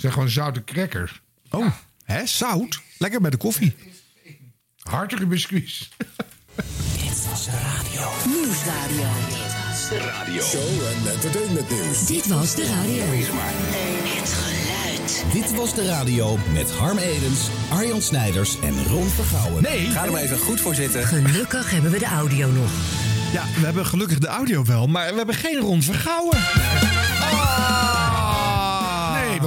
zijn gewoon zoute crackers. Oh, hè? Zout? Lekker bij de koffie. Hartige biscuits. Dit was de radio. Nieuwsradio. Dit was de radio. Show en entertainment nieuws. Dit was de radio. Het geluid. Dit was de radio met Harm Edens, Arjan Snijders en Ron Vergouwen. Nee. Ga er maar even goed voor zitten. Gelukkig hebben we de audio nog. Ja, we hebben gelukkig de audio wel, maar we hebben geen Ron Vergouwen. Ah.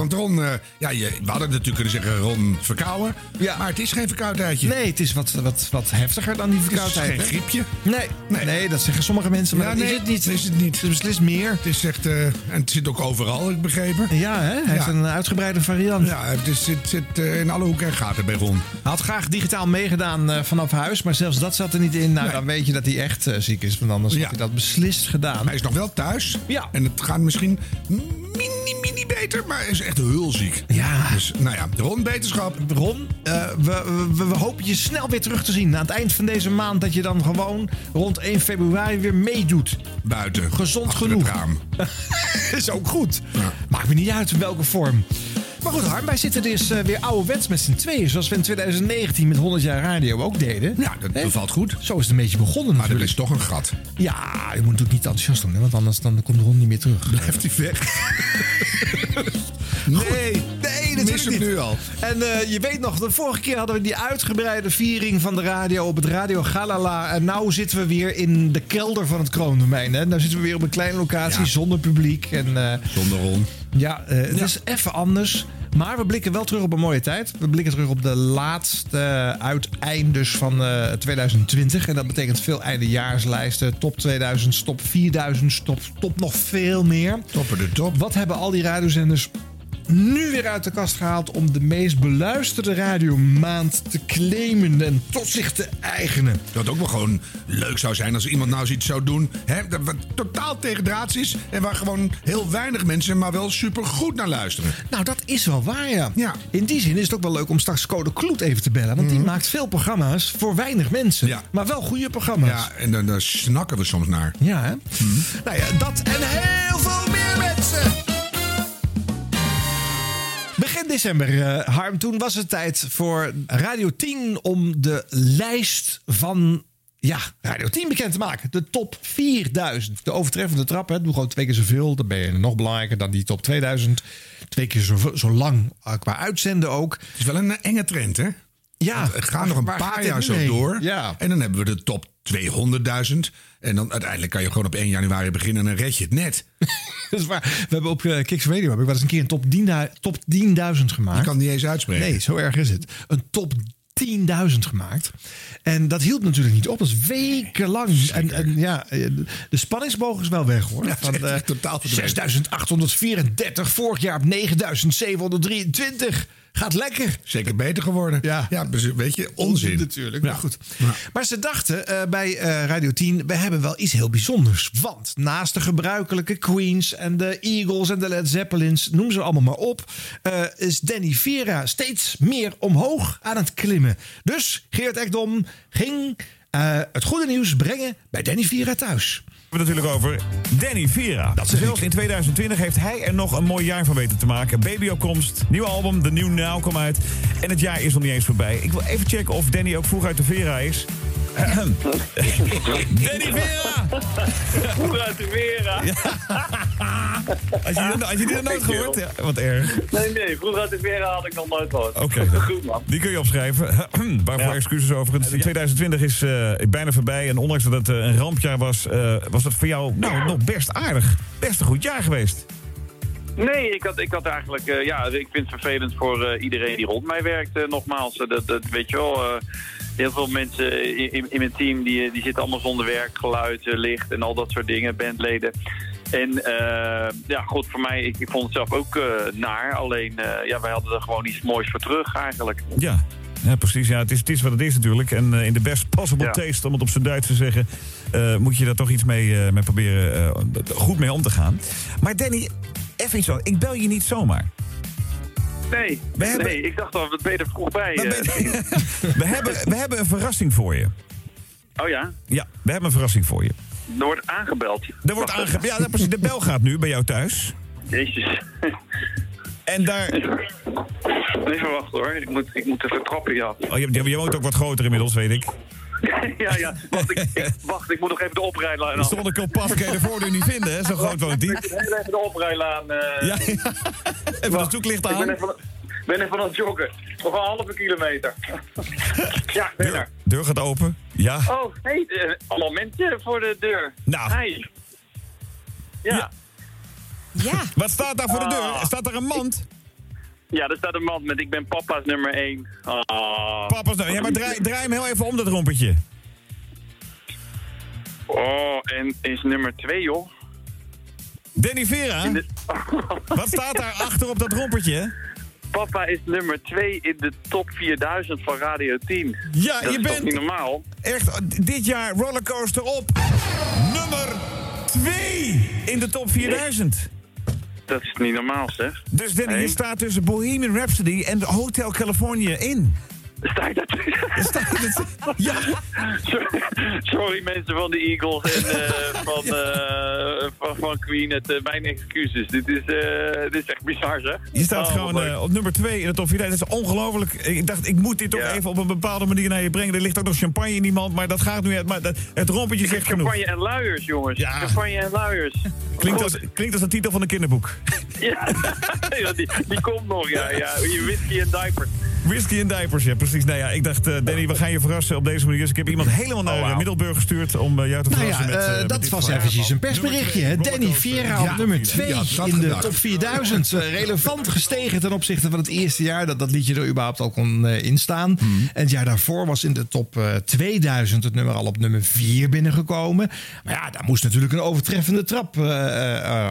Want Ron, eh, ja, je, we hadden natuurlijk kunnen zeggen Ron verkouden. Ja. Maar het is geen verkoudheidje. Nee, het is wat, wat, wat heftiger dan die het is verkoudheid. geen hè? griepje. Nee, nee, Nee. dat zeggen sommige mensen, maar Ja, nee, is het niet. dat is het niet. Het is beslist meer. Het is echt, eh, en het zit ook overal, ik begrepen. Ja, hè? hij heeft Ja. een uitgebreide variant. Ja, het is, zit, zit eh, in alle hoeken en gaten bij Ron. Hij had graag digitaal meegedaan vanaf huis, maar zelfs dat zat er niet in. Nou, Nee. dan weet je dat hij echt ziek is, want anders Ja. had hij dat beslist gedaan. Hij is nog wel thuis. Ja. En het gaat misschien mini, mini beter, maar is echt heel ziek. Ja. Dus, nou ja, Ron, beterschap. Ron, eh, we, we, we hopen je snel weer terug te zien. Aan het eind van deze maand dat je dan gewoon rond 1 februari weer meedoet. Buiten. Gezond achter genoeg. Het raam. is ook goed. Ja. Maakt me niet uit in welke vorm. Maar goed, Harm, wij zitten dus eh, weer ouderwets met z'n tweeën. Zoals we in 2019 met 100 jaar radio ook deden. Ja, dat bevalt goed. Zo is het een beetje begonnen Maar er natuurlijk. is toch een gat. Ja, je moet natuurlijk niet enthousiast doen, hè, want anders dan komt Ron niet meer terug. Blijft hij weg? Nee, nee, hem niet. nu al. En eh, je weet nog, de vorige keer hadden we die uitgebreide viering van de radio op het Radio Galala. En nou zitten we weer in de kelder van het kroondomein. Hè? Nou zitten we weer op een kleine locatie Ja. zonder publiek. En eh, Zonder Ron. ja, eh, het is even anders. Maar we blikken wel terug op een mooie tijd. We blikken terug op de laatste uiteindes van eh, 2020. En dat betekent veel eindejaarslijsten. Top 2000, top 4000, top, top nog veel meer. Toppen de top. Wat hebben al die radiozenders nu weer uit de kast gehaald om de meest beluisterde radiomaand te claimen en tot zich te eigenen? Dat ook wel gewoon leuk zou zijn als iemand nou zoiets zou doen. Hè, dat wat totaal tegendraads is. En waar gewoon heel weinig mensen maar wel super goed naar luisteren. Nou, dat is wel waar, ja. Ja. In die zin is het ook wel leuk om straks Code Kloet even te bellen. Want die maakt veel programma's voor weinig mensen. Ja. Maar wel goede programma's. Ja, en daar snakken we soms naar. Ja, hè? Nou ja, dat en heel veel meer mensen. December, eh, Harm, toen was het tijd voor Radio 10 om de lijst van ja, Radio 10 bekend te maken. De top 4000. De overtreffende trap, hè. doe gewoon twee keer zoveel. Dan ben je nog belangrijker dan die top 2000. Twee keer zo, zo lang eh, qua uitzenden ook. Het is wel een enge trend, hè? Ja, Het gaat nog een paar jaar zo heen? door. Ja. En dan hebben we de top 200.000. En dan uiteindelijk kan je gewoon op 1 januari beginnen en dan red je het net. Dat is waar. We hebben op uh, Kicks Radio heb ik wel eens een keer een top 10.000 top 10.000 gemaakt. Je kan het niet eens uitspreken. Nee, zo erg is het. Een top 10.000 gemaakt. En dat hield natuurlijk niet op. Dat is wekenlang. En, en ja, de spanningsboog is wel weg hoor. Ja, Van, het is eh, totaal. 6834. Vorig jaar op 9723. Gaat lekker. Zeker beter geworden. Ja. ja dus weet je, onzin. natuurlijk. Ja. Maar goed. Ja. Maar ze dachten eh, bij eh, Radio 10, we hebben wel iets heel bijzonders. Want naast de gebruikelijke Queens en de Eagles en de Led Zeppelins, noem ze allemaal maar op, eh, is Danny Vera steeds meer omhoog aan het klimmen. Dus Geert Ekdom ging het goede nieuws brengen bij Danny Vera thuis. We hebben het natuurlijk over Danny Vera. Dat Zelfs ik. in 2020 heeft hij er nog een mooi jaar van weten te maken. Babyopkomst, nieuw album, The New Now komt uit. En het jaar is nog niet eens voorbij. Ik wil even checken of Danny ook vroeg uit de Vera is. Danny Vera! Vroeg uit de Vera. Had je, die- had je die nog nooit gehoord? Ja, wat erg. Nee, nee, vroeg uit de Vera had ik nog nooit gehoord. Oké. Goed, man. Die kun je opschrijven. Waarvoor Ja. excuses overigens. 2020 is eh, bijna voorbij. En ondanks dat het eh, een rampjaar was, eh, was dat voor jou nou, nog best aardig. Best een goed jaar geweest. Nee, ik had, ik had eigenlijk... ja, ik vind het vervelend voor iedereen die rond mij werkt, nogmaals. Dat, dat weet je wel... heel veel mensen in, in, in mijn team die, die zitten allemaal zonder werk, geluid, eh, licht en al dat soort dingen, bandleden. En eh, ja, goed, voor mij, ik, ik vond het zelf ook eh, naar. Alleen, ja, wij hadden er gewoon iets moois voor terug eigenlijk. Ja. Ja, precies. Ja, het, is, het is wat het is natuurlijk. En in de best possible Ja. taste, om het op zijn Duits te zeggen... moet je daar toch iets mee, mee proberen goed mee om te gaan. Maar Danny, even iets anders. Ik bel je niet zomaar. Nee, We hebben- nee ik dacht al, dat ben je er vroeg bij. Eh. we, hebben, we hebben een verrassing voor je. Oh ja, Ja, we hebben een verrassing voor je. er wordt aangebeld. Er wordt Wacht aange... Ja, precies. De bel gaat nu bij jou thuis. Jezus. En En daar... Even wachten hoor, ik moet, ik moet even trappen, ja. Oh, je, je woont ook wat groter inmiddels, weet ik. ja, ja, wacht ik, ik- wacht, ik moet nog even de oprijlaan De af. zonneke op pas kan je de voordeur niet vinden, hè? Zo groot woont Ik hij. moet heel even de oprijlaan... eh, Ja, ja. Even dat zoeklicht Ik ben aan. even, ben even aan het joggen. Nog een halve kilometer. ja, ik ben er. Deur, deur gaat open. Ja. Oh, hé, hey, eh, allemaal mensen voor de deur. Nou. Hi. Ja. Ja. ja. Ja. Wat staat daar voor de deur? Ah. Staat daar een mand? Er staat een man met ik ben papa's nummer 1. Ah. Papa's nou. Ja, maar draai, draai hem heel even om, dat rompertje. Oh, en is nummer 2, joh. Danny Vera, de- wat staat daar achter op dat rompertje? Papa is nummer 2 in de top 4000 van Radio 10. Ja, Dat je is bent niet normaal? echt dit jaar rollercoaster op nummer 2 in de top 4000. Dat is niet normaal, zeg. Dus Danny, Nee. je staat tussen Bohemian Rhapsody en Hotel California in. Sta dat? Staat het? Ja, Sorry, sorry mensen van de Eagles en eh, van, eh, van, van Queen. Het, eh, mijn excuses. Dit is, dit is echt bizar, zeg. je staat Oh, gewoon op nummer 2 in de top 4000. Dat is ongelooflijk. Ik dacht, ik moet dit toch Ja. even op een bepaalde manier naar je brengen. Er ligt ook nog champagne in die mand, maar dat gaat nu uit. Maar dat, het rompertje zegt genoeg. Campagne en luiers, jongens. Ja. Campagne en luiers. Klinkt als, klinkt als de titel van een kinderboek. Ja, Ja, die, die komt nog, ja. ja. Je whisky en diaper. Whisky en diapers, ja, precies. Nou ja, ik dacht, eh, Danny, we gaan je verrassen op deze manier. Dus ik heb iemand helemaal naar Middelburg gestuurd om eh, jou te Nou verrassen ja, met, eh, met dat was eventjes een persberichtje. Danny. Vera op Ja, nummer ja, 2 dat had in de top 4000. Eh, relevant gestegen ten opzichte van het eerste jaar dat dat liedje er überhaupt al kon instaan. Hmm. En het jaar daarvoor was in de top eh, 2000 het nummer al op nummer 4 binnengekomen. Maar ja, daar moest natuurlijk een overtreffende trap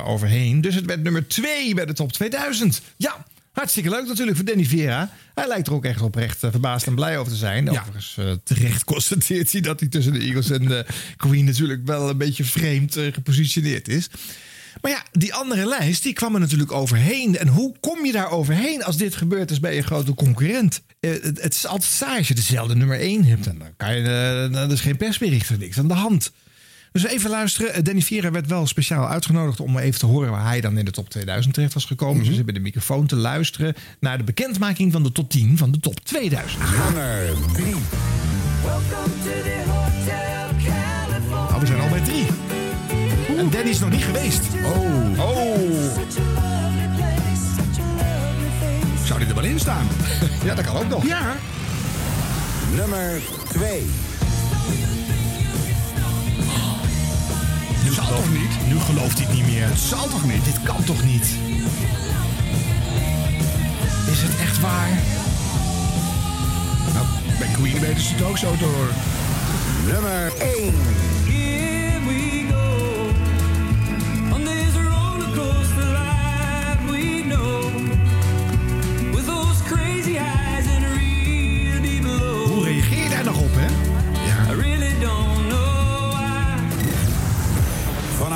overheen. Dus het werd nummer 2 bij de top 2000. Ja. Hartstikke leuk natuurlijk voor Danny Vera. Hij lijkt er ook echt oprecht eh, verbaasd en blij over te zijn. Ja. Overigens eh, terecht constateert hij dat hij tussen de Eagles en de Queen natuurlijk wel een beetje vreemd eh, gepositioneerd is. Maar ja, die andere lijst die kwam er natuurlijk overheen. En hoe kom je daar overheen als dit gebeurt is bij je grote concurrent? Het, het is altijd saai als je dezelfde nummer 1 hebt. En dan kan je, eh, dan is geen persbericht er niks aan de hand. Dus even luisteren. Eh, Danny Vera werd wel speciaal uitgenodigd om even te horen waar hij dan in de top 2000 terecht was gekomen. Dus we zitten bij de microfoon te luisteren naar de bekendmaking van de top 10 van de top 2000. Nummer 3. Nou, we zijn al bij drie. En Danny is nog niet geweest. Oh, Oh, zou die er wel in staan? ja, dat kan ook nog. Ja. Nummer 2. Nu zal toch niet? Nu gelooft hij het niet meer. Het zal toch niet? Dit kan toch niet? Is het echt waar? Nou, bij Queen weten ze het ook zo horen. Nummer 1.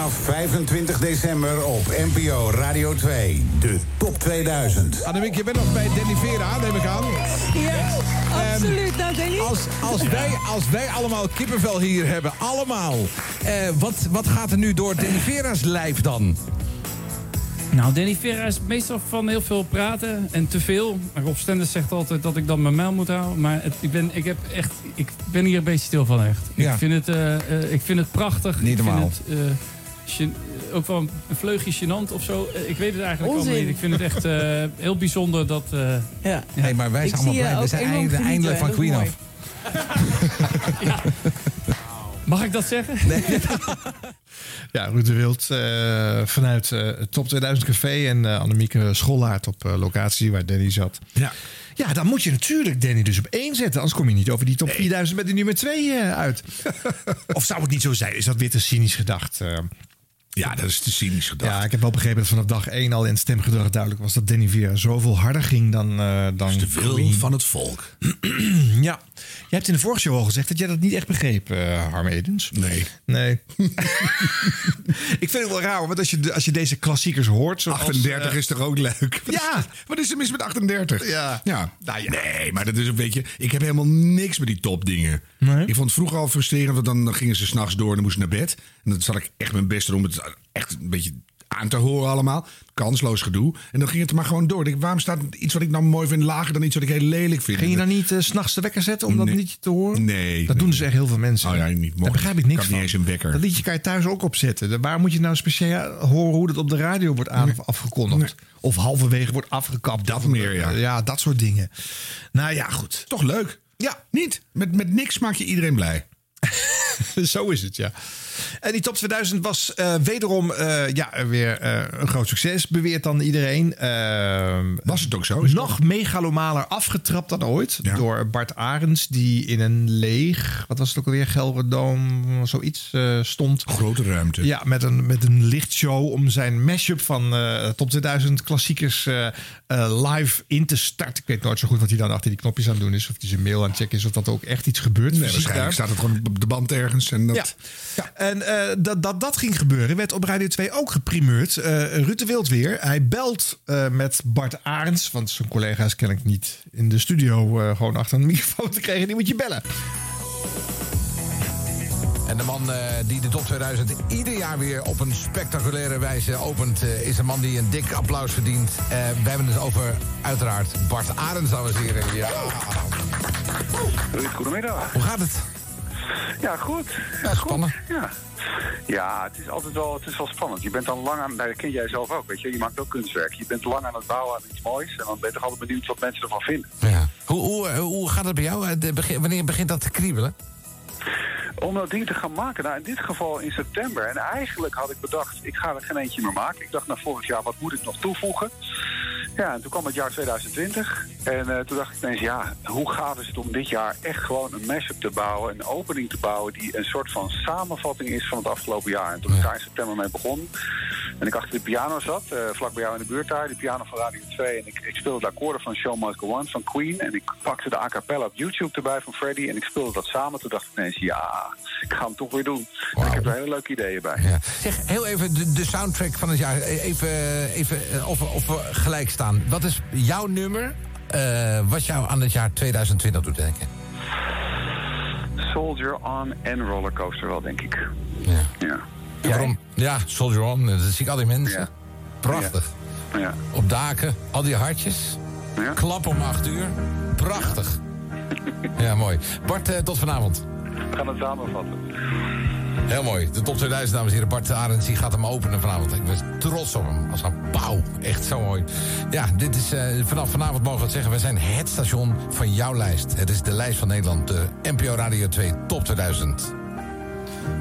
Vanaf 25 december op NPO Radio 2. De Top 2000. Annemiek, je bent nog bij Danny Vera, neem ik aan. Ja, absoluut. Nou, Danny. Als, als, wij, als wij allemaal kippenvel hier hebben, allemaal. eh, wat, wat gaat er nu door Danny Vera's lijf dan? Nou, Danny Vera is meestal van heel veel praten en te veel. Rob Stenders zegt altijd dat ik dan mijn mijl moet houden. Maar het, ik, ben, ik, heb echt, ik ben hier een beetje stil van echt. Ja. Ik, vind het, eh, eh, ik vind het prachtig. Niet ik normaal. Vind het, eh, gen- ook wel een vleugje gênant of zo. Eh, ik weet het eigenlijk Onzin. allemaal niet. Ik vind het echt eh, heel bijzonder dat... eh, Ja. Hey, maar wij Ik zijn allemaal blij. We zijn eindelijk van Queen af. mag ik dat zeggen? Ja, Ruud de Wild eh, vanuit eh, het Top 2000 Café en uh, Annemieke Schollaert op eh, locatie waar Danny zat. Ja. Ja, dan moet je natuurlijk Danny dus op één zetten. Anders kom je niet over die top 4000 met de nummer 2 uit. of zou het niet zo zijn? Is dat weer te cynisch gedacht? Ja, dat is te cynisch gedacht. ja, ik heb wel begrepen dat vanaf dag 1 al in het stemgedrag duidelijk was dat Danny weer zoveel harder ging dan, eh dan de wil van het volk. Ja, je hebt in de vorige show al gezegd dat jij dat niet echt begreep, eh Harm Edens. Nee. Nee. ik vind het wel raar, want als je, als je deze klassiekers hoort... Zoals, 38 eh, is toch ook leuk? Ja. Wat is er mis met 38? Ja. ja. Nou ja. Nee, maar dat is een beetje... Ik heb helemaal niks met die topdingen. Nee? Ik vond het vroeger al frustrerend, want dan, gingen ze s'nachts door en dan moest ik naar bed. En dan zat ik echt mijn best doen om het echt een beetje aan te horen allemaal. Kansloos gedoe. En dan ging het maar gewoon door. Ik waarom staat iets wat ik nou mooi vind lager dan iets wat ik heel lelijk vind? Ging je dan niet eh, 's s'nachts de wekker zetten om dat liedje te horen? Nee. Dat doen dus echt heel veel mensen. Oh ja, niet. Daar begrijp ik niks Kan van. niet eens een wekker. Dat liedje kan je thuis ook opzetten. Waar moet je nou speciaal horen hoe dat op de radio wordt aan, afgekondigd? Of halverwege wordt afgekapt. Dat meer, ja. Ja, dat soort dingen. Nou ja, goed. Toch leuk? Ja, Niet. Met, met niks maak je iedereen blij. Zo is het, ja. En die top 2000 was eh, wederom eh, ja, weer eh, een groot succes, beweert dan iedereen. Eh, Was het ook zo? Het nog megalomaler afgetrapt dan ooit. Ja. Door Bart Arends, die in een leeg, wat was het ook alweer, Gelderdoom, zoiets stond. Grote ruimte. Ja, met een, met een lichtshow om zijn mashup van top 2000 klassiekers live in te starten. Ik weet nooit zo goed wat hij dan achter die knopjes aan het doen is. Of hij zijn mail aan het checken is, of dat ook echt iets gebeurt. Nee, waarschijnlijk daar. staat het gewoon op de band ergens. En dat, Ja. En eh, dat, dat dat ging gebeuren, werd op Radio 2 ook geprimeerd. Eh Ruud de Wild weer. Hij belt eh, met Bart Arends, want zijn collega is kennelijk niet in de studio eh, gewoon achter een microfoon te krijgen. Die moet je bellen. En de man eh, die de top 2000 ieder jaar weer op een spectaculaire wijze opent... eh, is een man die een dik applaus verdient. Eh, we hebben het over, uiteraard, Bart Arends, dames en heren. Ja. Ruud, goedemiddag. Hoe gaat het? Ja, goed. Ja, spannend. Ja. Ja, het is altijd wel, het is wel spannend. Je bent dan lang aan, nou, dat ken jij zelf ook, weet je. Je maakt ook kunstwerk. Je bent lang aan het bouwen aan iets moois. En dan ben je toch altijd benieuwd wat mensen ervan vinden. Ja. Hoe, hoe, eh, hoe gaat het bij jou? Eh, de wanneer begint dat te kriebelen? Om dat ding te gaan maken, nou in dit geval in september. En eigenlijk had ik bedacht, ik ga er geen eentje meer maken. Ik dacht, nou vorig jaar, wat moet ik nog toevoegen? Ja, en toen kwam het jaar 2020. En eh, toen dacht ik ineens, ja, hoe gaaf is het om dit jaar echt gewoon een mashup te bouwen. Een opening te bouwen die een soort van samenvatting is van het afgelopen jaar. En toen ik daar in september mee begon. En ik achter de piano zat, eh, vlak bij jou in de buurt daar. De piano van Radio 2. En ik, ik speelde de akkoorden van Show Must Go On van Queen. En ik pakte de a cappella op YouTube erbij van Freddy. En ik speelde dat samen. Toen dacht ik ineens, ja, ik ga hem toch weer doen. En ik heb er hele leuke ideeën bij. Ja. Zeg, heel even de, de soundtrack van het jaar. Eh, Even, even eh, of, we- of we gelijk staan. Wat is jouw nummer eh, wat jou aan het jaar 2020 doet denken? Soldier On en Rollercoaster wel, denk ik. Ja. Ja. Waarom? Ja, Soldier On. Dat zie ik al die mensen. Ja. Prachtig. Ja. Op daken, al die hartjes. Ja. Klap om 8 uur. Prachtig. ja, mooi. Bart, eh, tot vanavond. We gaan het samenvatten. Heel mooi. De top 2000, dames en heren. Bart Arends die gaat hem openen vanavond. Ik ben trots op hem. Als een pauw. Echt zo mooi. Ja, dit is, eh, vanaf vanavond mogen we het zeggen. We zijn het station van jouw lijst. Het is de lijst van Nederland. De NPO Radio 2 Top 2000.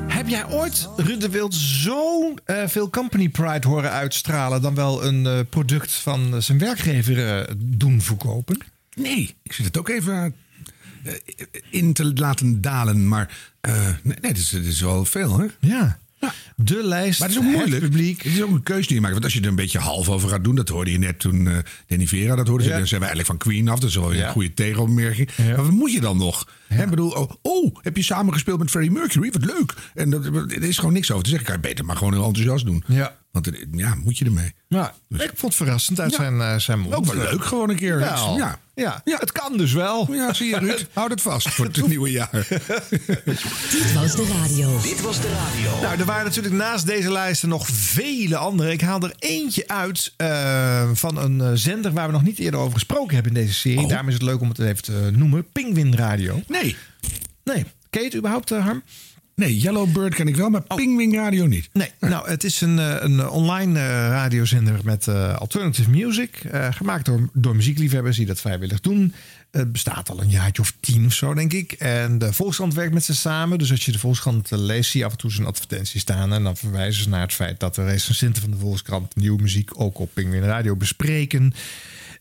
Heb jij ooit Ruud de Wild zo eh, veel company pride horen uitstralen... dan wel een eh, product van zijn werkgever doen verkopen? Nee, ik zit het ook even in te laten dalen. Maar eh, nee, dit, is, dit is wel veel, hè? Ja. De lijst, Maar het is ook moeilijk. het publiek. Het is ook een keuze die je maakt. Want als je er een beetje half over gaat doen, dat hoorde je net toen eh Danny Vera dat hoorde. Ja. Dan zijn we eigenlijk van Queen af. Dat is wel Ja. een goede tegenopmerking. Maar wat moet je dan nog? Ik bedoel, oh, oh, heb je samen gespeeld met Freddie Mercury? Wat leuk. En dat, er is gewoon niks over te zeggen. Kan je beter maar gewoon heel enthousiast doen. Ja. Want er- ja, moet je ermee. Ja, ik vond het verrassend uit Ja. zijn, eh, zijn mond. Ook wel leuk gewoon een keer. Ja. Ja. ja, het kan dus wel. Ja, zie je Ruud. Houd het vast voor het nieuwe jaar. Dit was de radio. Dit was de radio. Nou, er waren natuurlijk naast deze lijsten nog vele andere. Ik haal er eentje uit eh, van een eh, zender waar we nog niet eerder over gesproken hebben in deze serie. Oh. Daarom is het leuk om het even te noemen. Penguin Radio. Nee. Nee, ken je het überhaupt, Harm? Nee, Yellowbird ken ik wel, maar Pingwing Radio niet. Nee, nou, het is een, eh, een online eh, radiozender met eh, alternative music. gemaakt door, door muziekliefhebbers die dat vrijwillig doen. Het bestaat al een jaartje of tien of zo, denk ik. En de Volkskrant werkt met ze samen. Dus als je de Volkskrant leest, zie je af en toe zijn advertentie staan. En dan verwijzen ze naar het feit dat de recensenten van de Volkskrant nieuwe muziek ook op Penguin Radio bespreken.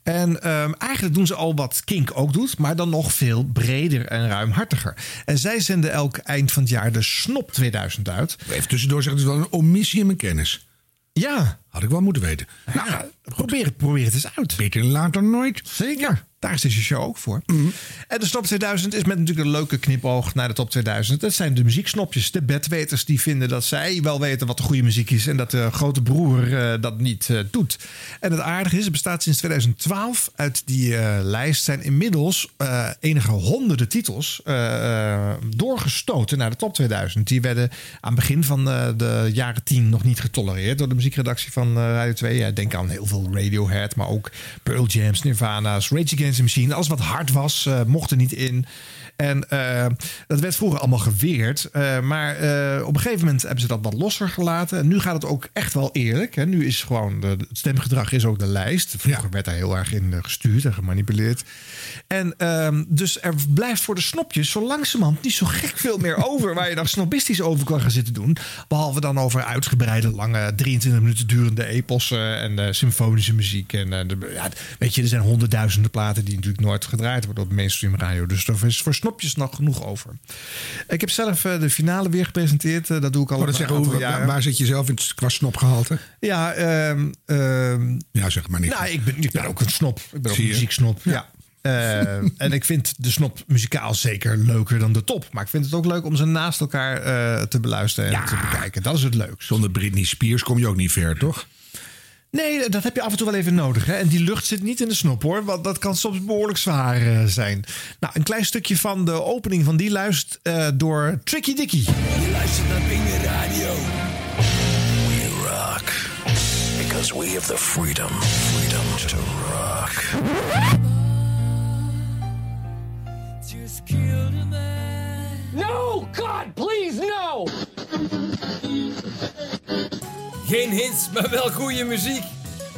En ehm, eigenlijk doen ze al wat Kink ook doet, maar dan nog veel breder en ruimhartiger. En zij zenden elk eind van het jaar de Snop 2000 uit. Even tussendoor zeggen, het is wel een omissie in mijn kennis. Ja, Had ik wel moeten weten. Nou, probeer, het, probeer het eens uit. Beter laat dan nooit. Zeker. Daar is deze show ook voor. Mhm. En de Top 2000 is met natuurlijk een leuke knipoog naar de Top 2000. Dat zijn de muzieksnopjes, de bedweters die vinden dat zij wel weten wat de goede muziek is. En dat de grote broer eh, dat niet eh, doet. En het aardige is, het bestaat sinds 2012. Uit die eh, lijst zijn inmiddels eh, enige honderden titels eh, eh, doorgestoten naar de Top 2000. Die werden aan het begin van eh, de jaren 10 nog niet getolereerd door de muziekredactie van eh, Radio 2. Ja, denk aan heel veel Radiohead, maar ook Pearl Jam's, Nirvana's, Rage Against the Machine. Alles wat hard was, eh, mocht er niet in. En eh, dat werd vroeger allemaal geweerd. Eh, maar eh, op een gegeven moment hebben ze dat wat losser gelaten. En nu gaat het ook echt wel eerlijk. Hè. Nu is gewoon de, het stemgedrag is ook de lijst. Vroeger werd daar heel erg in gestuurd en gemanipuleerd. En ehm, dus er blijft voor de snopjes zo langzamerhand niet zo gek veel meer over. waar je dan snobistisch over kan gaan zitten doen. Behalve dan over uitgebreide, lange, 23 minuten durende epossen en symfonische muziek. En de, ja, weet je, er zijn honderdduizenden platen die natuurlijk nooit gedraaid worden op mainstream radio. Dus er is voor snopjes nog genoeg over. Ik heb zelf eh, de finale weer gepresenteerd. Eh, dat doe ik al Oh, dat zeggen, hoe, jaren. waar, zit je zelf in het- qua snopgehalte? Ja, ehm, ehm, Ja, zeg maar niet. nou, ik ben, ik ben ook een snop. Ik ben ook een muzieksnop. Ja. Eh, en ik vind de snop muzikaal zeker leuker dan de top. Maar ik vind het ook leuk om ze naast elkaar eh, te beluisteren en te bekijken. Dat is het leukst. Zonder Britney Spears kom je ook niet ver, toch? Nee, dat heb je af en toe wel even nodig. Hè? En die lucht zit niet in de snop hoor. Want dat kan soms behoorlijk zwaar eh, zijn. Nou, een klein stukje van de opening van die luist eh, door Tricky Dicky. Je luistert naar Bingen Radio. We rock. Because we have the freedom. Freedom to rock. No! God, please, no! Geen hits, maar wel goede muziek.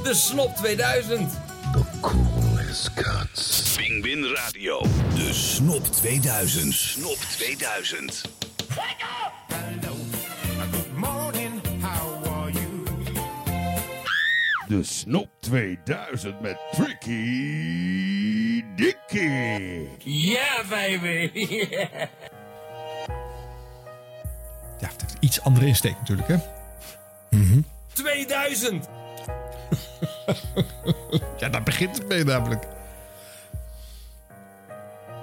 De Snop 2000. Coolest cuts. Bing Bin Radio. De Snop 2000. Snop 2000. De Snop 2000 met Tricky Dicky. Ja, baby. Ja, het heeft iets andere insteek natuurlijk hè. 2000. Ja, daar begint het mee namelijk.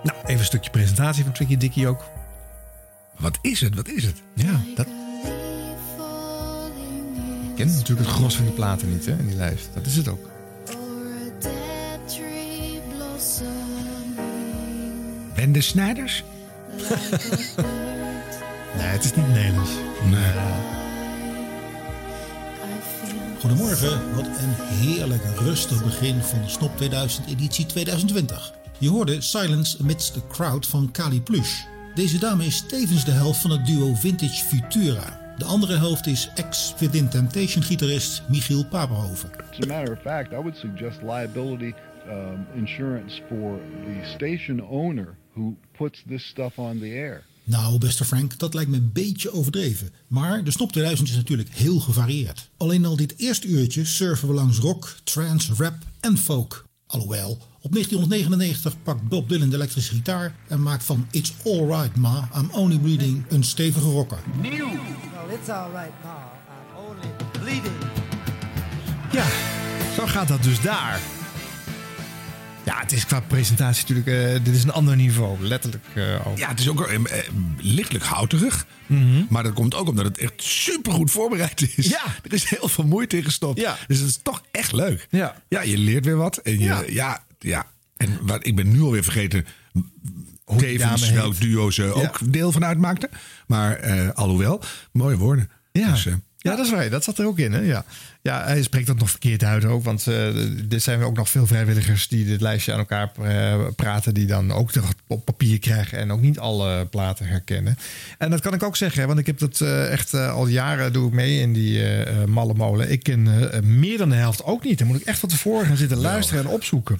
Nou, even een stukje presentatie van Tricky Dicky ook. Wat is het? Wat is het? Ja, dat... Ik ken natuurlijk het gros van die platen niet, hè, in die lijst. Dat is het ook. Wende Snijders? Nee, het is niet Nederlands. Nee. Goedemorgen, wat een heerlijk rustig begin van de Snop 2000 editie 2020. Je hoorde Silence Amidst the Crowd van Kali Plush. Deze dame is tevens de helft van het duo Vintage Futura. De andere helft is ex-Within Temptation gitarist Michiel Papenhoven. As matter of fact, I would suggest liability um, insurance for the station owner who puts this stuff on the air. Nou, beste Frank, dat lijkt me een beetje overdreven. Maar de Snop 2000 is natuurlijk heel gevarieerd. Alleen al dit eerste uurtje surfen we langs rock, trance, rap en folk. Alhoewel, op 1999 pakt Bob Dylan de elektrische gitaar en maakt van It's Alright Ma, I'm Only Bleeding een stevige rocker. Well, it's all right, Pa. I'm only bleeding. Ja, zo gaat dat dus daar. Ja, het is qua presentatie natuurlijk... eh, dit is een ander niveau, letterlijk eh, ook. Ja, het is ook eh, lichtelijk houterig. Maar dat komt ook omdat het echt supergoed voorbereid is. Ja. Er is heel veel moeite in gestopt. Ja. Dus het is toch echt leuk. Ja. Ja, je leert weer wat. En je, Ja. ja. ja, En wat, ik ben nu alweer vergeten die tevens welk duo ze ook deel van uitmaakten. Maar alhoewel, mooie woorden. Ja. Dus, Ja, dat is waar. Dat zat er ook in. Hè? Ja. ja, hij spreekt dat nog verkeerd uit ook. Want eh, er zijn ook nog veel vrijwilligers die dit lijstje aan elkaar eh, praten. Die dan ook op papier krijgen en ook niet alle platen herkennen. En dat kan ik ook zeggen, hè, want ik heb dat eh, echt al jaren doe ik mee in die malle molen. Ik ken meer dan de helft ook niet. Dan moet ik echt van tevoren gaan zitten luisteren en opzoeken.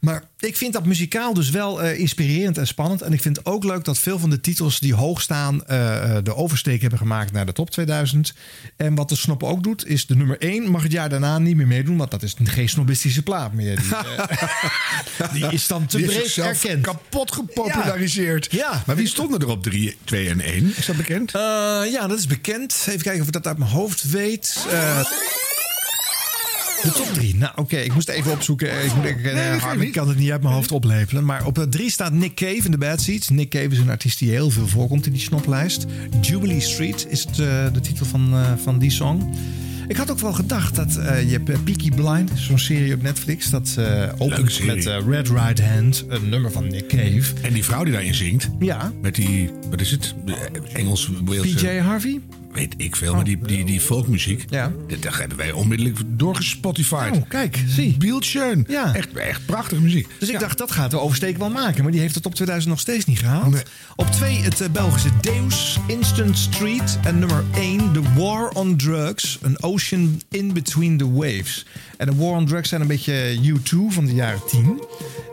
Maar ik vind dat muzikaal dus wel eh, inspirerend en spannend. En ik vind ook leuk dat veel van de titels die hoog staan... eh, eh, de oversteek hebben gemaakt naar de top 2000. En wat de snop ook doet, is de nummer 1 mag het jaar daarna niet meer meedoen. Want dat is geen snobistische plaat meer. Die, die is dan te Die breed erkend. kapot gepopulariseerd. Ja. Maar wie stonden er op 3, 2 en 1? Is dat bekend? Ja, dat is bekend. Even kijken of ik dat uit mijn hoofd weet. De top 3. Nou, oké, ik moest even opzoeken. Ik, moet, ik, Nee, eh, ik kan het niet uit mijn hoofd oplepelen. Maar op 3 staat Nick Cave in de Bad Seeds. Nick Cave is een artiest die heel veel voorkomt in die snoplijst. Jubilee Street is het, eh, de titel van, eh, van die song. Ik had ook wel gedacht dat eh, je hebt Peaky Blind, zo'n serie op Netflix. Dat eh opent met Red Right Hand, een nummer van Nick Cave. En die vrouw die daarin zingt. Ja. Met die, wat is het? Engels, Walese- PJ Harvey? Weet ik veel, maar die, die, die folkmuziek. Ja. Dat, dat hebben wij onmiddellijk doorgespotified. Oh, kijk, zie. Beeldschön. Ja. Echt, echt prachtige muziek. Dus ik dacht, dat gaat de oversteek wel maken. Maar die heeft het op 2000 nog steeds niet gehaald. Op 2 het eh, Belgische Deus, Instant Street. En nummer 1, The War on Drugs. An Ocean in Between the Waves. En de War on Drugs zijn een beetje U2 van de jaren 10.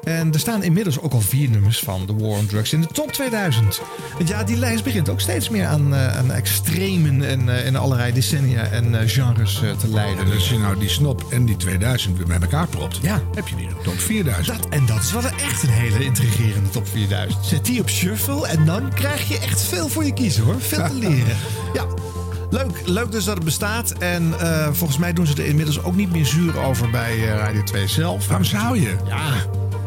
En er staan inmiddels ook al vier nummers van The War on Drugs in de top 2000. Want ja, die lijst begint ook steeds meer aan, eh, aan extremen en in allerlei decennia en eh, genres te leiden. En als je nou die snop en die 2000 weer bij elkaar propt, Ja. heb je weer een top 4000. Dat, en dat is wel echt een hele intrigerende top 4000. Zet die op shuffle en dan krijg je echt veel voor je kiezen hoor. Veel te leren. Ja. Leuk, leuk dus dat het bestaat. En volgens mij doen ze er inmiddels ook niet meer zuur over bij Radio 2 zelf. Waarom zou je? Ja,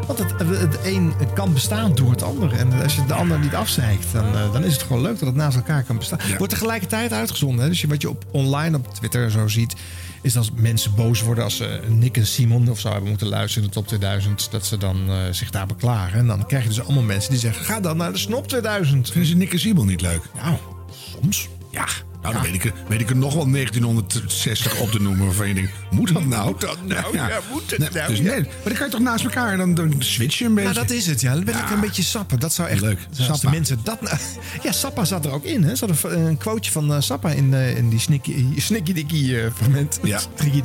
want het, het een kan bestaan door het ander. En als je de ander niet afzeikt, dan, eh, dan is het gewoon leuk dat het naast elkaar kan bestaan. Wordt tegelijkertijd uitgezonden. Hè? Dus wat je op online op Twitter en zo ziet, is als mensen boos worden als ze Nick en Simon of zo hebben moeten luisteren in de top 2000, dat ze dan eh, zich daar beklagen. En dan krijg je dus allemaal mensen die zeggen: ga dan naar de Snop 2000. Vinden ze Nick en Simon niet leuk? Nou, soms. Ja. Nou, dan weet ik, er- weet ik er nog wel 1960 op te noemen waarvan je denkt, moet dat nou? Moet dat nou? Ja, moet het Nee, nou? Dus Ja. nee, maar dan kan je toch naast elkaar, dan, dan switch je een beetje. Nou, dat is het, ja. Dan ben ik een beetje sappen. Dat zou echt... Leuk. Als de mensen dat... nou- Ja, Sappa zat er ook in, hè. Zat een, een quoteje van eh, Sappa in, eh, in die snikkie, snikkie dikkie eh, fragment. Ja.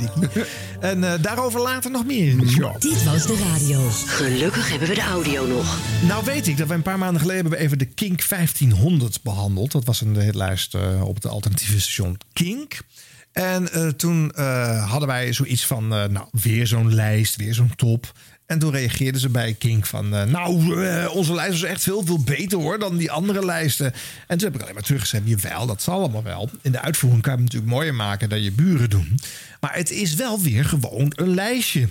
En eh, daarover later nog meer in de show. Dit was de radio. Gelukkig hebben we de audio nog. Nou weet ik dat we een paar maanden geleden hebben we even de Kink 1500 behandeld. Dat was een hitlijst eh, op het alternatieve station Kink. En eh, toen eh, hadden wij zoiets van, eh, nou, weer zo'n lijst, weer zo'n top. En toen reageerden ze bij Kink van, nou, onze lijst was echt veel, veel beter hoor dan die andere lijsten. En toen heb ik alleen maar teruggezet, jawel, dat zal allemaal wel. In de uitvoering kan je het natuurlijk mooier maken dan je buren doen. Maar het is wel weer gewoon een lijstje.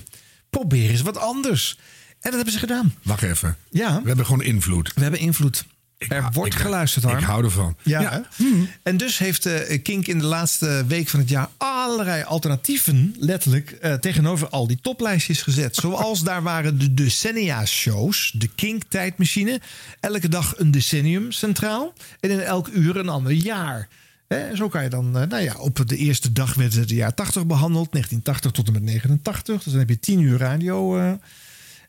Probeer eens wat anders. En dat hebben ze gedaan. Wacht even. Ja. We hebben gewoon invloed. We hebben invloed. Er wordt ik- geluisterd, Harm. Ik hou ervan. Ja. Ja. hè? En dus heeft eh, Kink in de laatste week van het jaar allerlei alternatieven, letterlijk, eh, tegenover al die toplijstjes gezet. Zoals daar waren de decennia-shows, de Kink-tijdmachine. Elke dag een decennium centraal. En in elk uur een ander jaar. Hè, zo kan je dan, eh, nou ja, op de eerste dag werd het jaar 80 behandeld, 1980 tot en met 89. Dus dan heb je 10 uur radio. eh,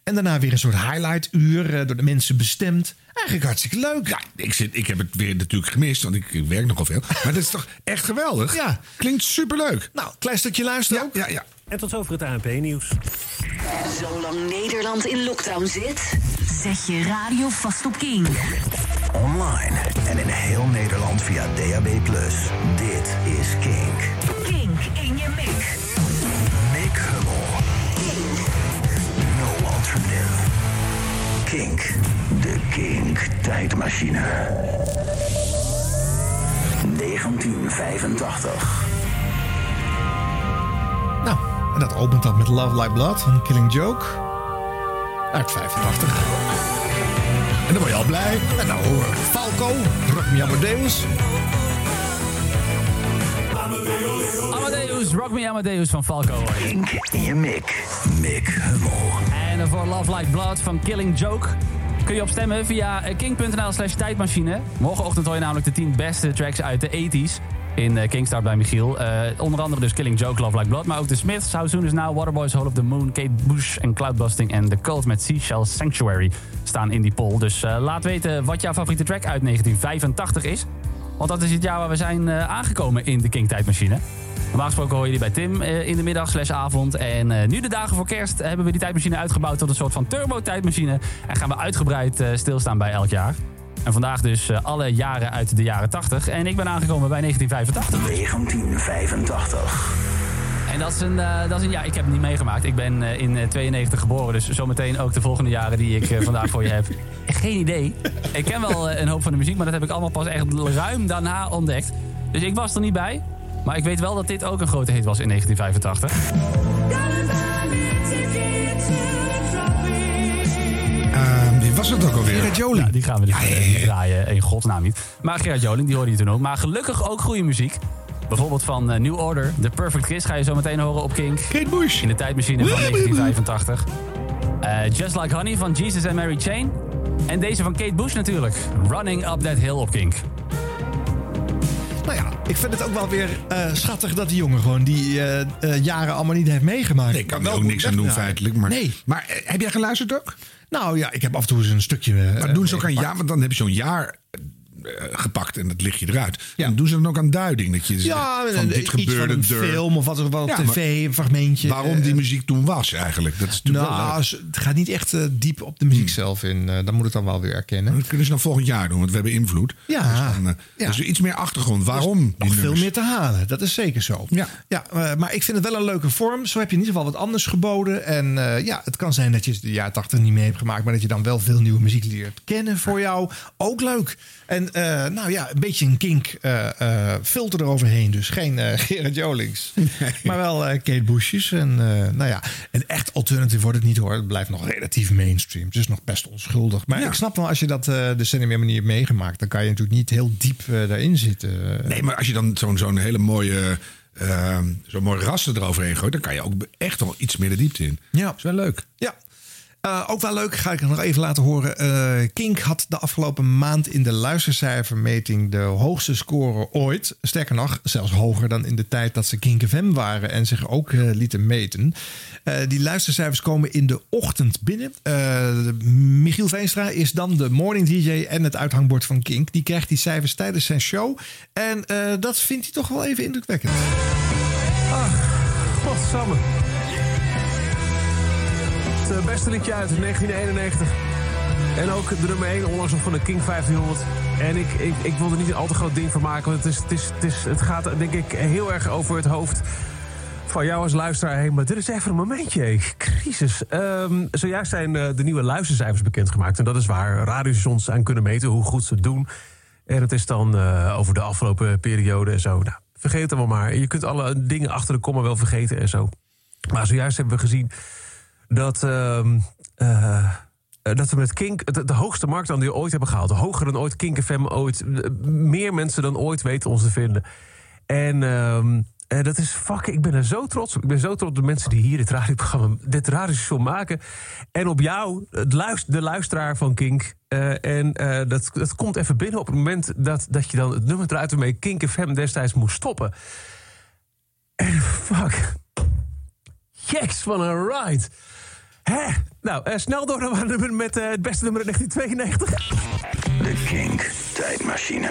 en daarna weer een soort highlight-uur eh, door de mensen bestemd. Eigenlijk hartstikke leuk. Ja, ik, zit, ik heb het weer natuurlijk gemist, want ik, ik werk nogal veel. Maar dat is toch echt geweldig? Ja. Klinkt superleuk. Nou, klein stukje luisteren ook. Ja, ja. En tot zover het ANP-nieuws. Zolang Nederland in lockdown zit, zet je radio vast op King. Online en in heel Nederland via DAB+. Dit is Kink. Kink. De Kink tijdmachine. 1985. Nou, en dat opent dan met Love Like Blood van Killing Joke. Uit 85. En dan word je al blij. En nou, eh, Falco, Rock Me Amadeus. Amadeus, Rock Me Amadeus van Falco. Kink in je mik. Mick Hummel. En voor Love Like Blood van Killing Joke kun je op stemmen via eh, king.nl slash tijdmachine. Morgenochtend hoor je namelijk de 10 beste tracks uit de 80s. In eh, Kingstart bij Michiel. Eh, onder andere dus Killing Joke, Love Like Blood. Maar ook The Smiths, How Soon Is Now, Waterboys, Hole of the Moon... Kate Bush en Cloudbusting en The Cult met Seashell Sanctuary staan in die poll. Dus laat weten wat jouw favoriete track uit 1985 is. Want dat is het jaar waar we zijn aangekomen in de King Tijdmachine. Normaal gesproken hoor je die bij Tim eh, in de middag slash avond. En eh, nu de dagen voor kerst hebben we die tijdmachine uitgebouwd tot een soort van turbo-tijdmachine. En gaan we uitgebreid eh, stilstaan bij elk jaar. En vandaag dus alle jaren uit de jaren 80. En ik ben aangekomen bij 1985. 1985. En dat is een, eh, dat is een ja, ik heb het niet meegemaakt. Ik ben in eh, 92 geboren, dus zometeen ook de volgende jaren die ik vandaag voor je heb. Geen idee. Ik ken wel een hoop van de muziek, maar dat heb ik allemaal pas echt ruim daarna ontdekt. Dus ik was er niet bij. Maar ik weet wel dat dit ook een grote hit was in 1985. Uh, ehm, wie was het ook alweer? Gerard Joling. Ja, die gaan we niet dus draaien, in godsnaam niet. Maar Gerard Joling, die hoorde je toen ook. Maar gelukkig ook goede muziek. Bijvoorbeeld van eh, New Order, The Perfect Kiss ga je zo meteen horen op Kink. Kate Bush. In de tijdmachine van 1985. Eh, Just Like Honey van Jesus and Mary Chain. En deze van Kate Bush natuurlijk. Running Up That Hill op Kink. Nou ja, ik vind het ook wel weer eh, schattig dat die jongen gewoon die eh, eh, jaren allemaal niet heeft meegemaakt. Nee, ik kan er Wel ook niks aan doen wegdraaien. feitelijk. Maar, Nee. maar heb jij geluisterd ook? Nou ja, ik heb af en toe eens een stukje. Maar doen ze ook een jaar, want dan heb je zo'n jaar gepakt en dat lig je eruit. Dan doen ze dan ook aan duiding. Dat je Ja, zegt van dit gebeurde van een film of wat er wel op Ja, tv, een fragmentje. Waarom die Eh, muziek toen was eigenlijk. Dat is natuurlijk wel Nou, ze- het gaat niet echt eh, diep op de muziek zelf in. eh dan moet ik dan wel weer erkennen. Dat kunnen ze dan volgend jaar doen, want we hebben invloed. Ja. Dus dan, eh, Dus iets meer achtergrond. Waarom? die Nog veel meer te halen, dat is zeker zo. Ja. Ja, eh, maar ik vind het wel een leuke vorm. Zo heb je in ieder geval wat anders geboden. En eh, ja, het kan zijn dat je de jaren 80 niet mee hebt gemaakt, maar dat je dan wel veel nieuwe muziek leert kennen voor jou. Ook leuk. En eh, nou ja, een beetje een kink eh, eh, filter eroverheen. Dus geen Gerard Jolings. Maar wel Kate Bush's. En nou ja, een echt alternative wordt het niet hoor. Het blijft nog relatief mainstream. Het is nog best onschuldig. Maar ik snap wel, als je dat de cinema manier hebt meegemaakt, dan kan je natuurlijk niet heel diep daarin zitten. Nee, maar als je dan zo'n zo'n hele mooie, zo'n mooi raster eroverheen gooit, dan kan je ook echt wel iets meer de diepte in. Ja. is wel leuk. Ja. Eh, ook wel leuk, ga ik nog even laten horen. Eh, Kink had de afgelopen maand in de luistercijfermeting de hoogste score ooit. Sterker nog, zelfs hoger dan in de tijd dat ze Kink FM waren en zich ook eh, lieten meten. Die luistercijfers komen in de ochtend binnen. Michiel Veenstra is dan de morning DJ en het uithangbord van Kink. Die krijgt die cijfers tijdens zijn show. En dat vindt hij toch wel even indrukwekkend. Godsamme. Eh, beste liedje uit 1991. En ook de nummer 1 onlangs nog van de King 1500. En ik, ik, ik wil er niet een al te groot ding van maken. Want het, is, het, is, het, is, het gaat denk ik heel erg over het hoofd van jou als luisteraar heen. Maar dit is even een momentje. Crisis. Ehm, zojuist zijn eh, de nieuwe luistercijfers bekendgemaakt. En dat is waar radiostations aan kunnen meten hoe goed ze het doen. En het is dan eh, over de afgelopen periode en zo. Nou, vergeet het allemaal maar. Je kunt alle dingen achter de komma wel vergeten en zo. Maar zojuist hebben we gezien dat, ehm, eh, dat we met Kink de, hoogste markt die we ooit hebben gehaald. Hoger dan ooit, Kink FM ooit. Meer mensen dan ooit weten ons te vinden. En ehm, eh, dat is fuck, ik ben er zo trots op. Ik ben zo trots op de mensen die hier dit radioprogramma, dit radiostation maken. En op jou, de luisteraar van Kink. Eh, en dat, dat komt even binnen op het moment dat, dat je dan het nummer eruit waarmee Kink FM destijds moest stoppen. En fuck. Jeks van een ride. Hè? Nou, eh, snel door naar nummer met eh, het beste nummer in 1992. De Kink Tijdmachine.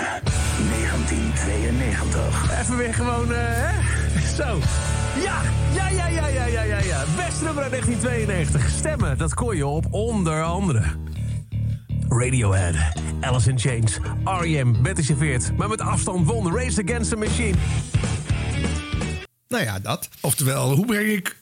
1992. Even weer gewoon, eh, hè? Zo. Ja, ja, ja, ja, ja, ja, ja, ja. Beste nummer uit 1992. Stemmen, dat kon je op onder andere... Radiohead, Alice in Chains, R.E.M., Betty Serveert. Maar met afstand won Race Against the Machine. Nou ja, dat. Oftewel, hoe breng ik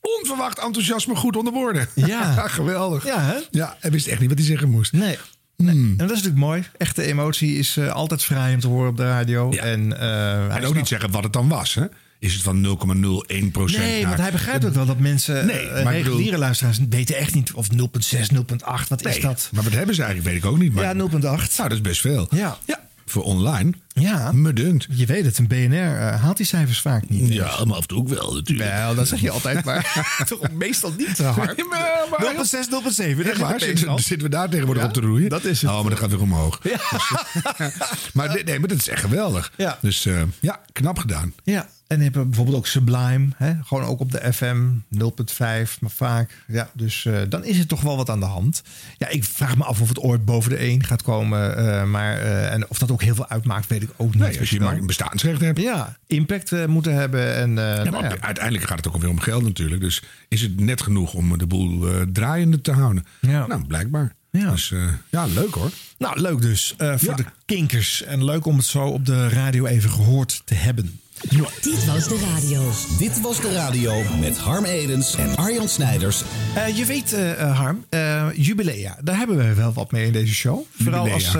onverwacht enthousiasme goed onder woorden? Ja. geweldig. Ja, hè? Ja, hij wist echt niet wat hij zeggen moest. Nee. Nee. En dat is natuurlijk mooi. Echte emotie is eh, altijd vrij om te horen op de radio. En, eh, En ook niet zeggen wat het dan was, hè? Is het van 0,01 procent? Nee, want hij begrijpt ook wel dat mensen, Nee, eh, maar reguliere bedoel- luisteraars, weten echt niet of 0,6, 0,8, wat is Nee, dat? Maar wat hebben ze eigenlijk, weet ik ook niet. Maar, Ja, 0,8. Nou, dat is best veel. Ja. ja. Voor online. Ja. Me dunkt. Je weet het, een BNR eh, haalt die cijfers vaak niet. Ja, maar af en toe ook wel natuurlijk. Wel, dat zeg je altijd, maar toch meestal niet te hard. 0,6, 0,7. dat is Echt het waar? Zitten, zitten we daar tegenwoordig Ja, op te roeien? dat is het. Oh, maar dat gaat weer omhoog. maar, nee, nee, maar dat is echt geweldig. Ja. Dus eh, ja, knap gedaan. Ja, en hebt bijvoorbeeld ook Sublime. Hè? Gewoon ook op de FM 0.5, maar vaak. Ja, dus eh, dan is er toch wel wat aan de hand. Ja, ik vraag me af of het ooit boven de 1 gaat komen. maar, en of dat ook heel veel uitmaakt, weet ik ook niet. Nee, als je maar een bestaansrecht hebt. Ja, impact eh, moeten hebben. En, eh, Ja, nou ja. uiteindelijk gaat het ook alweer om geld natuurlijk. Dus is het net genoeg om de boel eh, draaiende te houden? Ja. Nou, blijkbaar. Ja. Dus ja, leuk hoor. Nou, leuk dus. voor de kinkers. En leuk om het zo op de radio even gehoord te hebben. Dit was de radio. Dit was de radio met Harm Edens en Arjan Snijders. Eh, je weet, eh, eh, Harm, eh, jubilea, daar hebben we wel wat mee in deze show. Vooral als,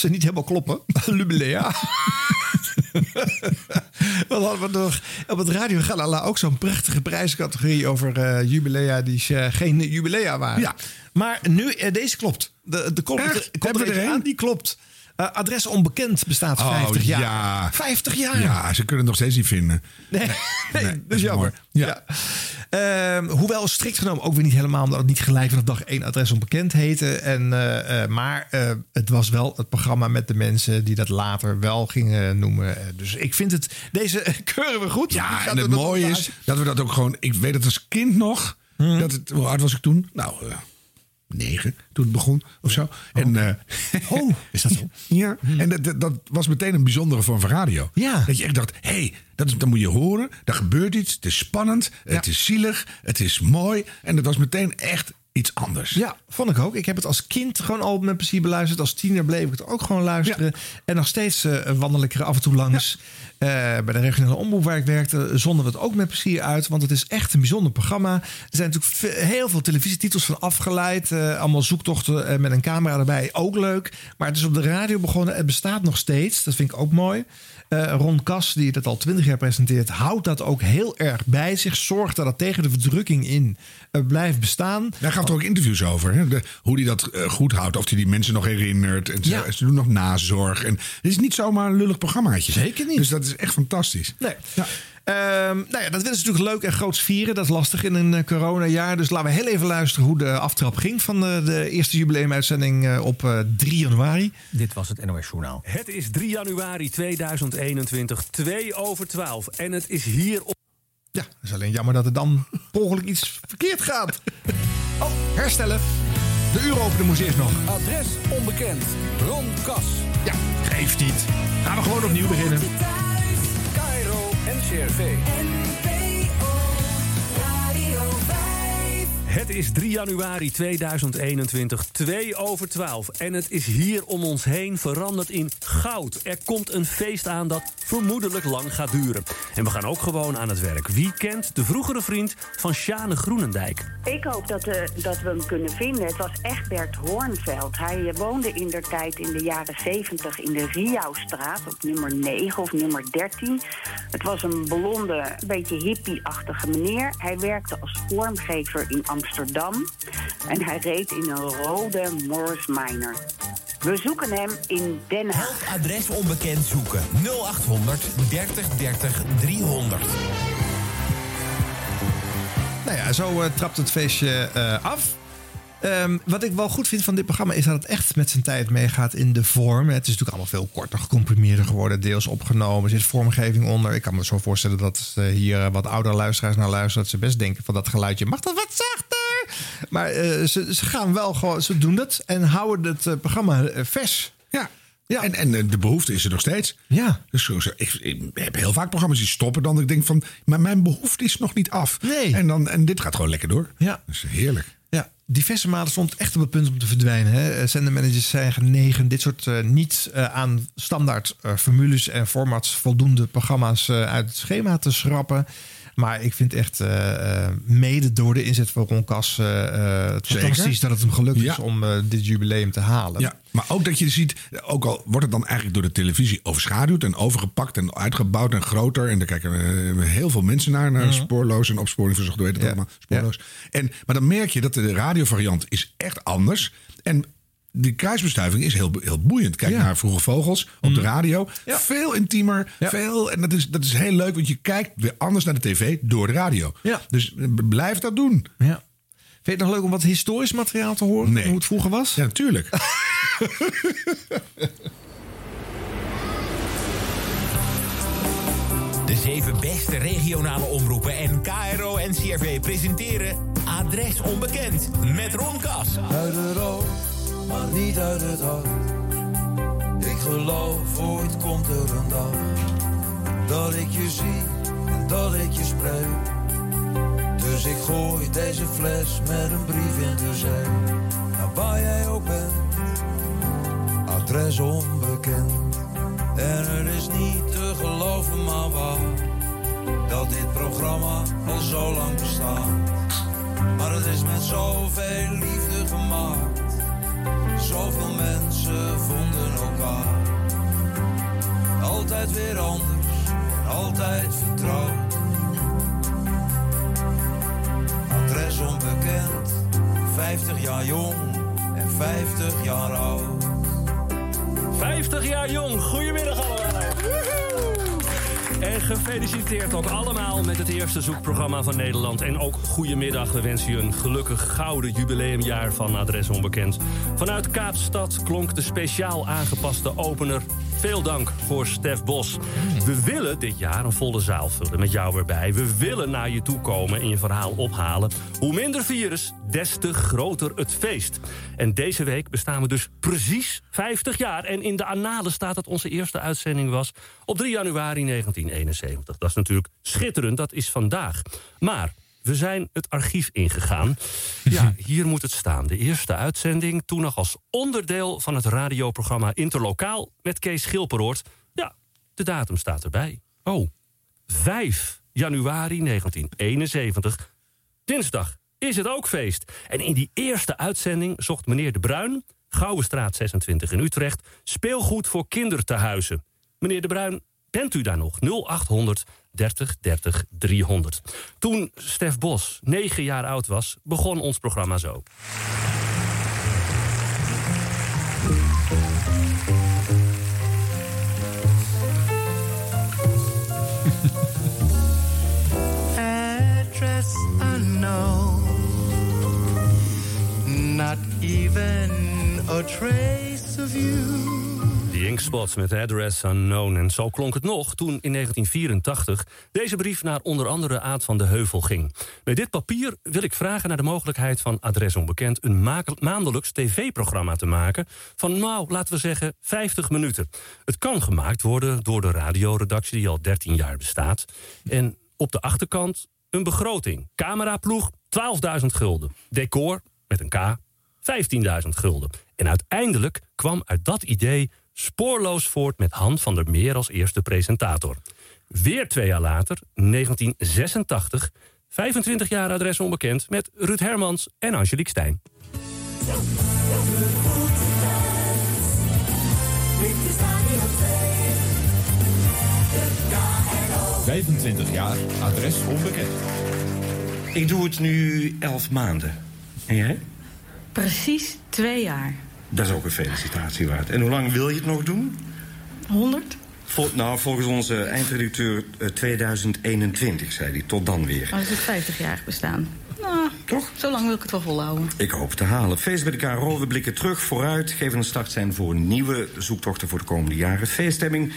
ze niet helemaal kloppen. jubilea. Wat hadden we nog op het Radio Galala ook zo'n prachtige prijscategorie over eh, jubilea die geen jubilea waren. Ja. Maar nu, deze klopt. De, de komt, Echt? er- er er aan, die klopt. Eh, adres onbekend bestaat Oh, 50 jaar. ja. 50 jaar. Ja, ze kunnen het nog steeds niet vinden. Nee, nee, dat is jammer. mooi. Ja. Ehm, hoewel strikt genomen ook weer niet helemaal, omdat het niet gelijk vanaf dag één adres onbekend heette. En, eh, eh, maar het was wel het programma met de mensen die dat later wel gingen noemen. Dus ik vind het, deze keuren we goed. Ja, en het mooie is dat we dat ook gewoon... Ik weet het als kind nog. Hmm. Dat het, hoe oud was ik toen? Nou, negen toen het begon of zo. En, eh, oh, is dat zo? ja, en dat, dat, was meteen een bijzondere vorm van radio. Ja. Dat je echt dacht, hé, hey, dat, dat moet je horen. Er gebeurt iets, het is spannend, het is zielig, het is mooi. En dat was meteen echt iets anders. Ja, vond ik ook. Ik heb het als kind gewoon al met plezier beluisterd. Als tiener bleef ik het ook gewoon luisteren. En nog steeds eh wandel ik er af en toe langs. Eh, bij de regionale omroep waar ik werkte, zonden we het ook met plezier uit. Want het is echt een bijzonder programma. Er zijn natuurlijk heel veel televisietitels van afgeleid. Eh, allemaal zoektochten eh, met een camera erbij. Ook leuk. Maar het is op de radio begonnen. Het bestaat nog steeds. Dat vind ik ook mooi. Eh, Ron Kas, die dat al twintig jaar presenteert, houdt dat ook heel erg bij zich. Zorgt dat het tegen de verdrukking in eh, blijft bestaan. Daar gaf er ook interviews over. Hè? De- hoe hij dat eh, goed houdt. Of hij die mensen nog herinnert. En ze, Ja. ze doen nog nazorg. En het is niet zomaar een lullig programmaatje. Zeker niet. Dus dat is echt fantastisch. Nee. Ehm, nou ja, dat willen ze natuurlijk leuk en groots vieren. Dat is lastig in een eh, coronajaar. Dus laten we heel even luisteren hoe de aftrap ging van de, de eerste jubileumuitzending eh, op eh, 3 januari. Dit was het NOS Journaal. Het is 3 januari 2021, 2 over 12. En het is hier op... Ja, het is alleen jammer dat er dan ongeluk iets verkeerd gaat. Oh, herstellen. De uuropener moest eerst nog. Adres onbekend. Ron Kas. Ja, geeft niet. Gaan we gewoon opnieuw beginnen. Cairo en CRV. Het is 3 januari 2021, 2 over 12. En het is hier om ons heen veranderd in goud. Er komt een feest aan dat vermoedelijk lang gaat duren. En we gaan ook gewoon aan het werk. Wie kent de vroegere vriend van Sjane Groenendijk? Ik hoop dat, eh, dat we hem kunnen vinden. Het was Egbert Hoornveld. Hij eh, woonde in der tijd in de jaren 70 in de Riauwstraat op nummer 9 of nummer 13. Het was een blonde, een beetje hippie-achtige meneer. Hij werkte als vormgever in Amsterdam. En hij reed in een rode Morris Minor. We zoeken hem in Den Haag. Adres onbekend zoeken. 0800 30 30 300. Nou ja, zo eh, trapt het feestje eh, af. Ehm, wat ik wel goed vind van dit programma is dat het echt met zijn tijd meegaat in de vorm. Het is natuurlijk allemaal veel korter, gecomprimeerder geworden, deels opgenomen. Er zit vormgeving onder. Ik kan me zo voorstellen dat hier eh, wat oudere luisteraars naar luisteren. Dat ze best denken van dat geluidje mag dat wat zachter. Maar eh, ze, ze gaan wel gewoon, ze doen dat en houden het eh, programma vers. Ja. Ja. En, en de behoefte is er nog steeds. Ja. Dus ik, ik heb heel vaak programma's die stoppen dan. Ik denk van, maar mijn behoefte is nog niet af. Nee. En, dan, en dit gaat gewoon lekker door. Ja. Dat is heerlijk. Diverse malen stond echt op het punt om te verdwijnen. Eh, Zendermanagers zijn genegen dit soort eh, niet eh, aan standaard formules en formats voldoende programma's uit het schema te schrappen. Maar ik vind echt eh, eh, mede door de inzet van Ron Kas eh, het Zeker. fantastisch dat het hem gelukt Ja. is om dit jubileum te halen. Ja, maar ook dat je ziet, ook al wordt het dan eigenlijk door de televisie overschaduwd en overgepakt en uitgebouwd en groter. En daar kijken eh, heel veel mensen naar, naar Mhm. spoorloos en opsporing verzocht, hoe heet het Ja. allemaal, spoorloos. En, maar dan merk je dat de radiovariant is echt anders. En die kruisbestuiving is heel, heel boeiend. Kijk naar Vroege Vogels op de radio. Veel intiemer. Veel, en dat is, dat is heel leuk, want je kijkt weer anders naar de tv door de radio. Dus eh, blijf dat doen. Ja. Vind je het nog leuk om wat historisch materiaal te horen? Nee. Hoe het vroeger was? Ja, natuurlijk. De zeven beste regionale omroepen en KRO en CRV presenteren Adres Onbekend met Ron Kas. Uit het oog, maar niet uit het hart. Ik geloof ooit komt er een dag dat ik je zie en dat ik je spreek. Dus ik gooi deze fles met een brief in de zee. Nou, waar jij ook bent, adres onbekend. En het is niet te geloven, maar waar, dat dit programma al zo lang bestaat. Maar het is met zoveel liefde gemaakt. Zoveel mensen vonden elkaar. Altijd weer anders, en altijd vertrouwd. Adres onbekend, 50 jaar jong en 50 jaar oud. 50 jaar jong, goedemiddag allemaal. En gefeliciteerd ook allemaal met het eerste zoekprogramma van Nederland. En ook goedemiddag, we wensen je een gelukkig gouden jubileumjaar van Adres Onbekend. Vanuit Kaapstad klonk de speciaal aangepaste opener. Veel dank voor Stef Bos. We willen dit jaar een volle zaal vullen met jou erbij. We willen naar je toe komen en je verhaal ophalen. Hoe minder virus, des te groter het feest. En deze week bestaan we dus precies 50 jaar. En in de annalen staat dat onze eerste uitzending was op 3 januari 1971. Dat is natuurlijk schitterend, dat is vandaag. Maar we zijn het archief ingegaan. Ja, hier moet het staan. De eerste uitzending, toen nog als onderdeel van het radioprogramma Interlokaal met Kees Schilperoort. Ja, de datum staat erbij. Oh, 5 januari 1971. Dinsdag is het ook feest. En in die eerste uitzending zocht meneer De Bruin... Gouwenstraat 26 in Utrecht... speelgoed voor kindertehuizen. Meneer De Bruin, bent u daar nog? 0800 30 30 300. Toen Stef Bos negen jaar oud was, begon ons programma zo. Address unknown, not even a trace of you. Inkspots met Address Unknown. En zo klonk het nog toen in 1984 deze brief naar onder andere Aad van de Heuvel ging. Met dit papier wil ik vragen naar de mogelijkheid van Adres Onbekend... een ma- maandelijks tv-programma te maken van, nou, laten we zeggen, 50 minuten. Het kan gemaakt worden door de radioredactie die al 13 jaar bestaat. En op de achterkant een begroting. Cameraploeg, 12.000 gulden. Decor, met een K, 15.000 gulden. En uiteindelijk kwam uit dat idee spoorloos voort met Han van der Meer als eerste presentator. Weer twee jaar later, 1986, 25 jaar adres onbekend... met Ruud Hermans en Angelique Stijn. 25 jaar, adres onbekend. Ik doe het nu elf maanden. En jij? Precies twee jaar. Dat is ook een felicitatie waard. En hoe lang wil je het nog doen? 100? Vol- nou, volgens onze eindredacteur eh, 2021, zei hij. Tot dan weer. Als het 50 jaar bestaan. Nou, Toch? Zo lang wil ik het wel volhouden. Ik hoop te halen. Feest bij de KRO. We blikken terug, vooruit. Geven een start zijn voor nieuwe zoektochten voor de komende jaren. Feeststemming.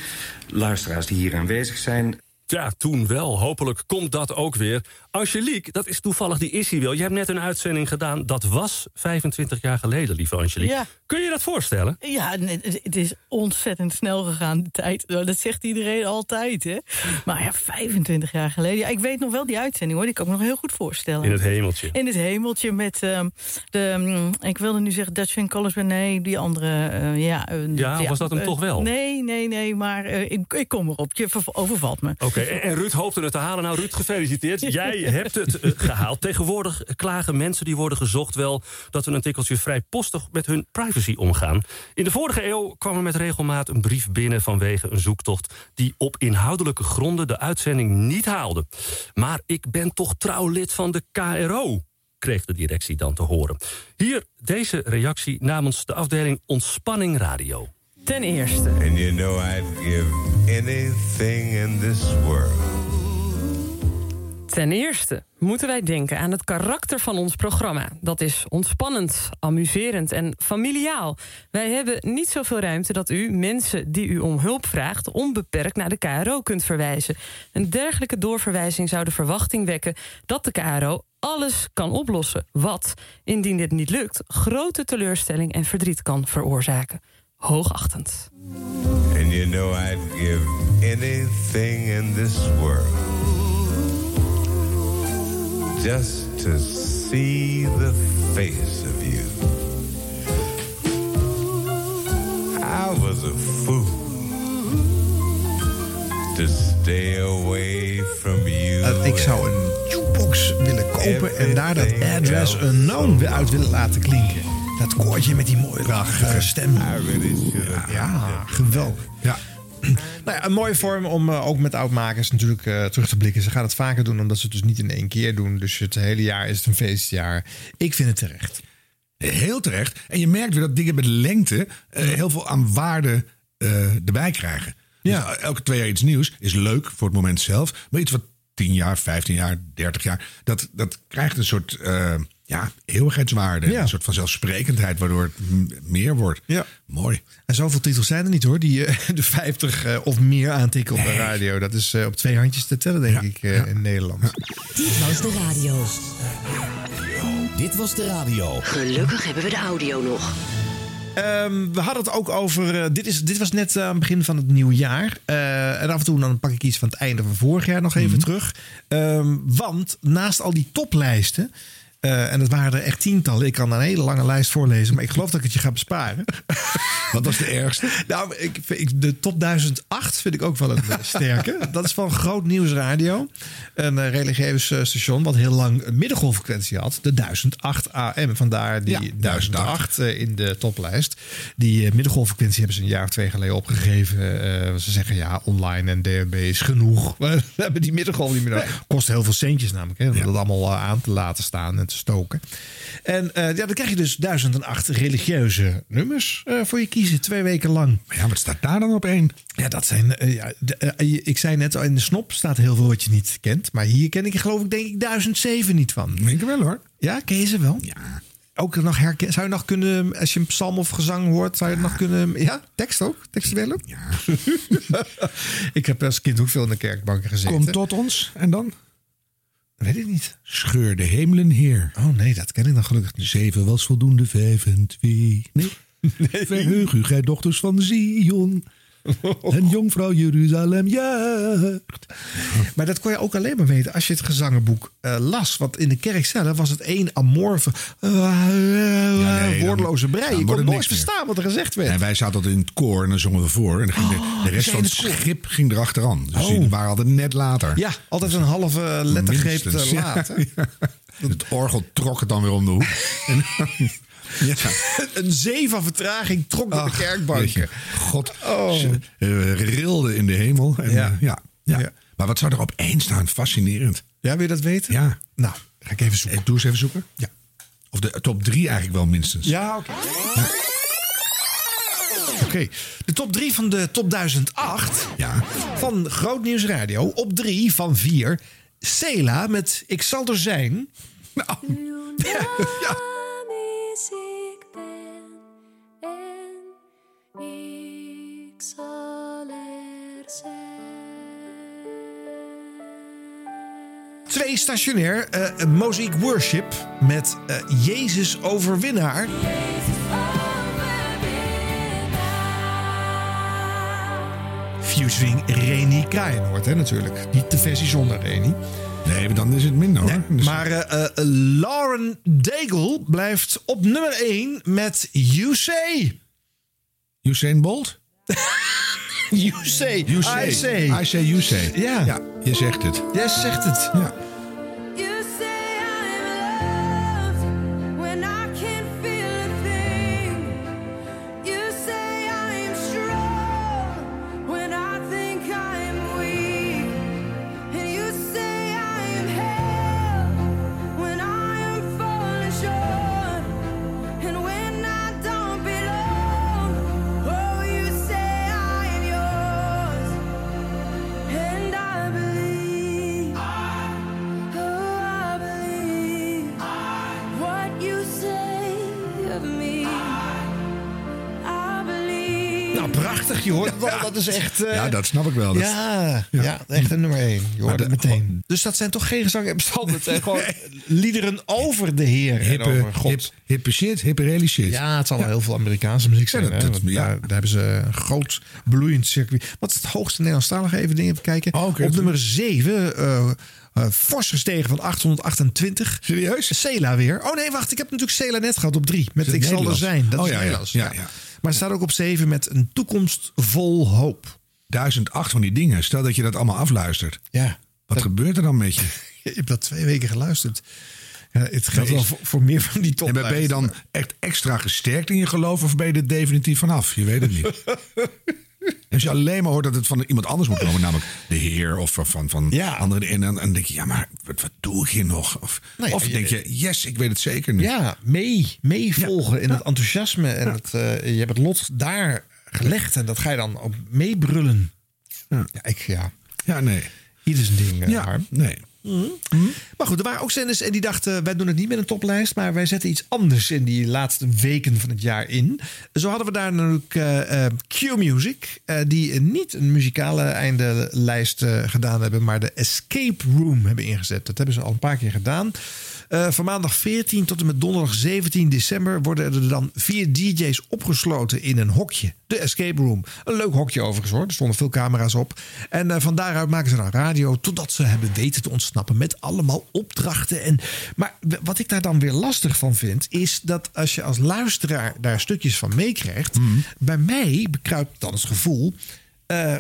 Luisteraars die hier aanwezig zijn. Ja, toen wel. Hopelijk komt dat ook weer. Angelique, dat is toevallig, die is hier wel. Je hebt net een uitzending gedaan. Dat was 25 jaar geleden, lieve Angelique. Ja. Kun je dat voorstellen? Ja, het is ontzettend snel gegaan, de tijd. Nou, Dat zegt iedereen altijd, hè. Maar ja, 25 jaar geleden. Ja, ik weet nog wel die uitzending, hoor. Die kan ik me nog heel goed voorstellen. In het hemeltje. In het hemeltje met ehm, de... mm, ik wilde nu zeggen Dutch Van Collins, maar nee, die andere... eh, ja, eh, Ja, was dat hem toch wel? Nee, nee, nee, maar eh, ik, ik kom erop. Je verv- overvalt me. Oké, en en Ruud hoopte het te halen. Nou, Ruud, gefeliciteerd. Jij hebt het eh, gehaald. Tegenwoordig klagen mensen die worden gezocht wel... dat we een tikkeltje vrijpostig met hun privacy omgaan. In de vorige eeuw kwam er met regelmaat een brief binnen... vanwege een zoektocht die op inhoudelijke gronden de uitzending niet haalde. Maar ik ben toch trouw lid van de KRO kreeg de directie dan te horen. Hier deze reactie namens de afdeling Ontspanning Radio. Ten eerste. And you know I'd give anything in this world. Ten eerste moeten wij denken aan het karakter van ons programma. Dat is ontspannend, amuserend en familiaal. Wij hebben niet zoveel ruimte dat u mensen die u om hulp vraagt... onbeperkt naar de KRO kunt verwijzen. Een dergelijke doorverwijzing zou de verwachting wekken... dat de KRO alles kan oplossen. Wat, indien dit niet lukt, grote teleurstelling en verdriet kan veroorzaken. Hoogachtend. And you know I'd give anything in this world just to see the face of you. I was a fool to stay away from you. Uh, ik zou een jukebox willen kopen en daar dat address unknown weer uit willen laten klinken. Dat koortje met die mooie lage stem. Ja, geweldig. Ja. Nou ja, een mooie vorm om eh, ook met oudmakers natuurlijk eh, terug te blikken. Ze gaan het vaker doen, omdat ze het dus niet in één keer doen. Dus het hele jaar is het een feestjaar. Ik vind het terecht. Heel terecht. En je merkt weer dat dingen met lengte eh, heel veel aan waarde erbij krijgen. Ja. Dus elke twee jaar iets nieuws is leuk voor het moment zelf. Maar iets wat 10 jaar, 15 jaar, 30 jaar, dat, dat krijgt een soort ja, eeuwigheidswaarde. Een soort van zelfsprekendheid, waardoor het meer wordt. Ja. Mooi. En zoveel titels zijn er niet hoor, die eh, de 50 eh, of meer aantikken op de radio. Dat is eh, op twee handjes te tellen, denk ik, eh, in Nederland. Dit was de radio. Dit was de radio. Gelukkig hebben we de audio nog. Ehm, we hadden het ook over. eh, dit, is, dit was net eh, aan het begin van het nieuwe jaar. Eh, en af en toe dan pak ik iets van het einde van vorig jaar nog even terug. Ehm, want naast al die toplijsten. Eh, en dat waren er echt tientallen. Ik kan een hele lange lijst voorlezen, maar ik geloof dat ik het je ga besparen. Wat was de ergste? nou, ik, ik- de top 1008 vind ik ook wel een eh, sterke. Dat is van Groot Nieuws Radio. Een eh, religieus station wat heel lang een middengolffrequentie had. De 1008 AM. Vandaar die 1008 eh, in de toplijst. Die middengolffrequentie hebben ze een jaar of twee geleden opgegeven. Ze zeggen ja, online en DNB is genoeg. We hebben die middengolf niet meer nodig. Kost heel veel centjes namelijk. Hè, om dat allemaal aan te laten staan en te stoken. En eh, ja, dan krijg je dus 1008 religieuze nummers eh, voor je kiezen. Twee weken lang. Maar ja, wat staat daar dan op één? Ja, dat zijn. eh, ja, de- ik zei net al, in de snop staat heel veel wat je niet kent. Maar hier ken ik geloof ik denk ik 1007 niet van. Denk ik wel hoor. Ja, ken je ze wel? Ja. Ook nog herkennen. Zou je nog kunnen, als je een psalm of gezang hoort, zou je het nog kunnen. Ja, tekst ook? Textueel ook? Ja. ik heb als kind ook veel in de kerkbanken gezeten. Kom tot ons en dan? Weet ik niet. Scheur de hemelen heer. Oh nee, dat ken ik dan gelukkig niet. Zeven was voldoende, vijf en twee. Nee. Verheug u, gij dochters van Zion. En jongvrouw Jeruzalem juicht. Maar dat kon je ook alleen maar weten als je het gezangenboek eh, las. Want in de kerk zelf was het één amorfe, nee, dan- woordloze brei. wordt kon nooit verstaan wat er gezegd werd. En wij zaten altijd in het koor en dan zongen we voor. En dan ging de, de rest van het schip ging erachteraan. Dus Oh. die waren altijd net later. Ja, altijd een halve lettergreep te ja. laat. Het orgel trok het dan weer om de hoek. En dan- ja. Een zee van vertraging trok door de Ach, kerkbanken. jeetje. God, Oh. ze eh, rilde in de hemel. En, Ja. ja. Ja, ja. Maar wat zou er op één staan? Fascinerend. Ja, wil je dat weten? Ja. Nou, ga ik even zoeken. Eh, Doe eens even zoeken. Ja. Of de top drie eigenlijk wel minstens. Ja, oké. Oké, de top 3 van de top 1008 Ja. van Groot Nieuws Radio. Op 3 van 4. Sela met Ik zal er zijn. Nou. ja. Is ik ben en ik zal er zijn. Twee stationair, eh Mosaic Worship met eh, Jezus Overwinnaar. Featuring Reni Kraaienoord, hè, natuurlijk. Niet de versie zonder Reni. Nee, maar dan is het minder hoor. Dus- Maar eh, eh, Lauren Daigle blijft op nummer 1 met You Say. Usain Bolt? You Say. I Say. I say, you say. Ja. ja je zegt het. Jij zegt het. Ja. Dat is echt... eh, Ja, dat snap ik wel. Dat- Ja, ja. echt een nummer 1. Je hoort het meteen. Dus dat zijn toch geen gezang en bestanden. Het zijn gewoon liederen over de Heer en Hippe, over God. hip, hippe shit, hippe really shit. Ja, het zal wel heel veel Amerikaanse muziek zijn. Ja, hè, dat- daar, daar hebben ze een groot bloeiend circuit. Wat is het hoogste Nederlandstalige? Even dingen kijken. Oh. Op nummer 7, eh eh, fors gestegen van 828. Serieus? Sela weer. Oh nee, wacht. Ik heb natuurlijk Sela net gehad op 3. Met Ik zal er zijn. Dat Oh, is ja. Ja, ja. Maar staat ook op 7 met een toekomst vol hoop. 1008 van die dingen. Stel dat je dat allemaal afluistert. Ja. Wat gebeurt er dan met je? Ik heb dat twee weken geluisterd. Ja, het geldt wel voor, voor meer van die top. En ben je dan echt extra gesterkt in je geloof of ben je er definitief vanaf? Je weet het niet. Als je alleen maar hoort dat het van iemand anders moet komen, namelijk de Heer of van, van anderen. En dan, dan denk je, ja, maar wat, wat doe ik hier nog? Of, Nou ja, of je- denk je, yes, ik weet het zeker nu. Ja, mee, meevolgen in het enthousiasme. En het, eh, je hebt het lot daar gelegd en dat ga je dan ook meebrullen. Ja. ik, ja. Ja, nee. Ieder zijn ding, eh, Ja, Harm. nee. Maar goed, er waren ook zenders en die dachten... wij doen het niet met een toplijst... maar wij zetten iets anders in die laatste weken van het jaar in. Zo hadden we daar natuurlijk eh, eh, Q-Music... eh, die niet een muzikale eindelijst gedaan hebben... maar de Escape Room hebben ingezet. Dat hebben ze al een paar keer gedaan. Eh, van maandag 14 tot en met donderdag 17 december... worden er dan vier DJ's opgesloten in een hokje. De Escape Room. Een leuk hokje overigens hoor. Er stonden veel camera's op. En eh, van daaruit maken ze dan radio... totdat ze hebben weten te ontsnappen met allemaal opdrachten. En, maar wat ik daar dan weer lastig van vind... is dat als je als luisteraar daar stukjes van meekrijgt... bij mij bekruipt dan het gevoel... eh,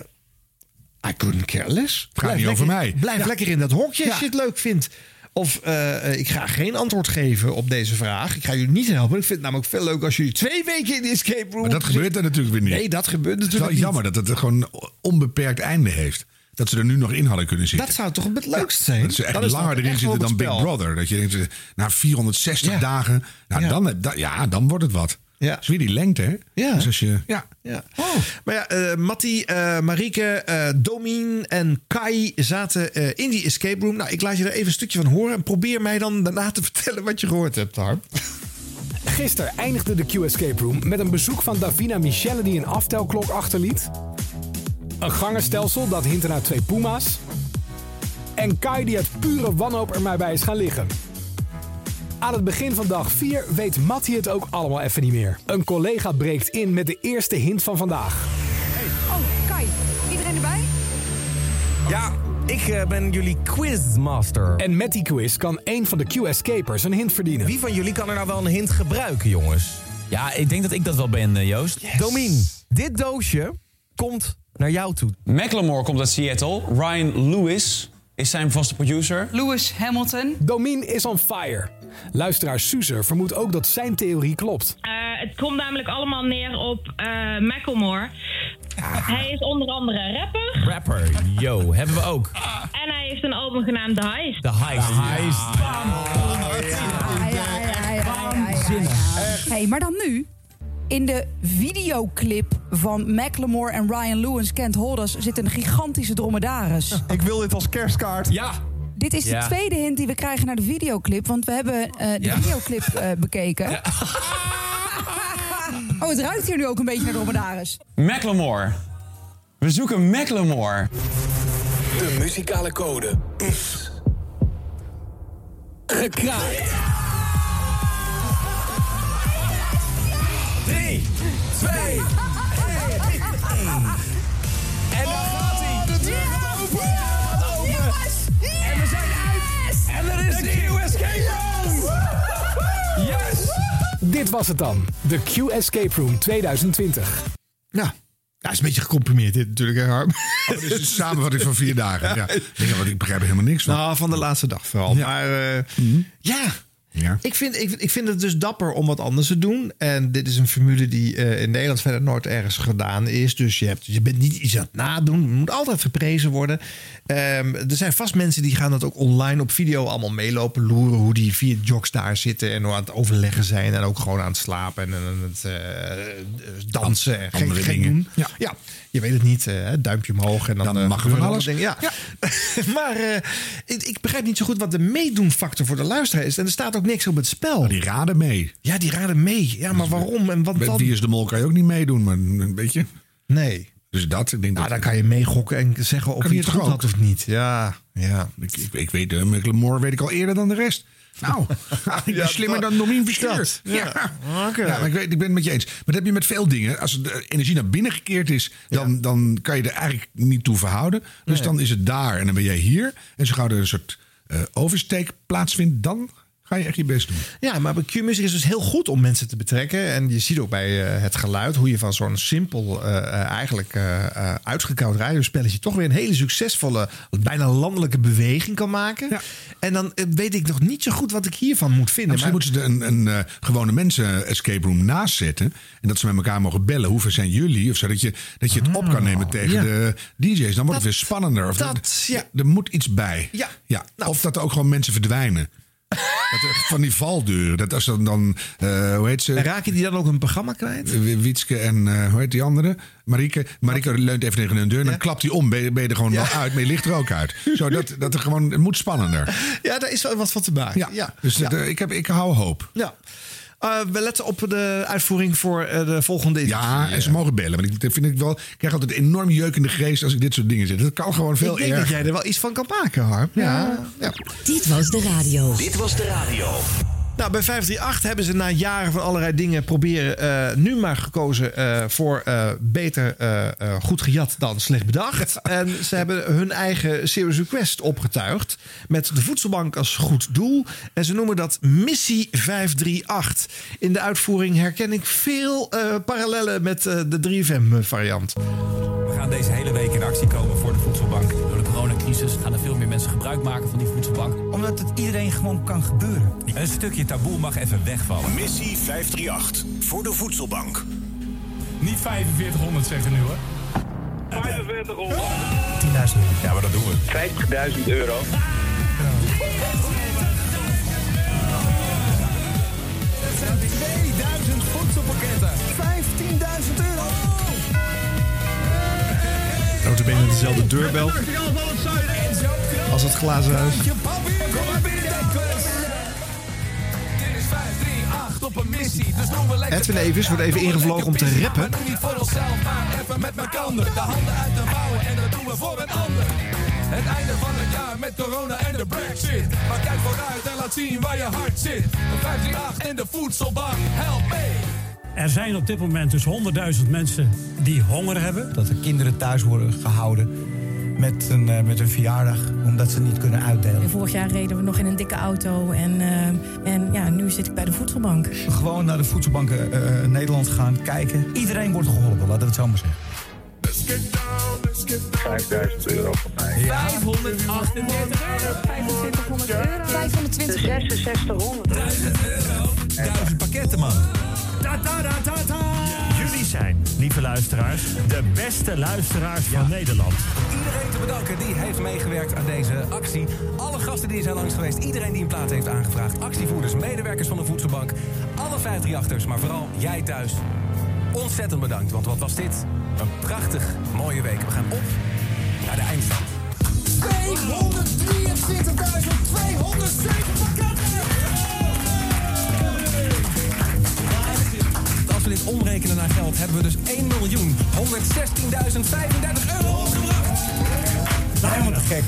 I couldn't care less. Gaat niet over mij. Blijf Ja. lekker in dat hokje als Ja. je het leuk vindt. Of eh, eh, ik ga geen antwoord geven op deze vraag. Ik ga jullie niet helpen. Ik vind het namelijk veel leuk als jullie twee weken in de escape room... Maar dat gebeurt er natuurlijk weer niet. Nee, dat gebeurt Het is wel natuurlijk niet. jammer dat het gewoon een onbeperkt einde heeft. Dat ze er nu nog in hadden kunnen zitten. Dat zou toch het leukst zijn? Dat ze echt is langer erin echt zitten dan Big. Brother. Dat je denkt, eh, na 460 Ja. dagen, nou, Ja. Dan, dan, ja, dan wordt het wat. Ja. Is weer die lengte, hè? Ja. Dus als je, ja. Ja. Maar ja, eh Matti, eh Marieke, eh Domien en Kai zaten eh, in die escape room. Nou, ik laat je er even een stukje van horen. En probeer mij dan daarna te vertellen wat je gehoord hebt, Harm. Gisteren eindigde de Q-Escape Room met een bezoek van Davina Michelle die een aftelklok achterliet. Een gangenstelsel dat hintte naar twee puma's. En Kai die uit pure wanhoop er maar bij is gaan liggen. Aan het begin van dag 4 weet Mattie het ook allemaal even niet meer. Een collega breekt in met de eerste hint van vandaag. Oh, Kai, iedereen erbij? Ja, ik eh, ben jullie quizmaster. En met die quiz kan één van de Q-escapers een hint verdienen. Wie van jullie kan er nou wel een hint gebruiken, jongens? Ja, ik denk dat ik dat wel ben, eh, Joost. Domien, dit doosje komt naar jou toe. Macklemore komt uit Seattle. Ryan Lewis is zijn vaste producer. Lewis Hamilton. Domien is on fire. Luisteraar Suzer vermoedt ook dat zijn theorie klopt. Eh, het komt namelijk allemaal neer op eh Macklemore. Hij is onder andere rapper. Rapper, yo, hebben we ook. En hij heeft een album genaamd The Heist. De Heist. De Heist. Hey, maar dan nu. In de videoclip van Macklemore en Ryan Lewis Kent Holders zit een gigantische dromedaris. Ik wil dit als kerstkaart. Ja. Dit is de Ja. tweede hint die we krijgen naar de videoclip, want we hebben eh, de Ja. videoclip eh, bekeken. Oh, het ruikt hier nu ook een beetje naar dromedaris. Macklemore. We zoeken Macklemore. De muzikale code is... Gekraakt. 3, 2, 1. En dan gaat hij. De deur gaat open. Gaat open. En we zijn uit. En er is de Q-Escape Room. Yes. Dit was het dan. De Q-Escape Room 2020. Ja. Ja, is een beetje gecomprimeerd dit natuurlijk, hè, Harm? Oh, dit is een samenvatting van vier dagen. Ja. Ik, denk, wat, ik begrijp er helemaal niks van. Nou, van de laatste dag vooral. Maar eh, ja, Ja. Ik vind, ik, ik vind het dus dapper om wat anders te doen. En dit is een formule die eh, in Nederland verder nooit ergens gedaan is. Dus je, hebt, je bent niet iets aan het nadoen. Het moet altijd geprezen worden. Ehm, er zijn vast mensen die gaan dat ook online op video allemaal meelopen. Loeren hoe die vier jocks daar zitten. En hoe aan het overleggen zijn. En ook gewoon aan het slapen. En aan het eh, dansen. en geen, Andere geen doen. Ja. Je weet het niet. eh, duimpje omhoog. En dan, Dan eh, mag er van alles. dingen. Ja. maar eh, ik, ik begrijp niet zo goed wat de meedoenfactor voor de luisteraar is. En er staat ook niks op het spel. Die raden mee. Ja, die raden mee. Ja, maar waarom en wat dan? Wie is de Mol kan je ook niet meedoen, maar een beetje. Nee. Dus dat, ik denk Nou, dat... dan kan je meegokken en zeggen of je het goed had of niet. Ja, ja. Ik, ik, ik weet, uh, Macklemore weet ik al eerder dan de rest. Nou, ik ben slimmer dan Domien. Ja. Oké. Ja, maar ik, weet, ik ben het met je eens. Maar dat heb je met veel dingen. Als de energie naar binnen gekeerd is, dan, dan kan je er eigenlijk niet toe verhouden. Dus dan is het daar en dan ben jij hier. En zo gauw er een soort eh oversteek plaatsvindt, dan ga je echt je best doen. Ja, maar bij Q-Music is dus heel goed om mensen te betrekken. En je ziet ook bij eh, het geluid hoe je van zo'n simpel, eh, eh, eigenlijk uitgekoud radiospelletje... toch weer een hele succesvolle, bijna landelijke beweging kan maken. En dan weet ik nog niet zo goed wat ik hiervan moet vinden. Nou, misschien moeten ze een, een gewone mensen escape room naast zetten. En dat ze met elkaar mogen bellen. Hoeveel zijn jullie? Of zo, dat je, dat je het op kan nemen tegen ja. de DJ's. Dan wordt het weer spannender. Of dat, ja. Er moet iets bij. Ja. Ja. of dat er ook gewoon mensen verdwijnen. Dat er, van die valdeuren. Dat als dan, dan eh, hoe heet ze? En raken die dan ook een programma kwijt? Wi- Wietske en eh, hoe heet die andere? Marieke. Marieke leunt even tegen een deur. En dan klapt hij om. Ben je, ben je er gewoon wel uit. Maar je ligt er ook uit. Zo, dat, dat er gewoon, het moet spannender. Ja, daar is wel wat van te maken. Ja. ja. Dus dat, eh, ik, heb, ik hou hoop. Ja. Eh, we letten op de uitvoering voor eh, de volgende editie. Ja, en ze mogen bellen. Want ik dat vind ik wel. Ik krijg altijd enorm jeuk in de geest als ik dit soort dingen zit. Dat kan gewoon veel Ik denk erger. dat jij er wel iets van kan maken, Harm. Ja. ja. Dit was de radio. Dit was de radio. Nou, bij 538 hebben ze na jaren van allerlei dingen proberen... eh, nu maar gekozen eh, voor eh, beter eh, eh, goed gejat dan slecht bedacht. En ze hebben hun eigen Serious Request opgetuigd... met de voedselbank als goed doel. En ze noemen dat Missie 538. In de uitvoering herken ik veel eh, parallellen met eh, de 3FM-variant. We gaan deze hele week in actie komen voor de voedselbank. Gaan er veel meer mensen gebruik maken van die voedselbank. Omdat het iedereen gewoon kan gebeuren. Een stukje taboe mag even wegvallen. Missie 538 voor de voedselbank. Niet 4500 zeggen nu hoor. 4500. 10.000 euro. Ja, maar dat doen we. 50.000 euro. Het zijn 2000 voedselpakketten. 15.000 euro. Notabene dezelfde deurbel als het glazen huis. Kom maar binnen, Denkers. Dit is 538 op een missie. Dus doen we lekker Edwin Evers wordt even ingevlogen om te rappen. Maar nu niet voor onszelf, maar even met elkaar. De handen uit de mouwen en dat doen we voor een ander. Het einde van het jaar met corona en de brexit. Maar kijk vooruit en laat zien waar je hart zit. De 538 en de voedselbank, help mee. Er zijn op dit moment dus 100.000 mensen die honger hebben. Dat er kinderen thuis worden gehouden met een, eh, met een verjaardag, omdat ze niet kunnen uitdelen. Vorig jaar reden we nog in een dikke auto en, eh, en ja, nu zit ik bij de voedselbank. Gewoon naar de voedselbanken eh, Nederland gaan kijken. Iedereen wordt geholpen, laten we het zo maar zeggen. 5000 euro voor mij. 538 euro. 2500 euro. 520 6600. 1000 pakketten, man. Jullie zijn, lieve luisteraars, de beste luisteraars van Nederland. Iedereen te bedanken die heeft meegewerkt aan deze actie. Alle gasten die zijn langs geweest, iedereen die een plaat heeft aangevraagd. Actievoerders, medewerkers van de Voedselbank. Alle 538ers, maar vooral jij thuis. Ontzettend bedankt, want wat was dit? Een prachtig mooie week. We gaan op naar de eindstand. 223.207 Als dit omrekenen naar geld, hebben we dus 1.116.035 euro opgebracht. Helemaal te gek.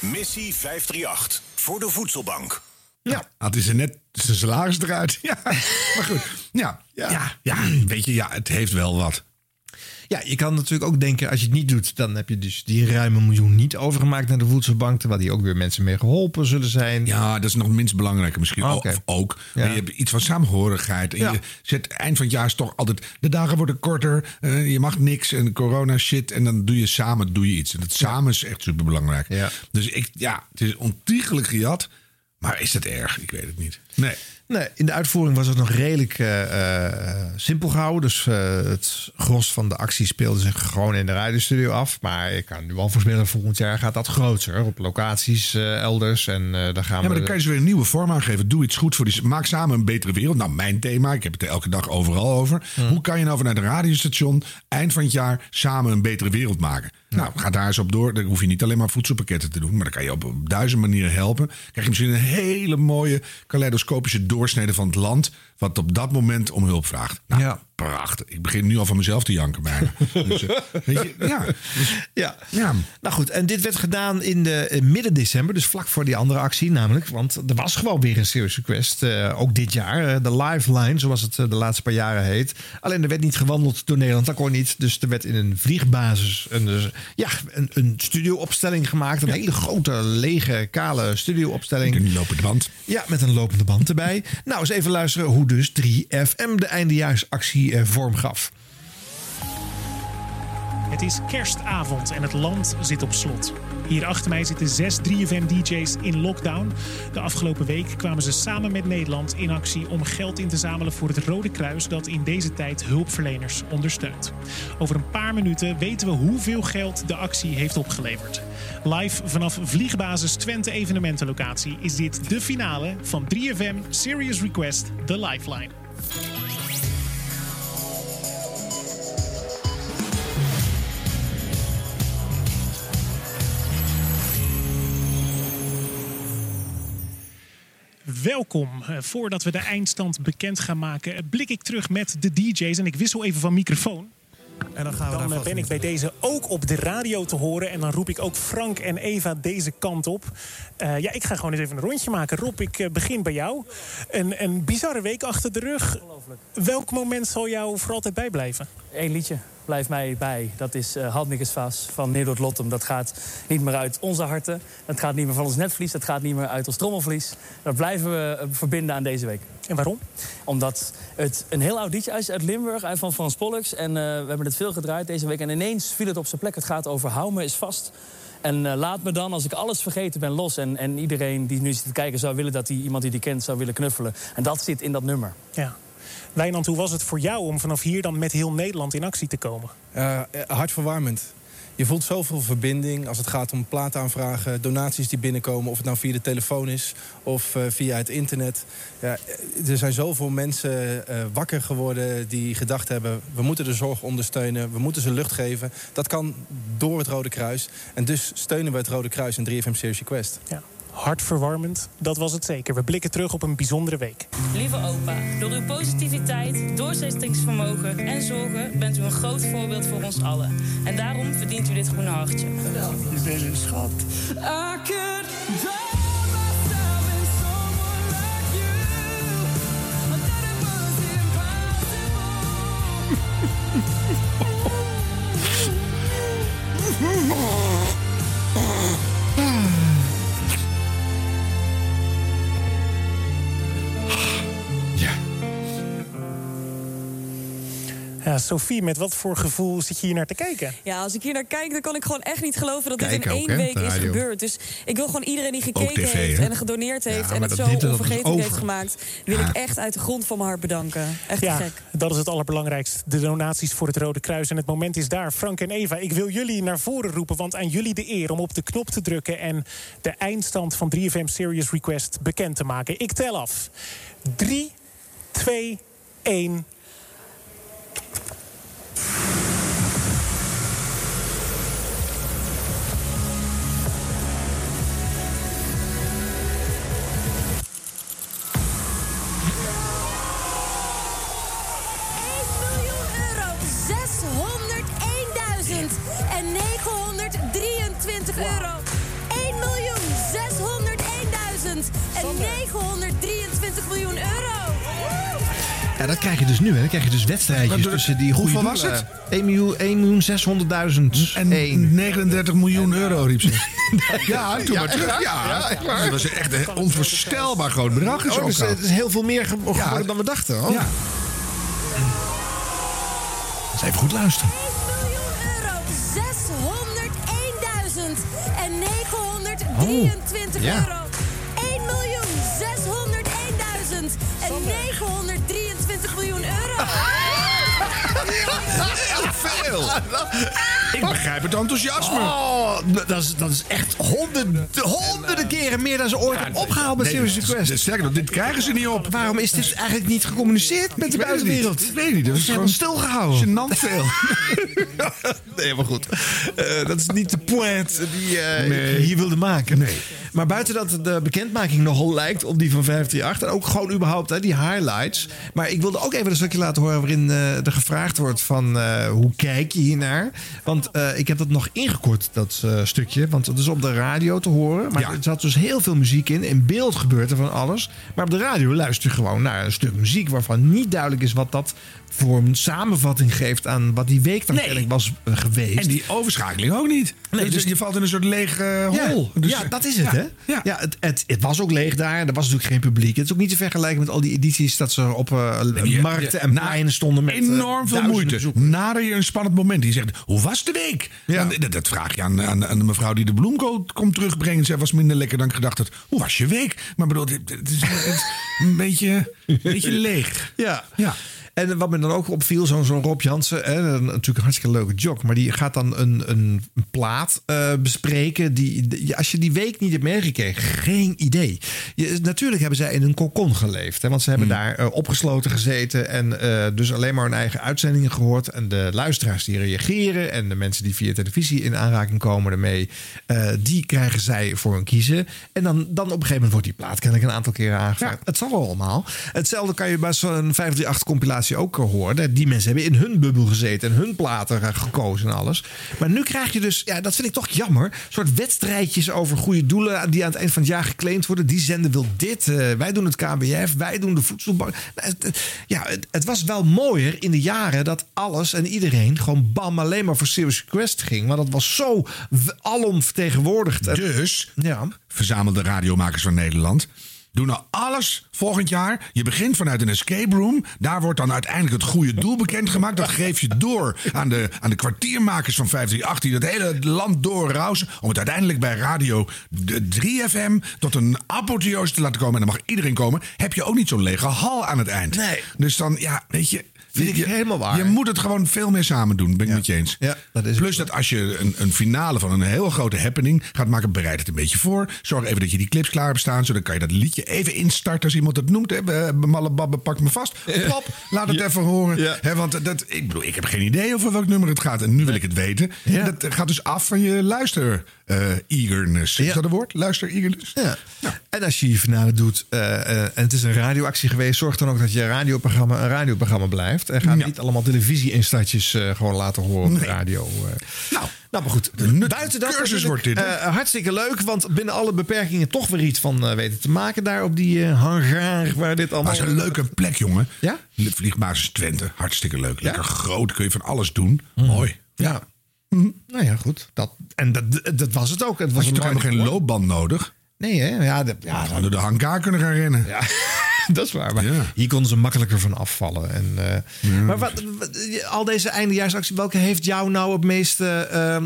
Missie 538 voor de voedselbank. Ja. Had hij ze net zijn salaris eruit. Ja, maar goed. Ja, ja. ja, weet je, ja, het heeft wel wat. Ja, je kan natuurlijk ook denken, als je het niet doet, dan heb je dus die ruime miljoen niet overgemaakt naar de voedselbank, terwijl die ook weer mensen mee geholpen zullen zijn. Ja, dat is nog minst belangrijk misschien. Of ook. Ja. Maar je hebt iets van samenhorigheid. En Ja. je zet eind van het jaar is toch altijd. De dagen worden korter. eh, je mag niks. En corona shit. En dan doe je samen doe je iets. En het samen is echt super belangrijk. Dus ik, ja, het is ontiegelijk gejat. Maar is dat erg? Ik weet het niet. Nee. Nee, in de uitvoering was het nog redelijk eh, eh, simpel gehouden. Dus eh, het gros van de actie speelde zich gewoon in de radiostudio af. Maar ik kan nu al voorspellen, volgend jaar gaat dat groter. Op locaties elders. En dan gaan Ja, maar we... dan kan je ze weer een nieuwe vorm aangeven. Doe iets goed voor die. Maak samen een betere wereld. Nou, mijn thema. Ik heb het elke dag overal over. Hoe kan je nou vanuit een radiostation eind van het jaar samen een betere wereld maken? Nou, ga daar eens op door. Dan hoef je niet alleen maar voedselpakketten te doen. Maar dan kan je op, duizend manieren helpen. Krijg je misschien een hele mooie kaleidoscopische doorsnede van het land. Wat op dat moment om hulp vraagt. Nou, prachtig. Ik begin nu al van mezelf te janken bijna. Dus, eh, weet je, ja. Dus, ja. ja. Nou goed, en dit werd gedaan in de eh, midden december, dus vlak voor die andere actie namelijk. Want er was gewoon weer een Serious Request, eh, ook dit jaar. de Lifeline, zoals het de laatste paar jaren heet. Alleen er werd niet gewandeld door Nederland, dat kon niet. Dus er werd in een vliegbasis een, dus, ja, een, een studioopstelling gemaakt. Een hele grote, lege, kale studioopstelling. Een lopende band. Ja, met een lopende band erbij. Nou, eens even luisteren hoe dus 3FM de eindejaarsactie eh, vorm gaf. Het is kerstavond en het land zit op slot. Hier achter mij zitten zes 3FM-DJ's in lockdown. De afgelopen week kwamen ze samen met Nederland in actie om geld in te zamelen voor het Rode Kruis dat in deze tijd hulpverleners ondersteunt. Over een paar minuten weten we hoeveel geld de actie heeft opgeleverd. Live vanaf Vliegbasis Twente evenementenlocatie is dit de finale van 3FM Serious Request The Lifeline. Welkom. Eh, Voordat we de eindstand bekend gaan maken, blik ik terug met de DJ's en ik wissel even van microfoon. En dan gaan we Dan daar eh, ben ik bij deze ook op de radio te horen. En dan roep ik ook Frank en Eva deze kant op. Eh, ja, ik ga gewoon eens even een rondje maken. Rob, ik begin bij jou. Een, een bizarre week achter de rug. Welk moment zal jou voor altijd bijblijven? Eén liedje blijft mij bij. Dat is uh, van Nederland Lottem. Dat gaat niet meer uit onze harten. Dat gaat niet meer van ons netvlies. Dat gaat niet meer uit ons trommelvlies. Dat blijven we eh, verbinden aan deze week. En waarom? Omdat het een heel oud liedje is uit Limburg, uit van Frans Pollux. En eh, we hebben het veel gedraaid deze week. En ineens viel het op zijn plek. Het gaat over hou me is vast. En laat me dan, als ik alles vergeten ben, los. En, en iedereen die nu zit te kijken zou willen dat hij iemand die die kent zou willen knuffelen. En dat zit in dat nummer. Ja. Wijnand, hoe was het voor jou om vanaf hier dan met heel Nederland in actie te komen? Eh, eh, hartverwarmend. Je voelt zoveel verbinding als het gaat om plaataanvragen, donaties die binnenkomen, of het nou via de telefoon is of eh, via het internet. Ja, er zijn zoveel mensen wakker geworden die gedacht hebben: we moeten de zorg ondersteunen, we moeten ze lucht geven. Dat kan door het Rode Kruis. En dus steunen we het Rode Kruis en 3FM Serious Request. Ja. Hartverwarmend, dat was het zeker. We blikken terug op een bijzondere week. Lieve opa, door uw positiviteit, doorzettingsvermogen en zorgen bent u een groot voorbeeld voor ons allen. En daarom verdient u dit groene hartje. Je bent een schat. I Ja, Sophie, met wat voor gevoel zit je hier naar te kijken? Ja, als ik hier naar kijk, dan kan ik gewoon echt niet geloven dat dit in ook, één hè, week de is radio. gebeurd. Dus ik wil gewoon iedereen die gekeken tv, heeft hè? en gedoneerd heeft Ja, en het dat zo dit- dat is onvergetelijk heeft over. gemaakt, wil ik echt uit de grond van mijn hart bedanken. Echt te ja, gek. dat is het allerbelangrijkste. De donaties voor het Rode Kruis. En het moment is daar. Frank en Eva, ik wil jullie naar voren roepen. Want aan jullie de eer om op de knop te drukken... en de eindstand van 3FM Serious Request bekend te maken. Ik tel af. 3, 2, 1... euro. 601.923 euro. 1 miljoen 601.923 miljoen euro. Ja, dat krijg je dus nu. Hè. Dan krijg je dus wedstrijdjes tussen die goede Hoeveel was het? 1.600.000 En 39 miljoen euro, riep ze. ja, toen maar terug. Ja, dat was echt een onvoorstelbaar groot bedrag. Oh, dus het is heel veel meer geworden dan we dachten. Hoor. Ja. Dus even goed luisteren. 23 oh, ja. euro. 1.601.903 20 miljoen euro. Heel veel. Ik begrijp het enthousiasme. Oh, dat is, dat is echt honderden, honderden keren meer dan ze ooit hebben opgehaald met Serious Request. Sterker nog, dit krijgen ze niet op. Waarom is dit eigenlijk niet gecommuniceerd met de buitenwereld? Ik weet niet. Dat is gewoon stilgehouden. Genant veel. nee, maar goed. Eh, dat is niet de point die uh, hier wilde maken. Nee. Maar buiten dat de bekendmaking nogal lijkt op die van 538. En ook gewoon überhaupt hè, die highlights. Maar ik wilde ook even een stukje laten horen waarin eh, er gevraagd wordt van eh, hoe kijk je hiernaar? Want eh, ik heb dat nog ingekort, dat stukje. Want het is op de radio te horen. Maar er zat dus heel veel muziek in. In beeld gebeurt er van alles. Maar op de radio luister je gewoon naar een stuk muziek waarvan niet duidelijk is wat dat voor een samenvatting geeft aan wat die week dan kennelijk was geweest. En die overschakeling ook niet. Nee, dus dus- je valt in een soort lege Ja, hol. Dus, ja, dat is het, ja, hè? Ja, het, het, het was ook leeg daar. Er was natuurlijk geen publiek. Het is ook niet te vergelijken met al die edities dat ze op je- markten en pleinen stonden met eh, Enorm veel moeite. bezoekers. Nader je een spannend moment. Die zegt, hoe was de week? Dan- dat, dat vraag je aan, aan, aan de mevrouw die de bloemkool komt terugbrengen. Zij was minder lekker dan ik gedacht had. Hoe was je week? Maar bedoel, het, het is een beetje, een beetje leeg. Ja. ja. En wat me dan ook opviel, zo'n Rob Jansen, hè, natuurlijk een hartstikke leuke jock, maar die gaat dan een, een plaat eh, bespreken. Die, die- als je die week niet hebt meegekregen, geen idee. Je, natuurlijk hebben zij in een kokon geleefd, hè, want ze hebben daar eh, opgesloten gezeten en eh, dus alleen maar hun eigen uitzendingen gehoord. En de luisteraars die reageren en de mensen die via televisie in aanraking komen ermee, die krijgen zij voor hun kiezen. En dan, dan op een gegeven moment wordt die plaat kennelijk een aantal keren aangevraagd. Het zal wel allemaal. Hetzelfde kan je bij zo'n 538 compilatie ook eh, horen. Die mensen hebben in hun bubbel gezeten en hun platen eh, gekozen en alles. Maar nu krijg je dus, ja, dat vind ik toch jammer, een soort wedstrijdjes over goede doelen die aan het eind van het jaar geclaimd worden. Die zender wil dit, eh, wij doen het KBF, wij doen de voedselbank. Nou, Ja, het, het was wel mooier in de jaren dat alles en iedereen gewoon bam alleen maar voor Serious Quest ging. Want dat was zo alom vertegenwoordigd. Dus, ja. verzamel de radiomakers van Nederland. Doe nou alles volgend jaar. Je begint vanuit een escape room. Daar wordt dan uiteindelijk het goede doel bekendgemaakt. Dat geef je door aan de, aan de kwartiermakers van 538... die dat hele land doorrausen... om het uiteindelijk bij radio de 3FM tot een apotheose te laten komen. En dan mag iedereen komen. Heb je ook niet zo'n lege hal aan het eind. Nee. Dus dan, ja, weet je... Vind ik je, helemaal waar. Je moet het gewoon veel meer samen doen, ben ik met je eens. Ja, dat is Plus dat als je een, een finale van een heel grote happening gaat maken, bereid het een beetje voor. Zorg even dat je die clips klaar hebt staan, zodat kan je dat liedje even instarten als iemand het noemt. Hè. Be- Malle Babbe pakt me vast. Plop, laat het even horen. Hè, want dat, ik bedoel, ik heb geen idee over welk nummer het gaat en nu wil ik het weten. Dat gaat dus af van je luister eh, eagerness. Is dat een woord? Luister eagerness? Ja. En als je je finale doet eh, eh, en het is een radioactie geweest, zorg dan ook dat je radioprogramma een radioprogramma blijft. En ga niet allemaal televisie-instartjes eh, gewoon laten horen op de radio. eh. Nou, nou, maar goed. Buiten dat cursus wordt dit, eh, hartstikke leuk, want binnen alle beperkingen toch weer iets van eh, weten te maken daar op die eh, hangar waar dit allemaal... Maar het is een leuke plek, jongen. Ja? Vliegbasis Twente. Hartstikke leuk. Lekker groot. Kun je van alles doen. Mooi. Ja. Nou ja, goed. Dat, en dat, dat was het ook. Het was je een toch helemaal geen loopband nodig? Nee, hè? Ja, de, ja, Ja, gewoon door de hangar kunnen gaan rennen. Ja, dat is waar. Maar hier konden ze makkelijker van afvallen. En, eh, Maar wat, wat- al deze eindejaarsactie, welke heeft jou nou het meeste... eh, eh,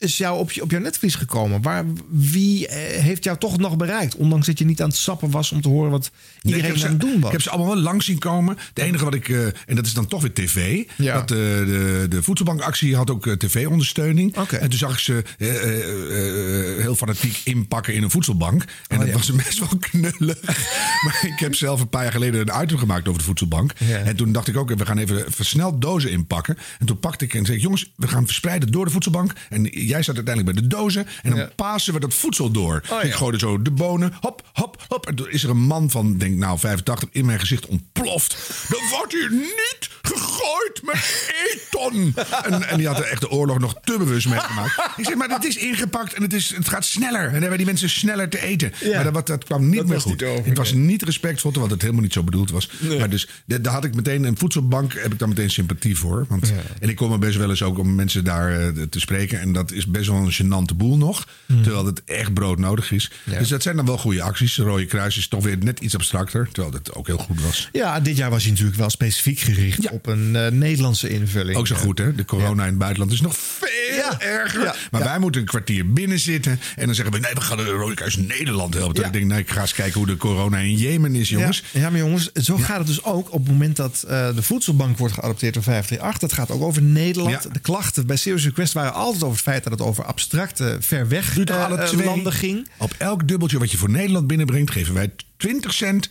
is jou op, je, op jouw netvlies gekomen? Waar, wie eh, heeft jou toch nog bereikt? Ondanks dat je niet aan het sappen was om te horen wat iedereen aan het doen was. Ik heb ze allemaal wel lang zien komen. Het enige wat ik, eh, en dat is dan toch weer tv. Ja. Dat, eh, de, de voedselbankactie had ook tv-ondersteuning. En toen zag ik ze heel fanatiek inpakken in een voedselbank. En dat ja. was best wel knullig. maar ik heb zelf een paar jaar geleden een item gemaakt over de voedselbank. En toen dacht ik ook, we gaan even versneld dozen inpakken. En toen pakte ik en zei ik, jongens, we gaan verspreiden door de voedselbank. En jij staat uiteindelijk bij de dozen. En dan Ja. pasen we dat voedsel door. Oh, ja. Ik gooide zo de bonen, hop, hop, hop. En toen is er een man van, denk nou 85, in mijn gezicht ontploft. Er wordt hier niet gegooid met eten. en, en die had er echt de oorlog nog te bewust meegemaakt. Ik zeg, maar het is ingepakt en het, is, het gaat sneller. En dan hebben die mensen sneller te eten. Maar dat, wat- dat kwam niet Dat meer goed. niet was niet respectvol, terwijl het helemaal niet zo bedoeld was. Maar dus daar had ik meteen een voedselbank, heb ik daar meteen sympathie voor. Want, En ik kom er best wel eens ook om mensen daar eh, te spreken. En dat is best wel een gênante boel nog. Terwijl het echt brood nodig is. Ja. Dus dat zijn dan wel goede acties. De Rode Kruis is toch weer net iets abstracter. Terwijl dat ook heel goed was. Ja, dit jaar was hij natuurlijk wel specifiek gericht op een eh, Nederlandse invulling. Ook zo goed, hè? De corona in het buitenland is nog veel erger. Ja. Maar wij moeten een kwartier binnen zitten. En dan zeggen we, nee, we gaan de Rode Kruis Nederland helpen. Ik denk, nee, ik ga eens kijken hoe de corona in Jemen is, jongens. Ja, maar jongens, zo gaat het dus ook op het moment dat eh, de voedselbank wordt geadopteerd door 538. Dat gaat ook over Nederland. De klachten bij Serious Request waren altijd over het feit dat het over abstracte, ver weg twee. landen ging. Op elk dubbeltje wat je voor Nederland binnenbrengt, geven wij 20 cent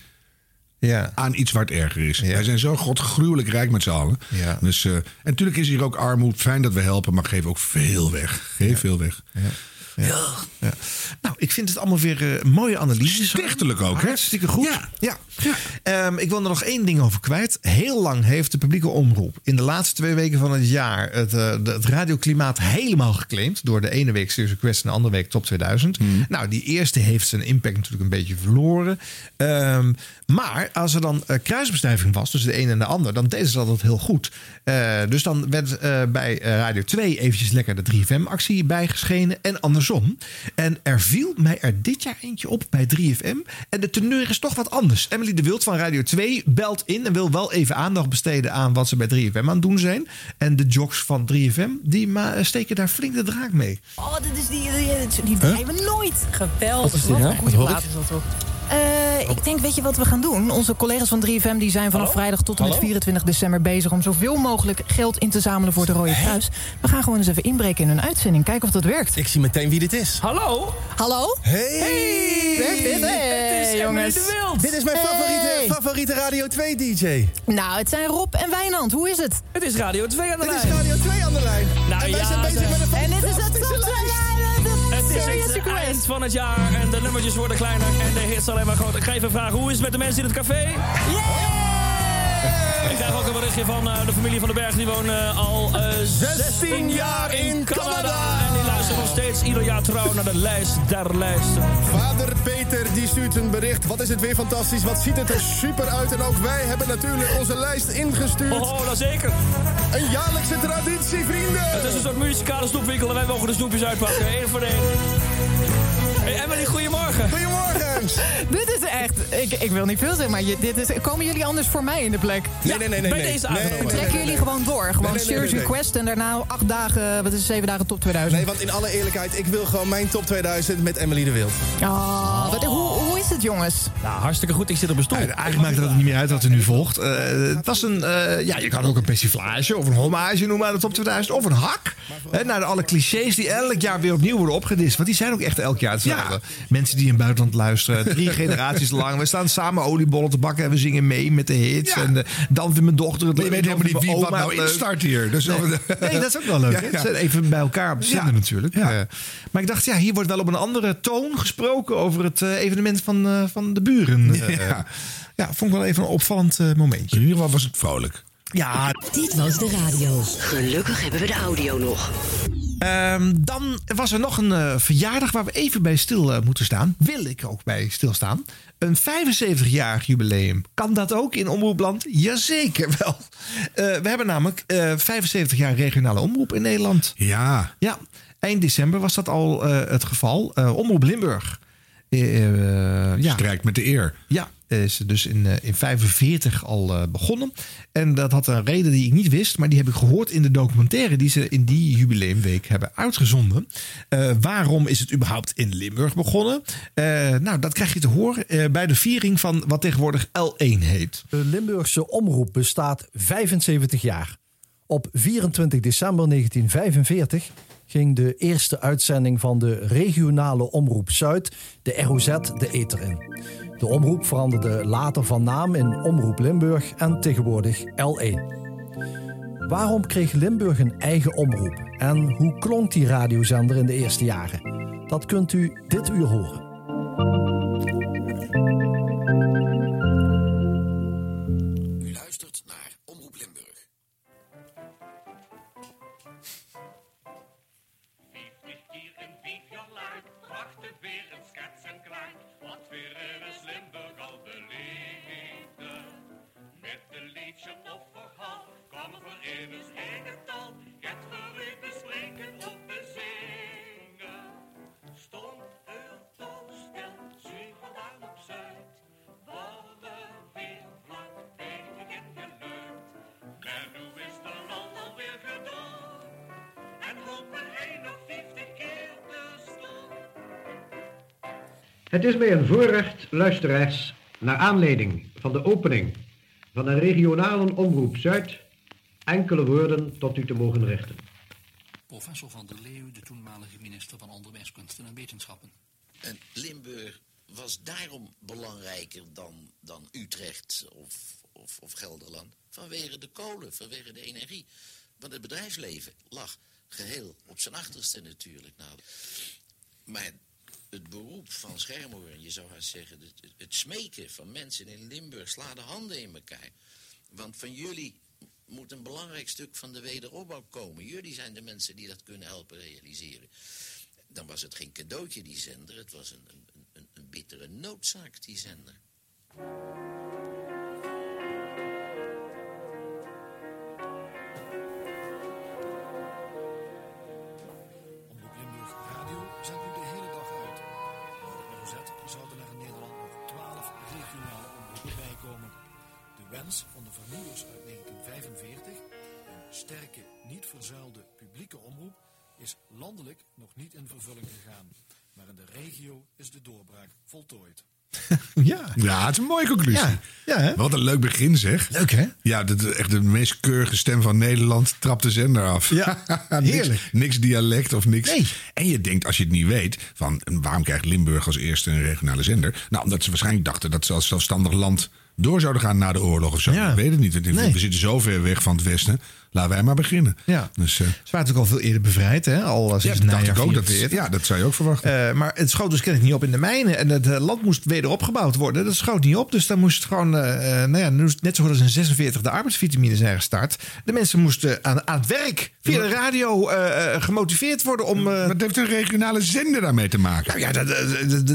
Ja. aan iets het erger is. Wij zijn zo godgruwelijk rijk met z'n allen. Ja. Dus, eh, en natuurlijk is hier ook armoede. Fijn dat we helpen, maar geef ook veel weg. Geef veel weg. Ja. Ja. Ja. Nou, ik vind het allemaal weer eh, mooie analyses. Stichtelijk ook, hè? Hartstikke goed. Ja. Ehm, ik wil er nog één ding over kwijt. Heel lang heeft de publieke omroep in de laatste twee weken van het jaar het, de- het radioklimaat helemaal geclaimd. Door de ene week Serious Request en de andere week Top 2000. Nou, die eerste heeft zijn impact natuurlijk een beetje verloren. Ehm, maar als er dan eh, kruisbestuiving was tussen de een en de ander, dan deden ze dat altijd heel goed. Dus dan werd bij Radio 2 eventjes lekker de 3FM-actie bijgeschenen en andersom. En er viel mij er dit jaar eentje op bij 3FM. En de teneur is toch wat anders. Emily de Wild van Radio 2 belt in en wil wel even aandacht besteden aan wat ze bij 3FM aan het doen zijn. En de jocks van 3FM, die steken daar flink de draak mee. Oh, dit is die, die, die we nooit. Wat Geweldig. is dit nou? een goede Wat plaat is dat toch? Eh, ik denk, weet je wat we gaan doen? Onze collega's van 3FM die zijn vanaf vrijdag tot en met Hallo? 24 december bezig om zoveel mogelijk geld in te zamelen voor de Rode Kruis. We gaan gewoon eens even inbreken in hun uitzending, kijken of dat werkt. Ik zie meteen wie dit is. Hallo? Hallo? Hey! Werkt dit? Hey, Het is jongens. De Wild. Dit is mijn favoriete, Hey. favoriete Radio 2 DJ. Nou, het zijn Rob en Wijnand. Hoe is het? Het is Radio 2 aan de Dit lijn. is Radio 2 aan de lijn. Nou en wij ja, zijn bezig met een En dit is het lijst. Het is het eind van het jaar en de nummertjes worden kleiner en de hits alleen maar groter. Ik ga even vragen, hoe is het met de mensen in het café? Ik krijg ook een berichtje van eh, de familie van den Berg. Die wonen al eh, 16 jaar in Canada. En die luisteren nog steeds ieder jaar trouw naar de lijst der lijsten. Vader Peter die stuurt een bericht. Wat is het weer fantastisch. Wat ziet het er super uit. En ook wij hebben natuurlijk onze lijst ingestuurd. Oh, dat zeker. Een jaarlijkse traditie, vrienden. Het is een soort muzikale snoepwinkel en wij mogen de snoepjes uitpakken. Eén voor één. Hey Emily, goedemorgen. Goedemorgen. Dit is echt, ik, ik wil niet veel zeggen, maar je, dit is, komen jullie anders voor mij in de plek? Nee, nee, nee, nee. bij nee. deze Nee, aangenomen. nee, nee, Trekken nee, jullie nee. gewoon door? Gewoon Nee, nee, nee, Serious nee, nee. Request en daarna acht dagen, wat is het, zeven dagen top 2000? Nee, want in alle eerlijkheid, ik wil gewoon mijn top 2000 met Emily de Wild. Oh, wat, hoe, hoe is het jongens? Nou, hartstikke goed. Ik zit op een stoel. Eigenlijk maakt het niet meer uit wat er nu volgt. Eh, het was een, eh, ja, je kan ook een persiflage of een hommage noemen aan de top 2000. Of een hak. Hè, naar alle clichés die elk jaar weer opnieuw worden opgedist. Want die zijn ook echt elk jaar hetzelfde. Mensen die in het buitenland luisteren. Drie generaties lang. We staan samen oliebollen te bakken en we zingen mee met de hits. Ja. En de, dans met mijn dochter. Het Maar je weet helemaal niet wie wat oma, nou leuk. instart hier. Dus Nee, nee, dat is ook wel leuk. Ja, even bij elkaar Ja. natuurlijk. Ja. Eh, maar ik dacht, ja, hier wordt wel op een andere toon gesproken over het eh, evenement van, eh, van de buren. Eh, Ja. ja, vond ik wel even een opvallend eh, momentje. In ieder geval was het vrolijk. Ja, Dit was de radio. Gelukkig hebben we de audio nog. Ehm, dan was er nog een eh, verjaardag waar we even bij stil eh, moeten staan. Wil ik ook bij stilstaan. Een 75-jarig jubileum. Kan dat ook in Omroepland? Jazeker wel. Eh, we hebben namelijk eh 75 jaar regionale omroep in Nederland. Ja. Ja, eind december was dat al het geval. Omroep Limburg. Ja. Strijk met de eer. Ja, is dus in, eh, in 45 al eh, begonnen. En dat had een reden die ik niet wist, maar die heb ik gehoord in de documentaire die ze in die jubileumweek hebben uitgezonden. Eh, waarom is het überhaupt in Limburg begonnen? Eh, nou, dat krijg je te horen eh, bij de viering van wat tegenwoordig L1 heet. De Limburgse omroep bestaat 75 jaar. Op 24 december 1945 ging de eerste uitzending van de regionale omroep Zuid, de ROZ, de ether in. De omroep veranderde later van naam in Omroep Limburg en tegenwoordig L1. Waarom kreeg Limburg een eigen omroep en hoe klonk die radiozender in de eerste jaren? Dat kunt u dit uur horen. Het is mij een voorrecht, luisteraars, naar aanleiding van de opening van een regionale omroep Zuid, enkele woorden tot u te mogen richten. Professor van der Leeuw, de toenmalige minister van Onderwijs, Kunsten en Wetenschappen. En Limburg was daarom belangrijker dan, dan Utrecht of, of, of Gelderland. Vanwege de kolen, vanwege de energie. Want het bedrijfsleven lag geheel op zijn achterste natuurlijk. Nou, Maar het beroep van schermhoorn, je zou haast zeggen, het, smeken van mensen in Limburg, sla de handen in elkaar. Want van jullie moet een belangrijk stuk van de wederopbouw komen. Jullie zijn de mensen die dat kunnen helpen realiseren. Dan was het geen cadeautje, die zender. Het was een, een, een bittere noodzaak, die zender. Van de vernieuwers uit 1945, een sterke, niet verzuilde publieke omroep, is landelijk nog niet in vervulling gegaan. Maar in de regio is de doorbraak voltooid. Ja. Ja, het is een mooie conclusie. Ja, ja hè? Wat een leuk begin zeg. Leuk hè? Ja, de, de- echt de meest keurige stem van Nederland trapt de zender af. Ja, niks, heerlijk. niks dialect of niks. En je denkt, als je het niet weet, van waarom krijgt Limburg als eerste een regionale zender? Nou, omdat ze waarschijnlijk dachten dat ze als zelfstandig land door zouden gaan na de oorlog of zo. Ik weet het niet. We zitten zo ver weg van het westen. Laten wij maar beginnen. Ja. Dus, eh, Ze waren natuurlijk al veel eerder bevrijd, hè? Al sinds ja, dat dacht ik ook. Dat, 44. ja, dat zou je ook verwachten. Eh, maar het schoot dus kennelijk niet op in de mijnen. En het eh, land moest weder opgebouwd worden. Dat schoot niet op. Dus dan moest het gewoon, nou ja, net zo goed als in 46 de arbeidsvitamine zijn gestart. De mensen moesten aan, aan het werk via de radio gemotiveerd worden om... Wat heeft een regionale zender daarmee te maken? nou ja,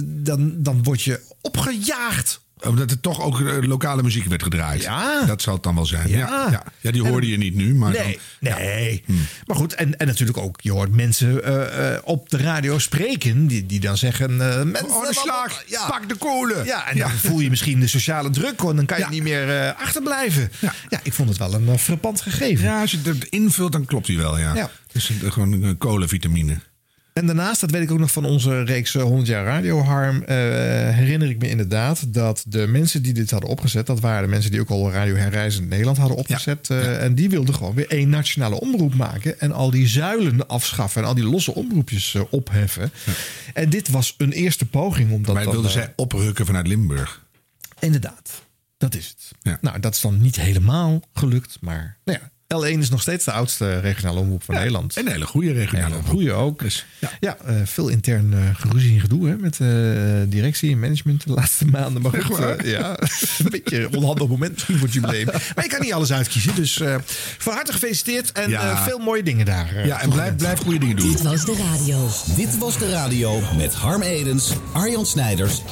dan, dan word je opgejaagd. Omdat er toch ook eh, lokale muziek werd gedraaid. Ja. Dat zal het dan wel zijn. Ja. Ja, ja. ja die hoorde je niet nu. Maar nee, dan- nee. Maar goed, en, en natuurlijk ook, je hoort mensen eh, eh, op de radio spreken die, die dan zeggen... eh mensen, Oh, de slag, pak de kolen. Ja, en dan voel je misschien de sociale druk, hoor. Dan kan je niet meer achterblijven. Ja. ik vond het wel een frappant gegeven. Ja, als je het invult, dan klopt hij wel, ja. Ja. Dus gewoon een kolenvitamine. En daarnaast, dat weet ik ook nog van onze reeks eh, 100 jaar radio, Harm, eh, herinner ik me inderdaad dat de mensen die dit hadden opgezet, dat waren de mensen die ook al Radio Herreizend in Nederland hadden opgezet. eh, En die wilden gewoon weer één nationale omroep maken en al die zuilen afschaffen en al die losse omroepjes eh, opheffen. En dit was een eerste poging om dat Maar wilden eh, zij oprukken vanuit Limburg. Inderdaad, dat is het. Nou, dat is dan niet helemaal gelukt, maar nou ja. L1 is nog steeds de oudste regionale omroep van Nederland. En een hele goede regionale omroep. Goede ook. ja, eh, veel intern eh geruzie en gedoe hè, met eh, directie en management de laatste maanden. Maar goed, ja, een beetje onhandig moment misschien voor het jubileum. Maar je kan niet alles uitkiezen. Dus eh, van harte gefeliciteerd en Ja. eh, veel mooie dingen daar. Ja, en blijf, blijf goede dingen doen. Dit was de radio. Dit was de radio met Harm Edens, Arjan Snijders.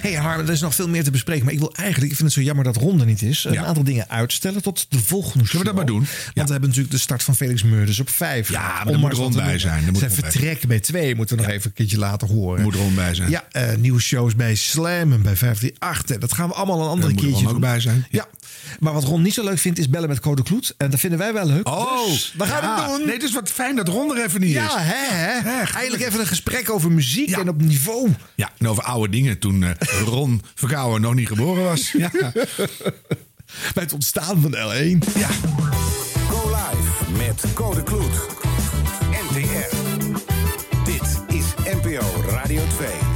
Hey Harm, er is nog veel meer te bespreken. Maar ik wil eigenlijk, ik vind het zo jammer dat Ronde niet is. Een aantal dingen uitstellen tot de volgende show. we dat maar doen? Want we hebben natuurlijk de start van Felix Meurders op 5. Ja, maar daar moet Ron bij zijn. Moet Zijn vertrek bij 2 moeten we nog even een keertje laten horen. Moet Ron bij zijn. Ja, eh, nieuwe shows bij Slam en bij 538. En Dat gaan we allemaal een andere keertje Ron ook doen. bij zijn. Ja. Maar wat Ron niet zo leuk vindt is bellen met Code Kloet. En dat vinden wij wel leuk. Oh, dus we gaan ja. het doen. Nee, het is wat fijn dat Ron er even niet ja, is. hè, hè. Eindelijk even een gesprek over muziek en op niveau. Ja, en over oude dingen toen eh, Ron Verkouwen nog niet geboren was. Ja. Bij het ontstaan van L1. Ja. Met Code Kloet. NTR. Dit is NPO Radio 2.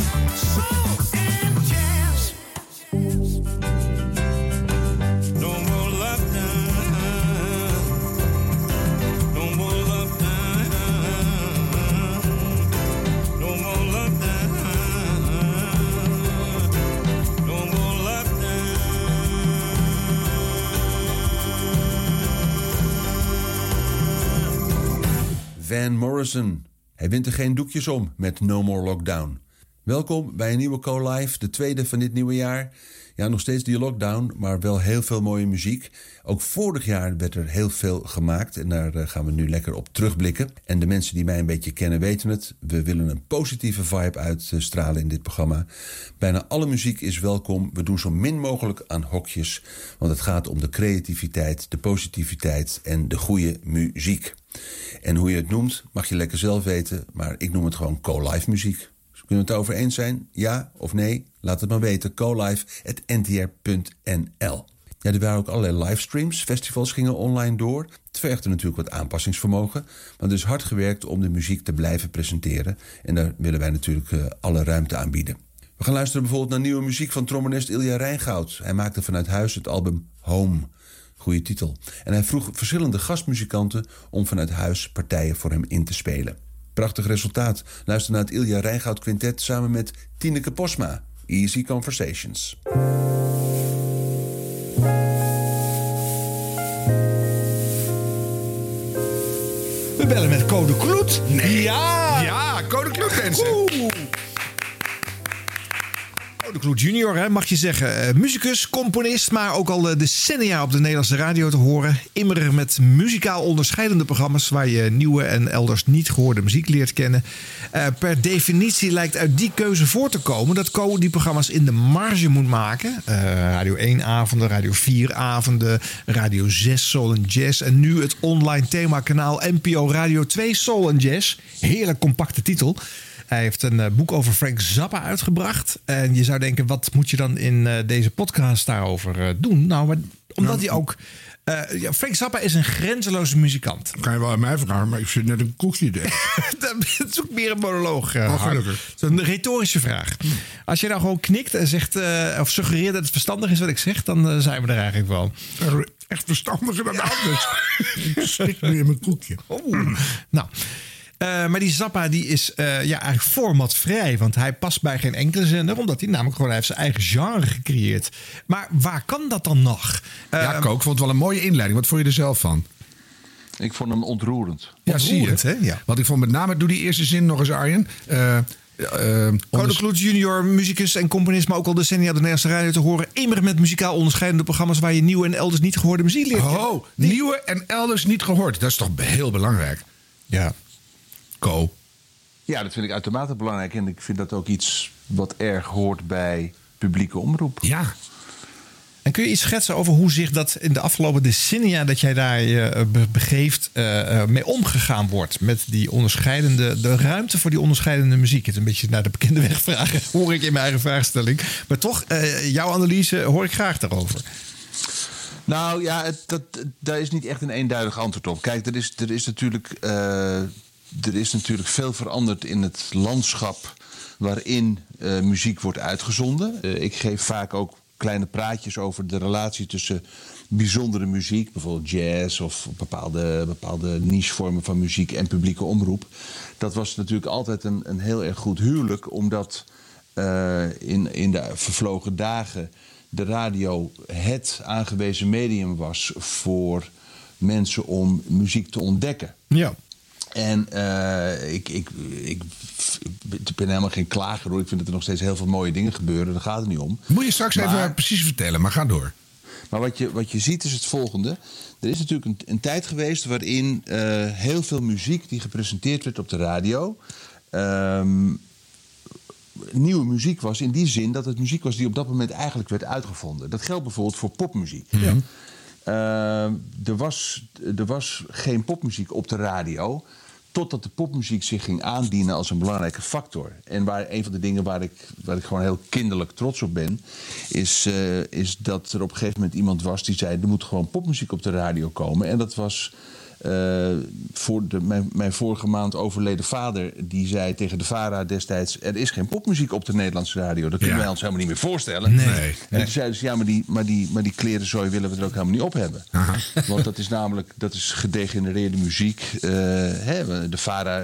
Van Morrison. Hij wint er geen doekjes om met No More Lockdown. Welkom bij een nieuwe Co-Live, de tweede van dit nieuwe jaar. Ja, nog steeds die lockdown, maar wel heel veel mooie muziek. Ook vorig jaar werd er heel veel gemaakt en daar eh, gaan we nu lekker op terugblikken. En de mensen die mij een beetje kennen weten het. We willen een positieve vibe uitstralen in dit programma. Bijna alle muziek is welkom. We doen zo min mogelijk aan hokjes, want het gaat om de creativiteit, de positiviteit en de goede muziek. En hoe je het noemt, mag je lekker zelf weten, maar ik noem het gewoon co-live muziek. Kunnen we het over eens zijn? Ja of nee? Laat het maar weten. colive.ntr.nl Ja, er waren ook allerlei livestreams. Festivals gingen online door. Het vergde natuurlijk wat aanpassingsvermogen. Maar er is hard gewerkt om de muziek te blijven presenteren. En daar willen wij natuurlijk eh, alle ruimte aan bieden. We gaan luisteren bijvoorbeeld naar nieuwe muziek van trombonist Ilja Rijngoud. Hij maakte vanuit huis het album Home. Goeie titel. En hij vroeg verschillende gastmuzikanten om vanuit huis partijen voor hem in te spelen. Prachtig resultaat. Luister naar het Ilja Rijngoud Quintet samen met Tineke Posma. Easy Conversations. We bellen met Code Kloet. Nee. Ja. Ja, Code Kloet, mensen. Kloet junior, hè, mag je zeggen. Eh, muzikus, componist, maar ook al eh, decennia op de Nederlandse radio te horen. Immer met muzikaal onderscheidende programma's... waar je nieuwe en elders niet gehoorde muziek leert kennen. Eh, per definitie lijkt uit die keuze voor te komen... dat Co die programma's in de marge moet maken. Radio 1 avonden, Radio 4 avonden, Radio 6 Soul and Jazz... en nu het online themakanaal NPO Radio 2 Soul and Jazz. Heerlijk compacte titel... Hij heeft een eh, boek over Frank Zappa uitgebracht. En je zou denken, wat moet je dan in eh, deze podcast daarover eh, doen? Nou, maar omdat hij ook... ja, Frank Zappa is een grenzeloze muzikant. Kan je wel aan mij vragen, maar ik zit net een koekje Dat is ook meer een monoloog. Oh, gelukkig. Het is een retorische vraag. Als je nou gewoon knikt en zegt, of suggereert dat het verstandig is wat ik zeg, dan zijn we er eigenlijk wel. Echt verstandiger dan anders. ik schrik nu in mijn koekje. Oeh. Nou, eh, maar die Zappa die is eh, ja, eigenlijk formatvrij. Want hij past bij geen enkele zender. Omdat hij namelijk gewoon hij heeft zijn eigen genre gecreëerd. Maar waar kan dat dan nog? ja, Kook, ik vond het wel een mooie inleiding. Wat vond je er zelf van? Ik vond hem ontroerend. Ja, zie je. Ontroerend, hè? Ja. Want ik vond met name, doe die eerste zin nog eens, Arjen. Eh eh, Code Kloet junior, muzikus en componist, maar ook al decennia de Nederlandse radio te horen. Immer met muzikaal onderscheidende programma's waar je nieuwe en elders niet gehoorde muziek leert. Oh, nieuwe en elders niet gehoord. Dat is toch heel belangrijk? Ja. Ja, dat vind ik uitermate belangrijk. En ik vind dat ook iets wat erg hoort bij publieke omroep. Ja. En kun je iets schetsen over hoe zich dat in de afgelopen decennia dat jij daar je be- begeeft eh, eh, mee omgegaan wordt? Met die onderscheidende, de ruimte voor die onderscheidende muziek. Het is een beetje naar de bekende weg vragen, hoor ik in mijn eigen vraagstelling. Maar toch, eh, jouw analyse hoor ik graag daarover. Nou ja, het, dat, daar is niet echt een eenduidig antwoord op. Kijk, er is, er is, natuurlijk, eh, er is natuurlijk veel veranderd in het landschap waarin eh, muziek wordt uitgezonden. Eh, ik geef vaak ook kleine praatjes over de relatie tussen bijzondere muziek, bijvoorbeeld jazz of bepaalde, bepaalde nichevormen van muziek en publieke omroep. Dat was natuurlijk altijd een, een heel erg goed huwelijk, omdat eh, in, in de vervlogen dagen de radio het aangewezen medium was voor mensen om muziek te ontdekken. Ja. En eh, ik, ik, ik, ik ben helemaal geen klager hoor. Ik vind dat er nog steeds heel veel mooie dingen gebeuren. Daar gaat het niet om. Moet je straks Maar- even precies vertellen, maar ga door. Maar wat je, wat je ziet is het volgende. Er is natuurlijk een, een tijd geweest waarin eh, heel veel muziek die gepresenteerd werd op de radio. ehm, nieuwe muziek was in die zin dat het muziek was die op dat moment eigenlijk werd uitgevonden. Dat geldt bijvoorbeeld voor popmuziek. Ehm, er, was, er was geen popmuziek op de radio. Totdat de popmuziek zich ging aandienen als een belangrijke factor. En waar, een van de dingen waar ik, waar ik gewoon heel kinderlijk trots op ben. Is, eh, is dat er op een gegeven moment iemand was die zei: er moet gewoon popmuziek op de radio komen. En dat was. Eh, voor de, mijn, mijn vorige maand overleden vader, die zei tegen de VARA destijds... er is geen popmuziek op de Nederlandse radio. Dat kunnen Ja. wij ons helemaal niet meer voorstellen. Nee. En toen zeiden ze, ja, maar die, maar die, maar die klerenzooi willen we er ook helemaal niet op hebben. Want dat is namelijk dat is gedegenereerde muziek. Eh, hè, de VARA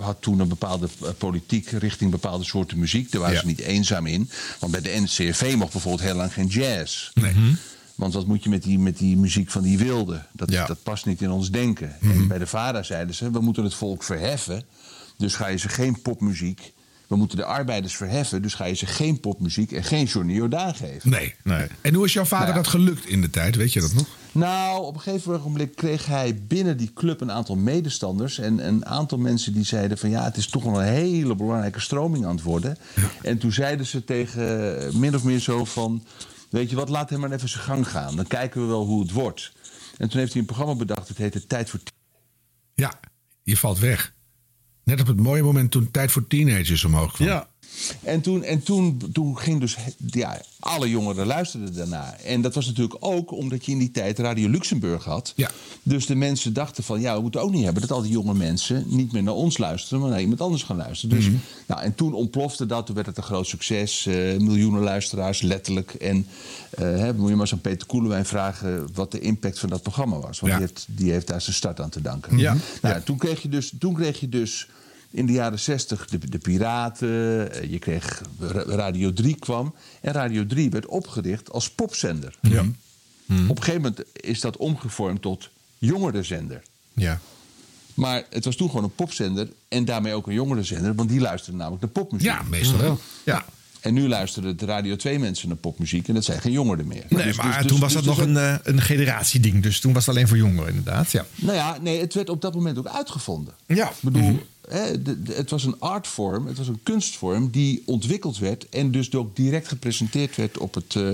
had toen een bepaalde eh, politiek richting bepaalde soorten muziek. Daar waren Ja. ze niet eenzaam in. Want bij de NCRV mocht bijvoorbeeld heel lang geen jazz. Nee. Want wat moet je met die, met die muziek van die wilden? Dat, dat past niet in ons denken. En bij de VARA zeiden ze, we moeten het volk verheffen. Dus ga je ze geen popmuziek... We moeten de arbeiders verheffen, dus ga je ze geen popmuziek en geen Johnny Jordaan geven. Nee. En hoe is jouw vader Nou ja. dat gelukt in de tijd? Weet je dat nog? Nou, op een gegeven ogenblik kreeg hij binnen die club een aantal medestanders. En een aantal mensen die zeiden van ja, het is toch wel een hele belangrijke stroming aan het worden. En toen zeiden ze tegen eh, min of meer zo van. Weet je wat, laat hem maar even zijn gang gaan. Dan kijken we wel hoe het wordt. En toen heeft hij een programma bedacht, het heette Tijd voor Ja, je valt weg. Net op het mooie moment toen tijd voor teenagers omhoog kwam. Ja. En toen, en toen, toen ging dus, ja, alle jongeren luisterden daarna. En dat was natuurlijk ook omdat je in die tijd Radio Luxemburg had. Ja. Dus de mensen dachten van, ja, we moeten ook niet hebben dat al die jonge mensen niet meer naar ons luisteren, maar naar iemand anders gaan luisteren. Dus, nou, en toen ontplofte dat, toen werd het een groot succes. eh, miljoenen luisteraars, letterlijk. En eh, hè, moet je maar eens aan Peter Koelewijn vragen wat de impact van dat programma was. Want Ja. die, heeft, die heeft daar zijn start aan te danken. Ja. Nou, Toen kreeg je dus, toen kreeg je dus in de jaren 60 de, de Piraten. eh, Je kreeg Ra- Radio 3 kwam. En Radio 3 werd opgericht als popzender. Ja. Op een gegeven moment is dat omgevormd tot jongerenzender. Ja. Maar het was toen gewoon een popzender en daarmee ook een jongerenzender, want die luisterden namelijk naar popmuziek. Ja, meestal wel. Ja. En nu luisteren de Radio 2 mensen naar popmuziek en dat zijn geen jongeren meer. Nee, Dus- maar dus- toen dus- was dat dus nog een, eh, een generatieding. Dus toen was het alleen voor jongeren, inderdaad. Ja. Nou ja, nee, het werd op dat moment ook uitgevonden. Ja. Ik bedoel, hè, de- de- het was een artvorm, het was een kunstvorm die ontwikkeld werd en dus ook direct gepresenteerd werd op het, eh,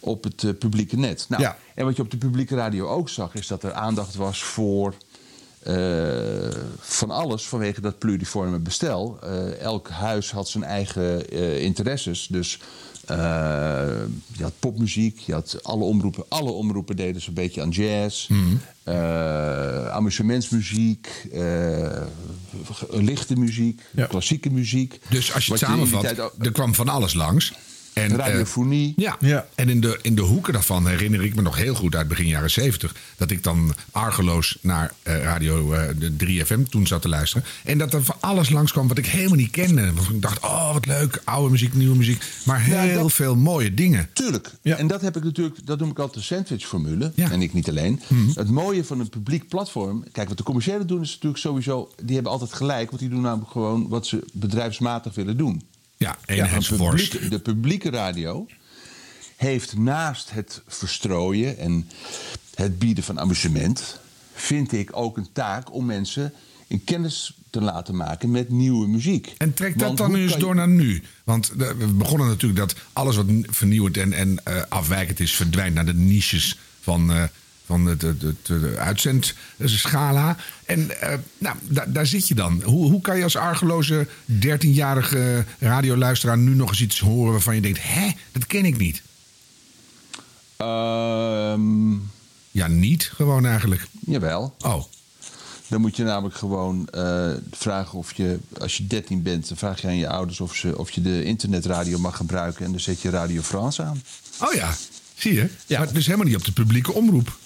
op het eh, publieke net. Nou, Ja. En wat je op de publieke radio ook zag, is dat er aandacht was voor eh, van alles vanwege dat pluriforme bestel. Eh, elk huis had zijn eigen eh, interesses. Dus je had popmuziek, je had alle omroepen. Alle omroepen deden zo'n beetje aan jazz. eh, amusementsmuziek, lichte muziek, klassieke muziek. Dus als je het samenvat, er kwam van alles langs. En, Radiofonie. eh, ja. en in de, in de hoeken daarvan herinner ik me nog heel goed uit begin jaren 70... dat ik dan argeloos naar eh, radio eh, de 3FM toen zat te luisteren. En dat er van alles langskwam wat ik helemaal niet kende. Want ik dacht, oh wat leuk, oude muziek, nieuwe muziek. Maar heel veel mooie dingen. Tuurlijk. En dat heb ik natuurlijk, dat noem ik altijd de sandwich-formule. En ik niet alleen. Het mooie van een publiek platform. Kijk, wat de commerciële doen is natuurlijk sowieso. Die hebben altijd gelijk. Want die doen namelijk gewoon wat ze bedrijfsmatig willen doen. Ja, een eenheidsworst. publieke- De publieke radio heeft naast het verstrooien en het bieden van amusement. vind ik ook een taak om mensen in kennis te laten maken met nieuwe muziek. En trek dat Want dan eens je- door naar nu. Want de- we begonnen natuurlijk dat alles wat vernieuwend en, en eh, afwijkend is, verdwijnt naar de niches van, eh, van de, de, de, uitzendschala. En eh, nou, da- daar zit je dan. Hoe, hoe kan je als argeloze 13-jarige radioluisteraar nu nog eens iets horen waarvan je denkt: hè, dat ken ik niet? Ehm, ja, niet gewoon eigenlijk. Jawel. Oh. Dan moet je namelijk gewoon eh, vragen of je, als je 13 bent, dan vraag je aan je ouders of, ze, of je de internetradio mag gebruiken. En dan zet je Radio France aan. Oh ja, zie je? Ja. Maar dus helemaal niet op de publieke omroep.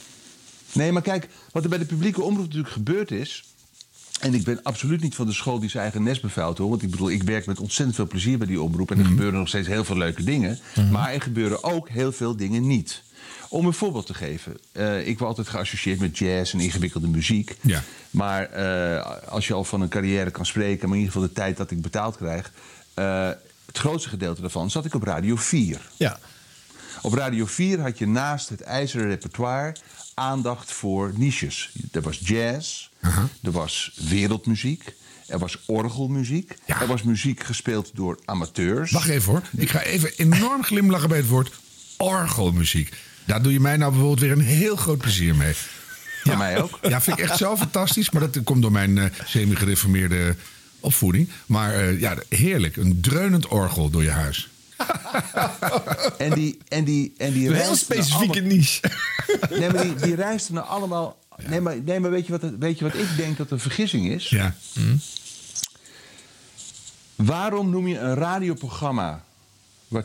Nee, maar kijk, wat er bij de publieke omroep natuurlijk gebeurd is. En ik ben absoluut niet van de school die zijn eigen nest bevuilt hoor. Want ik bedoel, ik werk met ontzettend veel plezier bij die omroep. En er gebeuren nog steeds heel veel leuke dingen. Maar er gebeuren ook heel veel dingen niet. Om een voorbeeld te geven. eh, ik word altijd geassocieerd met jazz en ingewikkelde muziek. Ja. Maar eh, als je al van een carrière kan spreken, maar in ieder geval de tijd dat ik betaald krijg. eh, het grootste gedeelte daarvan zat ik op Radio 4. Ja. Op Radio 4 had je naast het ijzeren repertoire aandacht voor niches. Er was jazz, er was wereldmuziek, er was orgelmuziek, er was muziek gespeeld door amateurs. Wacht even hoor. Ik ga even enorm glimlachen bij het woord orgelmuziek. Daar doe je mij nou bijvoorbeeld weer een heel groot plezier mee. Ja, mij ook. Ja, vind ik echt zo fantastisch. Maar dat komt door mijn eh, semi-gereformeerde opvoeding. Maar eh, ja, heerlijk. Een dreunend orgel door je huis. En die, en die, en die Een heel specifieke niche. Nee, maar die, die reisden nou allemaal. Nee, maar, nee, maar weet, je wat, weet je wat ik denk dat een vergissing is? Ja. Waarom noem je een radioprogramma waar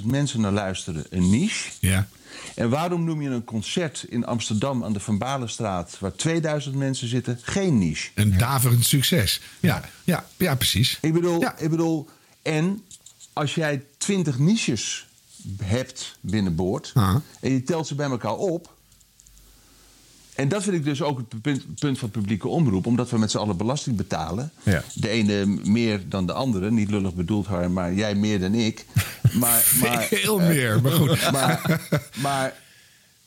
20.000 mensen naar luisteren een niche? Ja. En waarom noem je een concert in Amsterdam aan de Van Balenstraat waar 2000 mensen zitten geen niche? Een daverend succes. Ja, ja, ja precies. Ik bedoel, ik bedoel, en als jij 20 niches hebt binnenboord en je telt ze bij elkaar op. En dat vind ik dus ook het punt, punt van publieke omroep, omdat we met z'n allen belasting betalen. Ja. De ene meer dan de andere, niet lullig bedoeld haar, maar jij meer dan ik. Maar, maar, Veel meer, maar goed. Maar, maar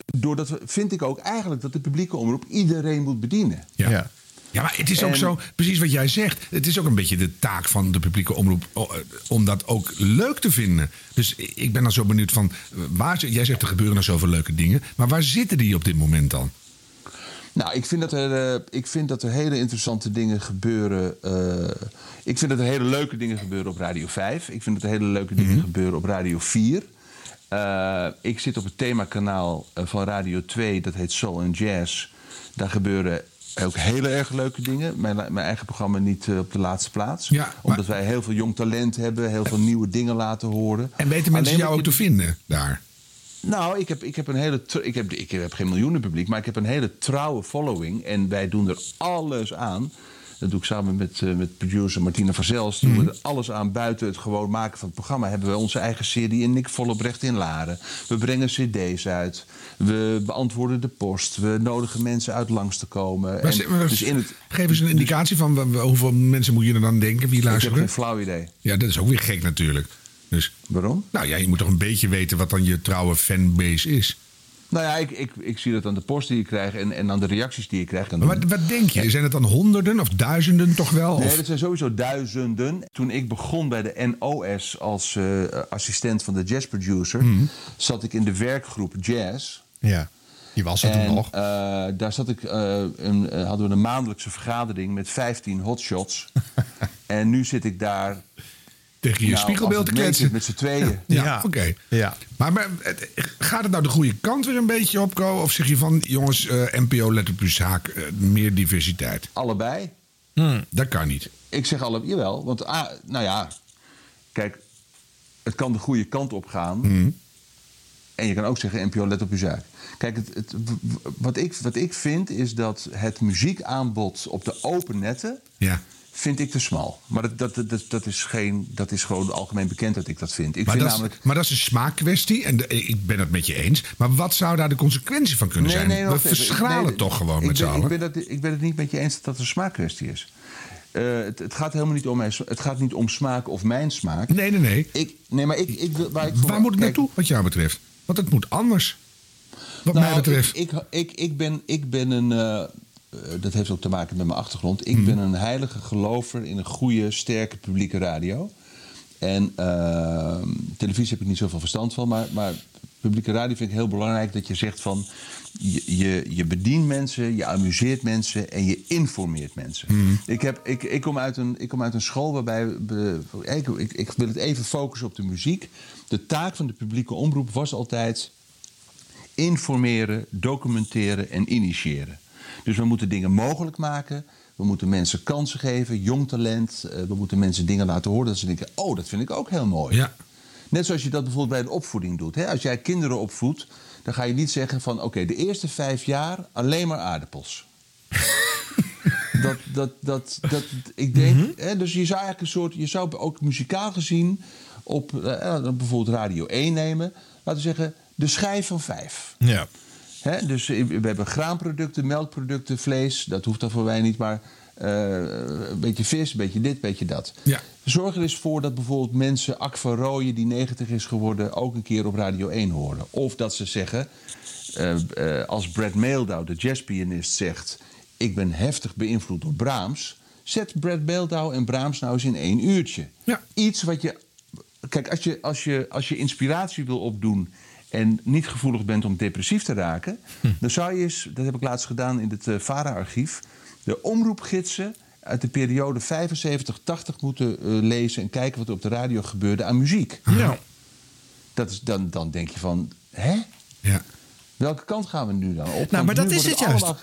doordat we, vind ik ook eigenlijk dat de publieke omroep iedereen moet bedienen. Ja. Ja, maar het is ook En- zo, precies wat jij zegt. Het is ook een beetje de taak van de publieke omroep o- eh, om dat ook leuk te vinden. Dus ik ben dan zo benieuwd van, eh, waar, jij zegt er gebeuren nou zoveel leuke dingen. Maar waar zitten die op dit moment dan? Nou, ik vind dat er, eh, ik vind dat er hele interessante dingen gebeuren. ik vind dat er hele leuke dingen gebeuren op Radio 5. Ik vind dat er hele leuke dingen gebeuren op Radio 4. Eh, ik zit op het themakanaal van Radio 2, dat heet Soul and Jazz. Daar gebeuren ook hele erg leuke dingen. Mijn, mijn eigen programma niet eh, op de laatste plaats. Ja, Omdat wij heel veel jong talent hebben, heel veel nieuwe dingen laten horen. En weten mensen jou ook je- te vinden daar? nou, ik heb, ik heb een hele. Ik heb, ik heb geen miljoenen publiek, maar ik heb een hele trouwe following. En wij doen er alles aan Dat doe ik samen met, eh, met producer Martina Vazels. Doen Mhm. we er alles aan buiten het gewoon maken van het programma. Hebben we onze eigen serie in Nick Vollebrecht in Laren. We brengen cd's uit. We beantwoorden de post. We nodigen mensen uit langs te komen. En dus in het, Geef eens een indicatie van hoeveel mensen moet je er dan denken? Wie ik heb luisteren? geen flauw idee. Ja, dat is ook weer gek natuurlijk. Dus, Waarom? Nou ja, je moet toch een beetje weten wat dan je trouwe fanbase is. Nou ja, ik, ik, ik zie dat aan de post die ik krijg en, en aan de reacties die ik krijg. Maar wat, wat denk je? Zijn het dan honderden of duizenden toch wel? Nee, Of- dat zijn sowieso duizenden. Toen ik begon bij de NOS als eh, assistent van de jazzproducer... Mhm. zat ik in de werkgroep Jazz. Ja, die was er en, toen nog. eh, daar zat ik, eh, een, eh, hadden we een maandelijkse vergadering met 15 hotshots. en nu zit ik daar... Tegen je nou, spiegelbeeld te kletsen. zit Met z'n tweeën. Ja, oké. Ja. Maar, maar gaat het nou de goede kant weer een beetje opkomen? Of zeg je van, jongens, eh, NPO let op uw zaak, eh, meer diversiteit? Allebei. Dat kan niet. Ik zeg alle, jawel. Want, ah, nou ja, kijk, het kan de goede kant op gaan. Mhm. En je kan ook zeggen, NPO, let op je zaak. Kijk, het, wat, ik, wat ik vind is dat het muziekaanbod op de open netten... Ja. vind ik te smal. Maar dat, dat, dat, dat, is geen, dat is gewoon algemeen bekend dat ik dat vind. Ik Maar vind dat, is, namelijk... maar dat is een smaakkwestie en de- ik ben het met je eens. Maar wat zou daar de consequentie van kunnen zijn? We verschralen Nee, toch gewoon met z'n allen? Ik ben, het, ik ben het niet met je eens dat dat een smaakkwestie is. Eh, het, het gaat helemaal niet om, mijn, het gaat niet om smaak of mijn smaak. Nee, nee, nee. Ik, nee, maar ik, ik wil... Waar, ik voor- Waar moet het naartoe, wat jou betreft? Want het moet anders. Wat Nou, mij betreft. Ik, ik, ik, ik, ben, ik ben een. eh, eh, dat heeft ook te maken met mijn achtergrond. Mhm. Ik ben een heilige gelover in een goede, sterke publieke radio. En eh, televisie heb ik niet zoveel verstand van. Maar, maar publieke radio vind ik heel belangrijk dat je zegt van. Je, je, je bedient mensen, je amuseert mensen en je informeert mensen. Mhm. Ik, heb, ik, ik, kom uit een, ik kom uit een school waarbij. ik, ik wil het even focussen op de muziek. De taak van de publieke omroep was altijd informeren, documenteren en initiëren. Dus we moeten dingen mogelijk maken. We moeten mensen kansen geven, jong talent. Eh, We moeten mensen dingen laten horen dat ze denken: oh, dat vind ik ook heel mooi. Ja. Net zoals je dat bijvoorbeeld bij de opvoeding doet. Hè? Als jij kinderen opvoedt, dan ga je niet zeggen van... oké, de eerste vijf jaar alleen maar aardappels. dat, dat, dat, dat, ik denk, hè, dus je zou eigenlijk een soort... je zou ook muzikaal gezien op eh, bijvoorbeeld Radio 1 nemen. Laten we zeggen, de schijf van vijf. Ja. Dus we hebben graanproducten, melkproducten, vlees. Dat hoeft dan voor wij niet, maar eh, een beetje vis, een beetje dit, een beetje dat. Ja. Zorg er eens voor dat bijvoorbeeld mensen Ak van Rooyen, die 90 is geworden, ook een keer op Radio 1 horen. Of dat ze zeggen, eh, eh, als Brad Mehldau, de jazzpianist, zegt... ik ben heftig beïnvloed door Brahms... zet Brad Mehldau en Brahms nou eens in één uurtje. Iets wat je... Kijk, als je, als, je, als je inspiratie wil opdoen en niet gevoelig bent om depressief te raken... dan zou je eens, dat heb ik laatst gedaan in het eh, VARA-archief... de omroepgidsen uit de periode 75-80 moeten eh, lezen... en kijken wat er op de radio gebeurde aan muziek. Ja. Dat is, dan, dan denk je van, hè? Ja. Welke kant gaan we nu dan op? Nou, Want maar dat is het juist. allemaal-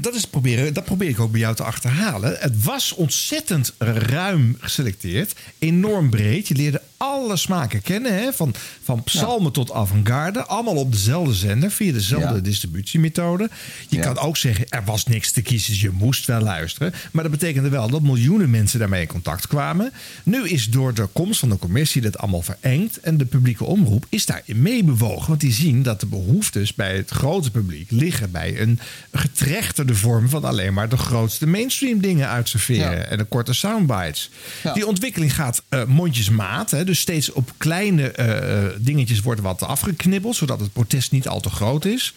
Dat, is proberen, dat probeer ik ook bij jou te achterhalen. Het was ontzettend ruim geselecteerd. Enorm breed. Je leerde alle smaken kennen. Hè? Van, van psalmen tot avant-garde. Allemaal op dezelfde zender. Via dezelfde Ja. distributiemethode. Je kan ook zeggen, er was niks te kiezen. Dus je moest wel luisteren. Maar dat betekende wel dat miljoenen mensen daarmee in contact kwamen. Nu is door de komst van de commissie dat allemaal verengd. En de publieke omroep is daarin meebewogen. Want die zien dat de behoeftes bij het grote publiek liggen bij een getrechterde vorm van alleen maar de grootste mainstream dingen uitserveren. En de korte soundbites. Die ontwikkeling gaat eh, mondjesmaat. Hè, dus steeds op kleine eh, dingetjes wordt wat afgeknibbeld. Zodat het protest niet al te groot is.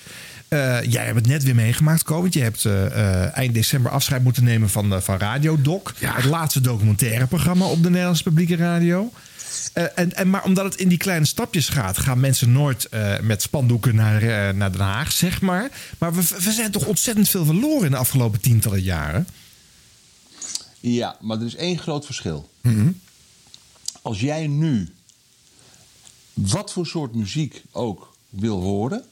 Eh, jij hebt het net weer meegemaakt, Ko. Want je hebt eh, eh, eind december afscheid moeten nemen van, van Radio Doc. Het laatste documentaire programma op de Nederlandse publieke radio. En, en, maar omdat het in die kleine stapjes gaat, gaan mensen nooit met spandoeken naar, naar Den Haag, zeg maar. Maar we, we zijn toch ontzettend veel verloren in de afgelopen tientallen jaren. Ja, maar er is één groot verschil. Mm -hmm. Als jij nu wat voor soort muziek ook wil horen,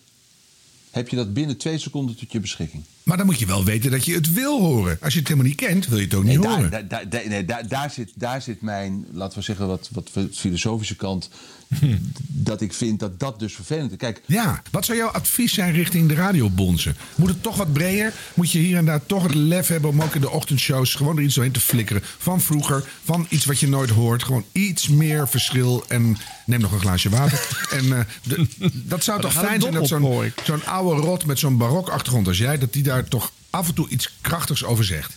heb je dat binnen twee seconden tot je beschikking. Maar dan moet je wel weten dat je het wil horen. Als je het helemaal niet kent, wil je het ook niet Nee, horen. daar, daar, daar, nee, daar, daar, zit, daar zit mijn, laten we zeggen, wat, wat filosofische kant. Dat ik vind dat dat dus vervelend is. Kijk, Ja, wat zou jouw advies zijn richting de radiobonzen? Moet het toch wat breder? Moet je hier en daar toch het lef hebben om ook in de ochtendshows gewoon er iets doorheen te flikkeren? Van vroeger, van iets wat je nooit hoort. Gewoon iets meer verschil. En neem nog een glaasje water. en eh, de- dat zou Dan toch fijn zijn dat zo'n zo'n oude rot met zo'n barokachtergrond als jij, dat die daar toch af en toe iets krachtigs over zegt.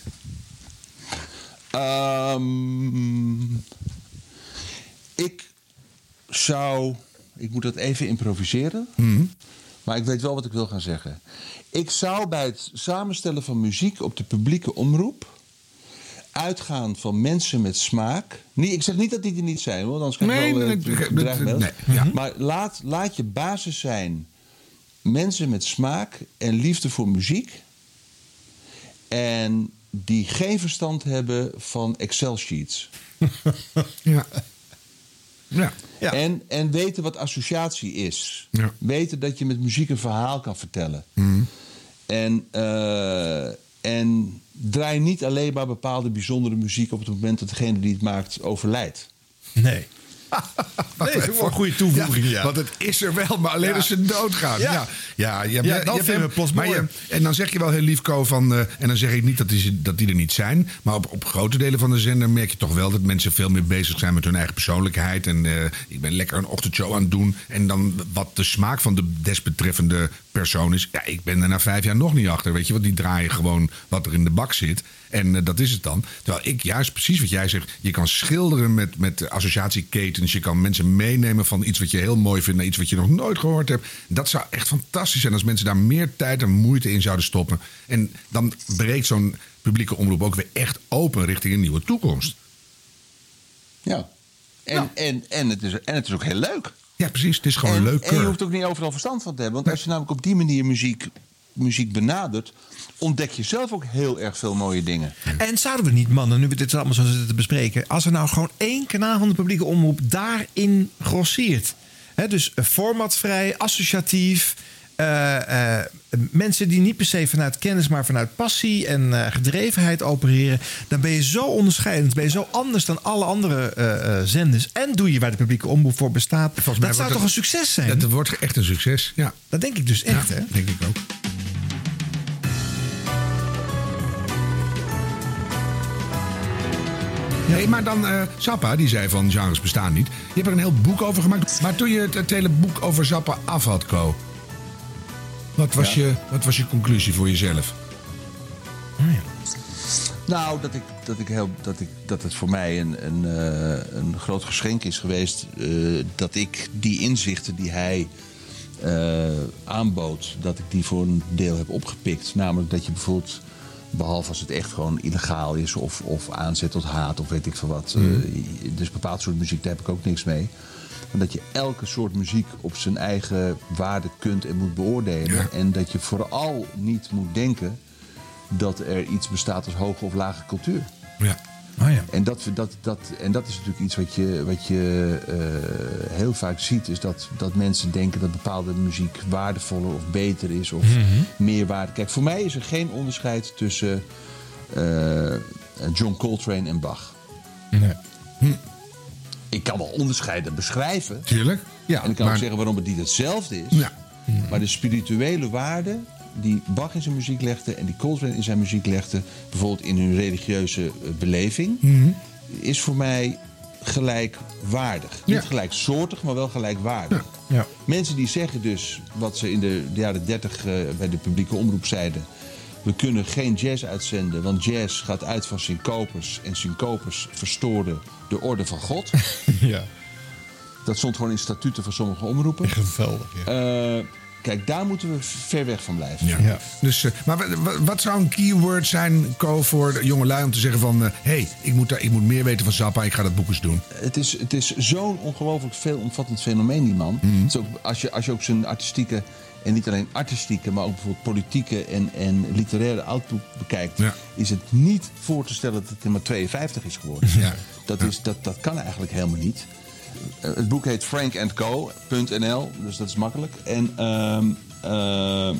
Ehm, ik zou. Ik moet dat even improviseren. Maar ik weet wel wat ik wil gaan zeggen. Ik zou bij het samenstellen van muziek op de publieke omroep. uitgaan van mensen met smaak. Nee, ik zeg niet dat die er niet zijn, hoor, anders krijg Nee, ik wel nee, nee, bedreigmails. nee, ja. Maar laat, laat je basis zijn mensen met smaak en liefde voor muziek. En die geen verstand hebben van Excel-sheets. ja. Ja. En, en weten wat associatie is. Ja. Weten dat je met muziek een verhaal kan vertellen. Mhm. En, eh, en draai niet alleen maar bepaalde bijzondere muziek op het moment dat degene die het maakt overlijdt. Nee. Nee, dat is ook wel een goede toevoeging, ja. Want het is er wel, maar alleen Ja. als ze doodgaan. Ja, Ja. ja, vinden we plots maar mooi. En dan zeg je wel heel lief, Co, van... eh, en dan zeg ik niet dat die, dat die er niet zijn. Maar op, op grote delen van de zender merk je toch wel... dat mensen veel meer bezig zijn met hun eigen persoonlijkheid. En eh, ik ben lekker een ochtendshow aan het doen. En dan wat de smaak van de desbetreffende persoon is... Ja, ik ben er na vijf jaar nog niet achter. Weet je, want die draaien gewoon wat er in de bak zit. En eh, dat is het dan. Terwijl ik juist precies wat jij zegt... je kan schilderen met, met associatieketens. Je kan mensen meenemen van iets wat je heel mooi vindt... naar iets wat je nog nooit gehoord hebt. Dat zou echt fantastisch zijn als mensen daar meer tijd en moeite in zouden stoppen. En dan breekt zo'n publieke omroep ook weer echt open richting een nieuwe toekomst. Ja. En, en, en, het, is, en het is ook heel leuk. Ja, precies. Het is gewoon leuk. En je hoeft ook niet overal verstand van te hebben. Want als je namelijk op die manier muziek, muziek benadert... ontdek je zelf ook heel erg veel mooie dingen. En zouden we niet, mannen, nu we dit allemaal zo zitten te bespreken... als er nou gewoon één kanaal van de publieke omroep daarin grosseert... Hè, dus formatvrij, associatief... eh, eh, mensen die niet per se vanuit kennis, maar vanuit passie en eh, gedrevenheid opereren... dan ben je zo onderscheidend, ben je zo anders dan alle andere eh, eh, zenders... en doe je waar de publieke omroep voor bestaat. Dat zou toch een succes zijn? Dat wordt echt een succes, ja. Dat denk ik dus echt, Ja, hè? denk ik ook. Nee, maar dan eh Zappa, die zei van genres bestaan niet. Je hebt er een heel boek over gemaakt. Maar toen je het, het hele boek over Zappa af had, Co... Wat was, Ja. je, wat was je conclusie voor jezelf? Nou, dat, ik, dat, ik heel, dat, ik, dat het voor mij een, een, eh, een groot geschenk is geweest... eh, dat ik die inzichten die hij aanbood... dat ik die voor een deel heb opgepikt. Namelijk dat je bijvoorbeeld, behalve als het echt gewoon illegaal is... of, of aanzet tot haat of weet ik veel wat... Mhm. eh, dus bepaald soort muziek, daar heb ik ook niks mee... Maar dat je elke soort muziek op zijn eigen waarde kunt en moet beoordelen. En dat je vooral niet moet denken dat er iets bestaat als hoge of lage cultuur. Ja. Oh ja. En, dat, dat, dat, en dat is natuurlijk iets wat je, wat je eh, heel vaak ziet. Is dat, dat mensen denken dat bepaalde muziek waardevoller of beter is. Of Mhm. meer waarde. Kijk, voor mij is er geen onderscheid tussen eh, John Coltrane en Bach. Nee. Ik kan wel onderscheiden beschrijven. Tuurlijk. Ja, en ik kan maar- ook zeggen waarom het niet hetzelfde is. Ja. Maar de spirituele waarde die Bach in zijn muziek legde en die Coltrane in zijn muziek legde, bijvoorbeeld in hun religieuze eh, beleving, Mhm. is voor mij gelijkwaardig. Ja. Niet gelijksoortig, maar wel gelijkwaardig. Ja. Mensen die zeggen dus, wat ze in de jaren 30 eh, bij de publieke omroep zeiden. We kunnen geen jazz uitzenden, want jazz gaat uit van syncopers. En syncopers verstoren de orde van God. Ja. Dat stond gewoon in statuten van sommige omroepen. Geweldig, Eh, kijk, daar moeten we ver weg van blijven. Ja. Dus, eh, maar wa- wa- wat zou een keyword zijn, Co, voor de jongelui om te zeggen van... hé, hey, ik, moet daar- ik moet meer weten van Zappa, ik ga dat boek eens doen. Het is, het is zo'n ongelooflijk veelomvattend fenomeen, die man. Mhm. Het is ook, als, je, als je ook zijn artistieke, en niet alleen artistieke, maar ook bijvoorbeeld politieke en, en literaire output bekijkt, is het niet voor te stellen dat hij maar 52 is geworden. Ja. Dat, is, dat, dat kan eigenlijk helemaal niet. Eh, het boek heet Frank Co.nl, dus dat is makkelijk. En ehm, eh,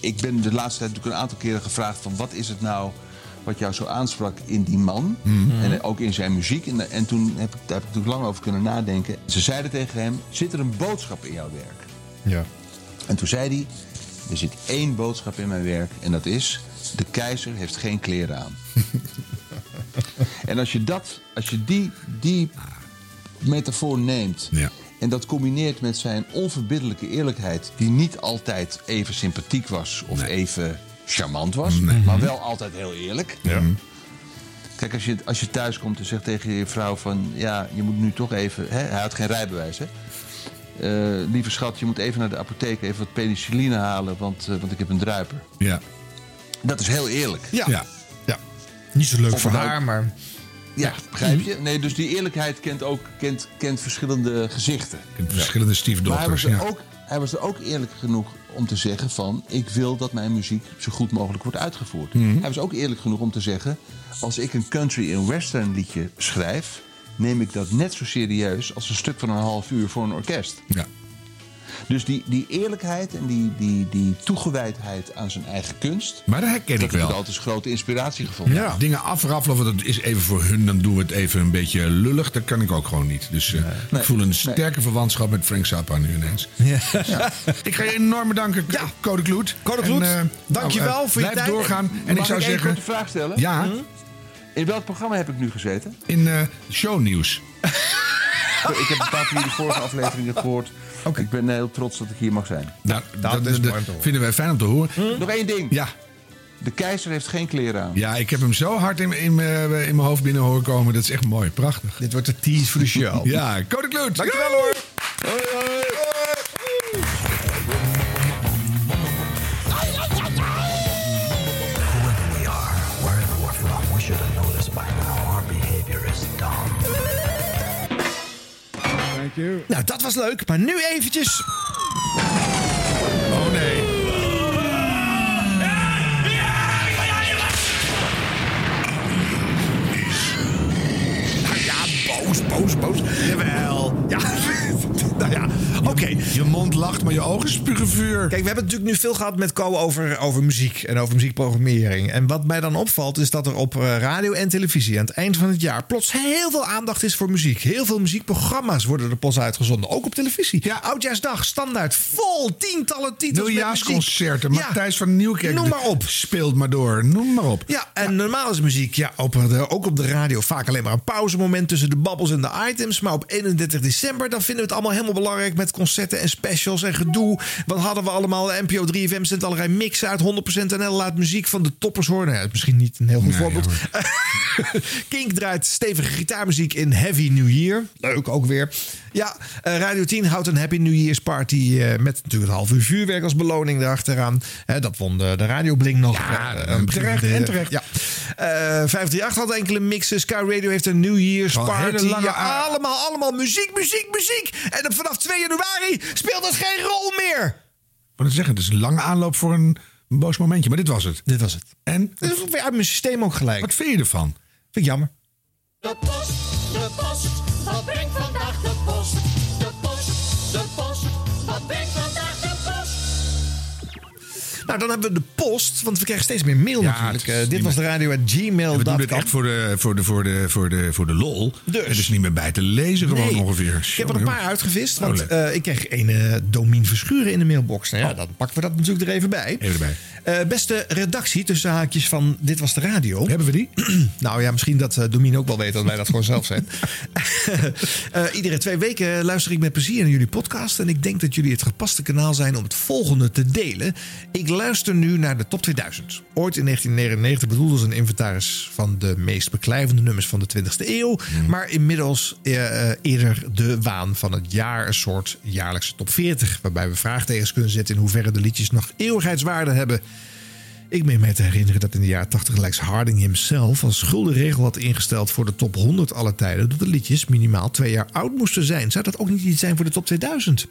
ik ben de laatste tijd natuurlijk een aantal keren gevraagd van wat is het nou wat jou zo aansprak in die man Mhm. en ook in zijn muziek. En, en toen heb ik, daar heb ik lang over kunnen nadenken. Ze zeiden tegen hem, zit er een boodschap in jouw werk? Ja. En toen zei hij, er zit één boodschap in mijn werk en dat is, de keizer heeft geen kleren aan. en als je, dat, als je die, die metafoor neemt en dat combineert met zijn onverbiddelijke eerlijkheid, die niet altijd even sympathiek was of even charmant was, maar wel altijd heel eerlijk. Kijk, als je, als je thuis komt en zegt tegen je vrouw van... ja, je moet nu toch even... Hè, hij had geen rijbewijs, hè? Eh, lieve schat, je moet even naar de apotheek even wat penicilline halen... want, eh, want ik heb een druiper. Ja. Dat is heel eerlijk. Ja. ja. Niet zo leuk Of voor haar, maar... Ja, begrijp je? Nee, dus die eerlijkheid kent ook kent, kent verschillende gezichten. Verschillende Maar hij stiefdochters. was, er Ja. ook, hij was er ook eerlijk genoeg om te zeggen van... ik wil dat mijn muziek zo goed mogelijk wordt uitgevoerd. Mhm. Hij was ook eerlijk genoeg om te zeggen... als ik een country en western liedje schrijf... neem ik dat net zo serieus als een stuk van een half uur voor een orkest. Ja. Dus die, die eerlijkheid en die, die, die toegewijdheid aan zijn eigen kunst... Maar dat herken ik dat heb wel. ik altijd als grote inspiratie gevonden. Ja. Dingen afraffelen, want dat is even voor hun, dan doen we het even een beetje lullig. Dat kan ik ook gewoon niet. Dus eh, ik voel een sterke verwantschap met Frank Zappa nu ineens. Ja. Ik ga je enorm bedanken, ja. Code Kloet. Code Kloet, eh, dankjewel nou, eh, voor je blijf tijd. doorgaan. En Mag ik zou één zeggen... vraag stellen? Ja, In welk programma heb ik nu gezeten? in eh shownieuws. Ik heb een paar van jullie vorige afleveringen gehoord. Ik ben heel trots dat ik hier mag zijn. Nou, dat, dat- dat vinden wij fijn om te horen. Nog één ding. Ja. De keizer heeft geen kleren aan. Ja, ik heb hem zo hard in, in, mijn- in mijn hoofd binnen horen komen. Dat is echt mooi. Prachtig. Dit wordt de tease voor de show. ja, Code Kloet. Dankjewel hoor. we you. Nou, dat was leuk, maar nu eventjes... Oh nee. Nou ja, boos, boos, boos. Jawel. Ja, nou ja, oké. Je mond lacht, maar je ogen spugen vuur. Kijk, we hebben natuurlijk nu veel gehad met Co over, over muziek en over muziekprogrammering. En wat mij dan opvalt is dat er op eh, radio en televisie aan het eind van het jaar plots heel veel aandacht is voor muziek. Heel veel muziekprogramma's worden er plots uitgezonden, ook op televisie. Ja. Oudjaarsdag, standaard, vol tientallen titels. Nieuwjaarsconcerten. Ja. Matthijs van Nieuwkerk. Noem maar op. Speelt maar door. Noem maar op. Ja, en normaal is muziek ja, op de, ook op de radio vaak alleen maar een pauzemoment tussen de babbels en de items. Maar op 31 december dan vinden we het allemaal helemaal belangrijk met concerten en specials en gedoe. Wat hadden we allemaal? NPO 3FM zendt allerlei mixen uit. 100% NL laat muziek van de toppers horen. Nou ja, misschien niet een heel goed Nee, voorbeeld. Kink draait stevige gitaarmuziek in Heavy New Year. Leuk ook weer. Ja, eh, Radio 10 houdt een Happy New Year's party eh, met natuurlijk een half uur vuurwerk als beloning erachteraan. Dat won de, de Radio Blink nog. Ja, Eh, een terecht en terecht. Ja. Eh 538 had enkele mixen. Sky Radio heeft een New Year's party. lange Ja, allemaal, allemaal muziek, muziek, muziek. En vanaf 2 januari speelt dat geen rol meer. Wat ik zeggen, het is een lange aanloop voor een, een boos momentje. Maar dit was het. Dit was het. En? Dat is weer uit mijn systeem ook gelijk. Wat vind je ervan? Vind ik jammer. De post, de post, wat brengt vandaag Nou, dan hebben we de post, want we krijgen steeds meer mail Ja, natuurlijk. Eh, dit was de radio at gmail.com. We doen dit echt voor de, voor de, voor de, voor de, voor de lol. Dus. Het is niet meer bij te lezen gewoon Nee. ongeveer. Ik heb er een paar uitgevist, Oh, want eh, ik kreeg een eh Domien Verschuren in de mailbox. Nou ja, dan pakken we dat natuurlijk er even bij. Even erbij. Beste redactie, tussen haakjes van Dit Was De Radio. Hebben we die? nou ja, misschien dat Domien ook wel weet dat wij dat gewoon zelf zijn. Iedere twee weken luister ik met plezier naar jullie podcast. En ik denk dat jullie het gepaste kanaal zijn om het volgende te delen. Ik luister nu naar de top 2000. Ooit in 1999 bedoeld als een inventaris van de meest beklijvende nummers van de 20e eeuw. Maar inmiddels eh, eh, eerder de waan van het jaar. Een soort jaarlijkse top 40. Waarbij we vraagtekens kunnen zetten in hoeverre de liedjes nog eeuwigheidswaarde hebben. Ik meen mij te herinneren dat in de jaren 80 Lex Harding himself als gulden regel had ingesteld voor de top 100 aller tijden dat de liedjes minimaal twee jaar oud moesten zijn. Zou dat ook niet iets zijn voor de top 2000?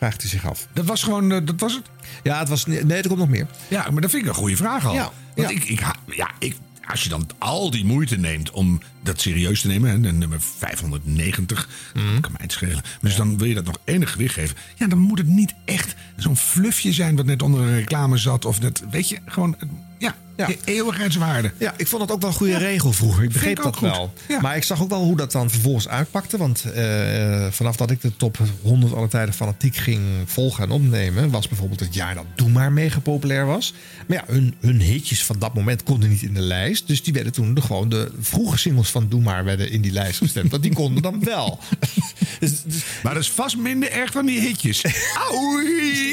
Vraagt hij zich af. Dat was gewoon, eh, dat was het? Ja, het was, nee, er komt nog meer. Ja, maar dat vind ik een goede vraag al. Ja, Want ja. Ik, ik, ja, ik, als je dan al die moeite neemt om dat serieus te nemen, hè, de nummer 590, dat kan mij het schelen. Dus dan wil je dat nog enig gewicht geven. Ja, dan moet het niet echt zo'n fluffje zijn wat net onder een reclame zat. Of net, weet je, gewoon, ja, e- eeuwigheidswaarde. Ja, ik vond dat ook wel een goede regel vroeger. Ik begreep ik dat goed. wel. Ja. Maar ik zag ook wel hoe dat dan vervolgens uitpakte. Want eh, vanaf dat ik de top 100 alle tijden fanatiek ging volgen en opnemen... was bijvoorbeeld het jaar dat Doe Maar mega populair was. Maar ja, hun, hun hitjes van dat moment konden niet in de lijst. Dus die werden toen de, gewoon de vroege singles van Doe Maar werden in die lijst gestemd. Want die konden dan wel. Dus- dus- Maar dat is vast minder erg dan die hitjes.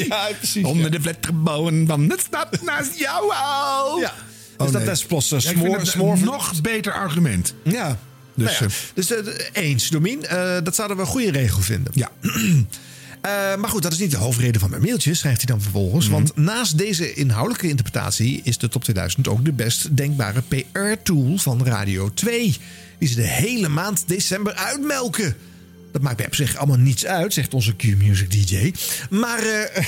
Ja, precies. Onder de flatgebouwen van het stad naast jou al. Ja. Dus dat is plots een vind smoor- nog beter argument. Ja. Dus, Nou ja, eh, dus eh, eens, Domien. Eh, dat zouden we een goede regel vinden. Ja. Eh, maar goed, dat is niet de hoofdreden van mijn mailtje, schrijft hij dan vervolgens. Mhm. Want naast deze inhoudelijke interpretatie is de top 2000 ook de best denkbare PR-tool van Radio 2. Die ze de hele maand december uitmelken. Dat maakt bij op zich allemaal niets uit, zegt onze Q-Music DJ. Maar eh,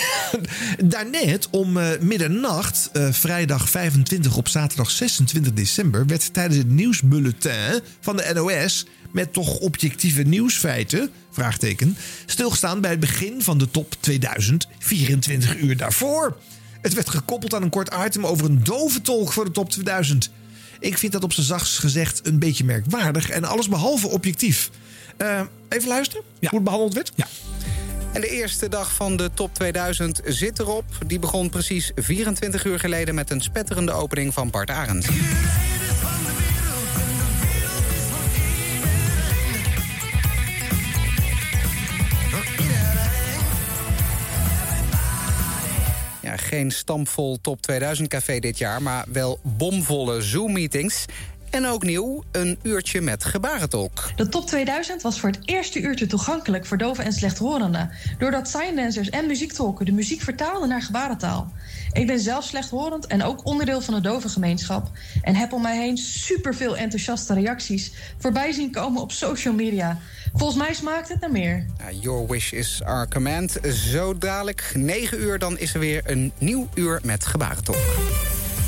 daarnet om eh, middernacht, eh, vrijdag 25 op zaterdag 26 december... werd tijdens het nieuwsbulletin van de NOS... met toch objectieve nieuwsfeiten, vraagteken... stilgestaan bij het begin van de top 2000 24 uur daarvoor. Het werd gekoppeld aan een kort item over een doventolk voor de top 2000. Ik vind dat op zijn zachtst gezegd een beetje merkwaardig... en allesbehalve objectief. Eh, even luisteren hoe het behandeld werd? Ja. En de eerste dag van de top 2000 zit erop. Die begon precies 24 uur geleden met een spetterende opening van Bart Arend. Ja, geen stampvol top 2000 café dit jaar, maar wel bomvolle Zoom-meetings. En ook nieuw, een uurtje met gebarentolk. De top 2000 was voor het eerste uurtje toegankelijk voor doven en slechthorenden. Doordat signdancers en muziektolken de muziek vertaalden naar gebarentaal. Ik ben zelf slechthorend en ook onderdeel van de dovengemeenschap. En heb om mij heen superveel enthousiaste reacties voorbij zien komen op social media. Volgens mij smaakt het naar meer. Your wish is our command. Zo dadelijk, 9 uur, dan is er weer een nieuw uur met gebarentolk.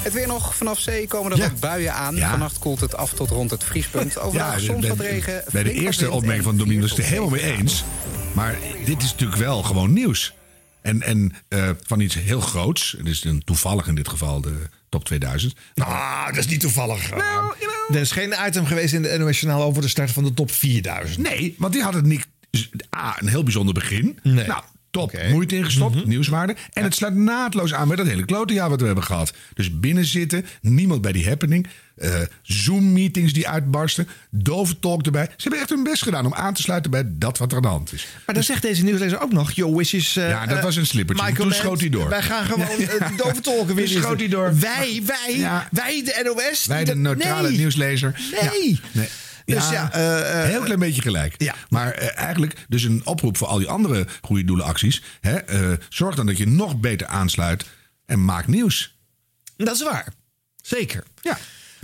Het weer nog. Vanaf zee komen er wat buien aan. Ja. Vannacht koelt het af tot rond het vriespunt. Overdag soms wat regen. Bij de eerste opmerking van Domien was 4 het er helemaal mee eens. Maar dit is natuurlijk wel gewoon nieuws. En, en eh, van iets heel groots. Het is een toevallig in dit geval de top 2000. Ah, dat is niet toevallig. Er is geen item geweest in de NOS Journaal over de start van de top 4000. Nee, want die had het niet. A, een heel bijzonder begin. Nee. Nou, top. Moeite ingestopt, nieuwswaarde. En het sluit naadloos aan met dat hele klote jaar wat we hebben gehad. Dus binnen zitten, niemand bij die happening. eh, Zoom-meetings die uitbarsten. Dove talk erbij. Ze hebben echt hun best gedaan om aan te sluiten bij dat wat er aan de hand is. Maar dan zegt deze nieuwslezer ook nog... Your wishes... eh, Ja, dat eh, was een slippertje. Michael Toen schoot hij door. Wij gaan gewoon uh, dove weer. Toen schoot hij door. Wij, wij, Ja. wij de NOS. Wij de neutrale nee. nieuwslezer. Nee. Ja, nee. Dus ja, eh, eh, heel klein beetje gelijk. Ja. Maar eh, eigenlijk dus een oproep voor al die andere goede doelenacties. Hè, zorg dan dat je nog beter aansluit en maak nieuws. Dat is waar. Zeker. Ja.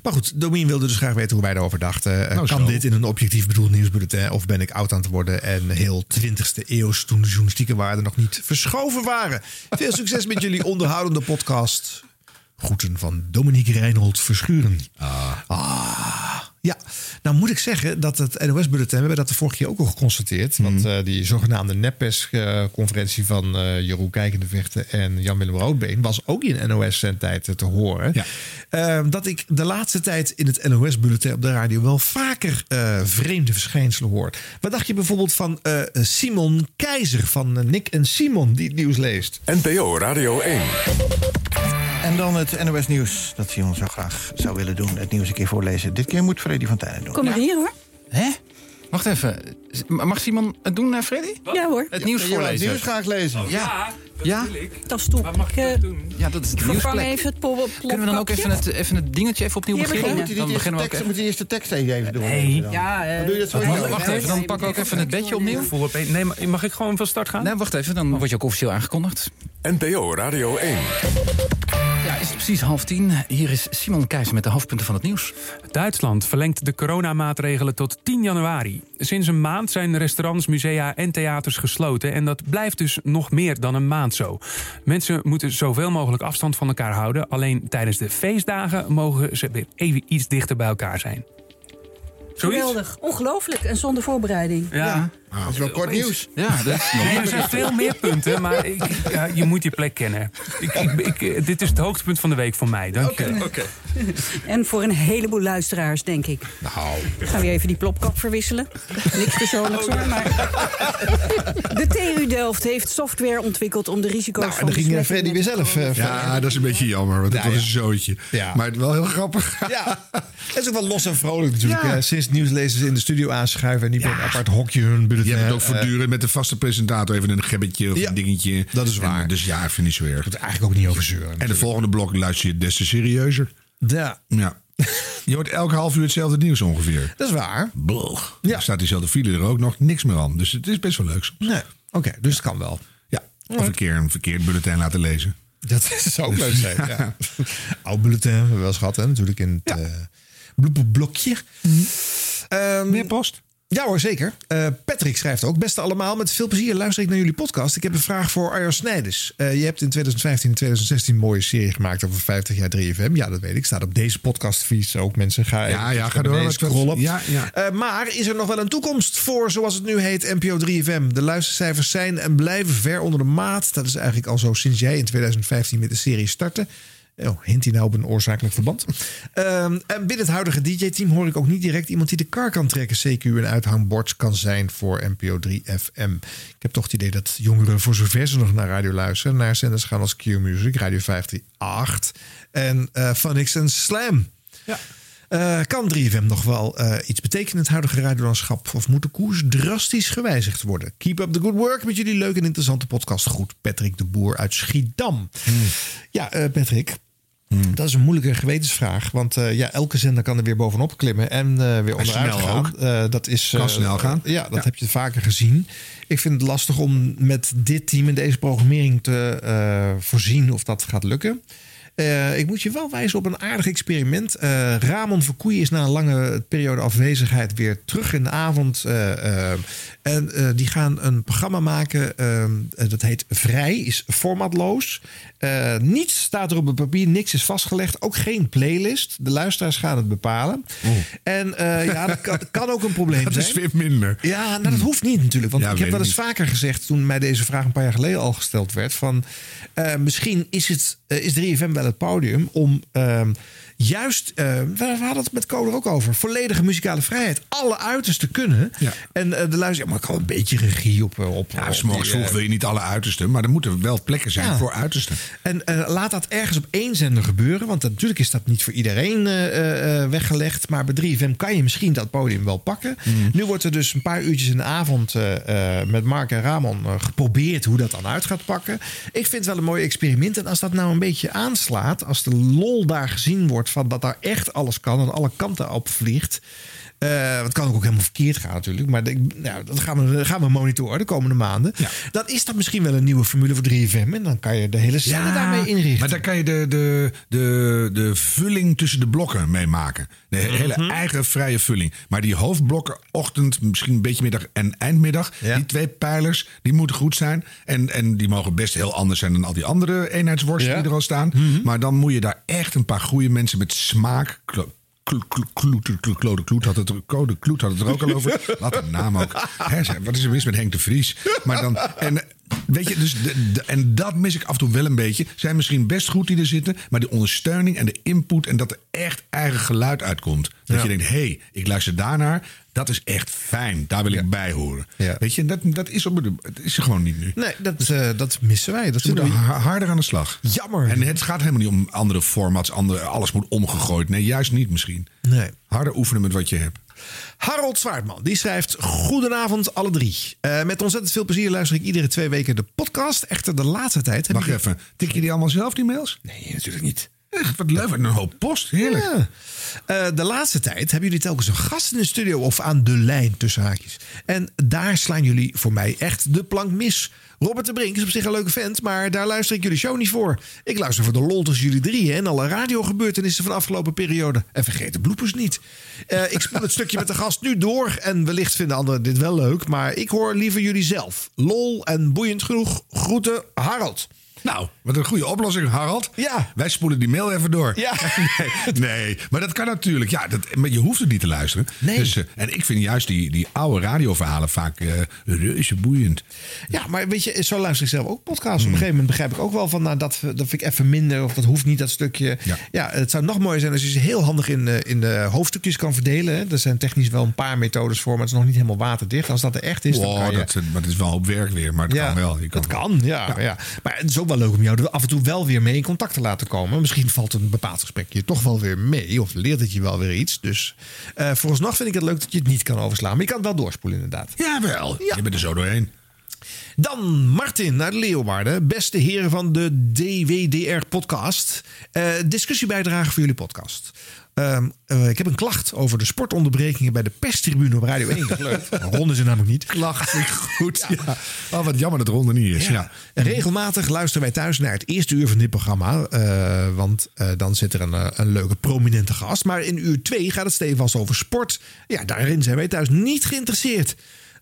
Maar goed, Domien wilde dus graag weten hoe wij erover dachten. Nou, kan zo. dit in een objectief bedoeld nieuwsbulletin? Of ben ik oud aan het worden en heel 20e eeuws toen de journalistieke waarden nog niet verschoven waren? Veel succes met jullie onderhoudende podcast. Groeten van Dominique Reinhold Verschuren. Ah. Ja, nou moet ik zeggen dat het NOS-bulletin, we hebben dat de vorige keer ook al geconstateerd. Want Mhm. eh, die zogenaamde NEPES-conferentie van eh Jeroen Kijkendevechten en Jan-Willem Roodbeen was ook in NOS-tijd te horen. Eh, dat ik de laatste tijd in het NOS-bulletin op de radio wel vaker eh, vreemde verschijnselen hoor. Wat dacht je bijvoorbeeld van eh, Simon Keizer van eh, Nick en Simon die het nieuws leest? NPO Radio 1. En dan het NOS Nieuws, dat Simon zo graag zou willen doen. Het nieuws een keer voorlezen. Dit keer moet Freddy van Tijnen doen. Kom maar hier hoor. Hè? Wacht even. Mag Simon het doen, eh, Freddy? Ja hoor. Het nieuws Ja, voorlezen. het nieuws ik lezen. Ja. Ja? Dat is top. Ik, eh, Ja, dat is de ik vervang nieuwsplek. even het Kunnen we dan ook even het, even het dingetje even opnieuw beginnen? beginnen. Moet Dan je beginnen we ook tekst, moet je eerst de tekst even doen? Nee. Dan. Ja, eh, Dan doe je dat zo Wacht, even, dan pakken we ook even het bedje opnieuw. Nee, maar mag ik gewoon van start gaan? Nee, wacht even, dan word je ook officieel aangekondigd. NPO Radio 1. Ja, is is precies half tien. Hier is Simon Keizer met de hoofdpunten van het nieuws. Duitsland verlengt de coronamaatregelen tot 10 januari. Sinds een maand zijn restaurants, musea en theaters gesloten... en dat blijft dus nog meer dan een maand zo. Mensen moeten zoveel mogelijk afstand van elkaar houden. Alleen tijdens de feestdagen mogen ze weer even iets dichter bij elkaar zijn. Zoiets? Geweldig. Ongelooflijk. En zonder voorbereiding. Ja. Dat is wel kort nieuws. Ja, dat is nog Nee, er zijn veel meer punten, maar ik, ja, je moet je plek kennen. Ik, ik, ik, dit is het hoogtepunt van de week voor mij. Dank je. En voor een heleboel luisteraars, denk ik. Nou. Gaan we even die plopkap verwisselen. Niks persoonlijks hoor, maar... De TU Delft heeft software ontwikkeld om de risico's Nou, en van dan ging eh, Freddy weer zelf. eh, Ja, dat is een beetje jammer, want het was ja. een zootje. Ja. Maar wel heel grappig. Ja, het is ook wel los en vrolijk natuurlijk. Ja. eh, sinds nieuwslezers in de studio aanschuiven en niet meer een apart hokje hun. Je hebt het ook eh, voortdurend met de vaste presentator even een gebbetje of Ja, een dingetje. dat is waar. En, dus ja, ik vind niet zo erg. er eigenlijk ook niet over zeuren. En de volgende blok luister je des te serieuzer. Ja, Ja. Je hoort elke half uur hetzelfde nieuws ongeveer. dat is waar. Blog. Ja. Er staat diezelfde file er ook nog niks meer aan. Dus het is best wel leuk soms. Nee, oké, dus het kan wel. Ja. Of een keer een verkeerd bulletin laten lezen. Dat zou ook leuk zijn. Ja. Oud bulletin hebben we wel eens gehad, hè? natuurlijk in het eh, bloep- blokje. Ehm, Meer post? Ja hoor, zeker. Eh, Patrick schrijft ook. Beste allemaal, met veel plezier luister ik naar jullie podcast. Ik heb een vraag voor Arjan Snijders. Eh, je hebt in 2015 en 2016 een mooie serie gemaakt over 50 jaar 3FM. Ja, dat weet ik. Staat op deze podcastfeed ook. Mensen, ga Ja, even ja, ga door. scrollen. Ja, ja. Eh, maar is er nog wel een toekomst voor, zoals het nu heet, NPO 3FM? De luistercijfers zijn en blijven ver onder de maat. Dat is eigenlijk al zo sinds jij in 2015 met de serie startte. Oh, hint hij nou op een oorzakelijk verband? Ehm, en binnen het huidige DJ-team hoor ik ook niet direct iemand die de kar kan trekken. CQ een uithangbord kan zijn voor NPO 3FM. Ik heb toch het idee dat jongeren, voor zover ze nog naar radio luisteren, naar zenders gaan als Q-Music, Radio 538 en Funix en Slam. Ja. Eh, kan 3FM nog wel eh, iets betekenen in het huidige radiolandschap? Of moet de koers drastisch gewijzigd worden? Keep up the good work met jullie leuke en interessante podcast. Goed, Patrick de Boer uit Schiedam. Ja, eh, Patrick. Dat is een moeilijke gewetensvraag. Want eh, ja, elke zender kan er weer bovenop klimmen en eh, weer onderuit snel gaan. Eh, dat is, Kan snel gaan. ja, dat Ja. heb je vaker gezien. Ik vind het lastig om met dit team en deze programmering te voorzien of dat gaat lukken. Ik moet je wel wijzen op een aardig experiment. Ramon Verkoei is na een lange periode afwezigheid weer terug in de avond. en die gaan een programma maken. eh, eh, dat heet Vrij, is formatloos. Eh, niets staat er op het papier, niks is vastgelegd. Ook geen playlist. De luisteraars gaan het bepalen. En eh, ja, dat kan, kan ook een probleem Dat zijn. is weer minder. Ja, nou, dat hoeft niet natuurlijk. Want Ja, ik heb wel eens vaker gezegd toen mij deze vraag een paar jaar geleden al gesteld werd. Van eh, misschien is, het, is 3FM wel het podium om ehm, juist, eh, we, we hadden het met Code ook over, volledige muzikale vrijheid. Alle uiterste kunnen. En eh, de luister, ja, maar ik kan een beetje regie op. eh, op Ja, op s morgens die, vroeg wil je niet alle uitersten, maar er moeten wel plekken zijn Ja. voor uitersten. en laat dat ergens op één zender gebeuren. Want natuurlijk is dat niet voor iedereen weggelegd. Maar bij 3FM kan je misschien dat podium wel pakken. Nu wordt er dus een paar uurtjes in de avond met Mark en Ramon geprobeerd hoe dat dan uit gaat pakken. Ik vind het wel een mooi experiment. En als dat nou een beetje aanslaat, als de lol daar gezien wordt van dat daar echt alles kan en alle kanten op vliegt. Eh, het kan ook helemaal verkeerd gaan natuurlijk. Maar nou, dat gaan we, gaan we monitoren de komende maanden. Dan is dat misschien wel een nieuwe formule voor 3FM. En dan kan je de hele scène daarmee inrichten. Maar daar kan je de, de, de, de vulling tussen de blokken mee maken. De hele Mhm. eigen vrije vulling. Maar die hoofdblokken, ochtend, misschien een beetje middag en eindmiddag. Die twee pijlers, die moeten goed zijn. En, en die mogen best heel anders zijn dan al die andere eenheidsworsten Ja. die er al staan. Mhm. Maar dan moet je daar echt een paar goede mensen met smaak... Klo- Klo- klo- Kloet, had het er, Code Kloet had het er ook al over. Wat een naam ook. Hè, wat is er mis met Henk de Vries? Maar dan, en, weet je, dus de, de- en dat mis ik af en toe wel een beetje. Zijn misschien best goed die er zitten, maar de ondersteuning en de input en dat er echt eigen geluid uitkomt. Dat Ja. je denkt, hé, hey, ik luister daarnaar. Dat is echt fijn. Daar wil ik bij horen. Weet je, dat, dat is, op het is er gewoon niet nu. Nee, dat, eh, dat missen wij. Dat Ze moeten harder aan de slag. Jammer. En het gaat helemaal niet om andere formats. Andere, alles moet omgegooid. Nee, juist niet misschien. Nee. Harder oefenen met wat je hebt. Harold Zwaardman, die schrijft... Goedenavond alle drie. Eh, met ontzettend veel plezier luister ik iedere twee weken de podcast. Echter de laatste tijd... heb Wacht ik- even. Tik je die allemaal zelf, die mails? Nee, natuurlijk niet. Echt, wat leuk. En een hoop post. Heerlijk. Eh, de laatste tijd hebben jullie telkens een gast in de studio of aan de lijn tussen haakjes. En daar slaan jullie voor mij echt de plank mis. Robert de Brink is op zich een leuke vent, maar daar luister ik jullie show niet voor. Ik luister voor de lol tussen jullie drieën en alle radiogebeurtenissen van de afgelopen periode. En vergeet de bloepers niet. Eh, ik spoel het stukje met de gast nu door en wellicht vinden anderen dit wel leuk, maar ik hoor liever jullie zelf. Lol en boeiend genoeg. Groeten, Harald. Nou, wat een goede oplossing, Harald. Ja. Wij spoelen die mail even door. Ja. nee, nee, maar dat kan natuurlijk. Ja, dat, maar je hoeft het niet te luisteren. Nee. Dus, eh, en ik vind juist die, die oude radioverhalen vaak eh reuze boeiend. Ja, maar weet je, zo luister ik zelf ook podcasts. Hmm. Op een gegeven moment begrijp ik ook wel van, nou, dat, dat vind ik even minder. Of dat hoeft niet, dat stukje. Ja, het zou nog mooier zijn als je ze heel handig in, de- in de hoofdstukjes kan verdelen. hè. Er zijn technisch wel een paar methodes voor, maar het is nog niet helemaal waterdicht. Als dat er echt is, dan Wow, kan je... dat, is wel op werk weer, maar het Ja, kan wel. Je kan dat kan, ja, ja. Maar het is ook wel leuk om jou er af en toe wel weer mee in contact te laten komen. Misschien valt een bepaald gesprek je toch wel weer mee. Of leert het je wel weer iets. Dus eh vooralsnog vind ik het leuk dat je het niet kan overslaan. Maar je kan het wel doorspoelen inderdaad. Jawel, je bent er zo doorheen. Dan Martin uit Leeuwarden. Beste heren van de DWDR-podcast. Eh discussiebijdrage voor jullie podcast. Ehm, eh, ik heb een klacht over de sportonderbrekingen bij de perstribune op Radio 1. Leuk. Ron is er namelijk niet. Klacht goed. Ja. Oh, wat jammer dat Ronde niet is. Ja. En Regelmatig luisteren wij thuis naar het eerste uur van dit programma. eh, want eh, dan zit er een, een leuke prominente gast. Maar in uur 2 gaat het stevast over sport. Ja, daarin zijn wij thuis niet geïnteresseerd.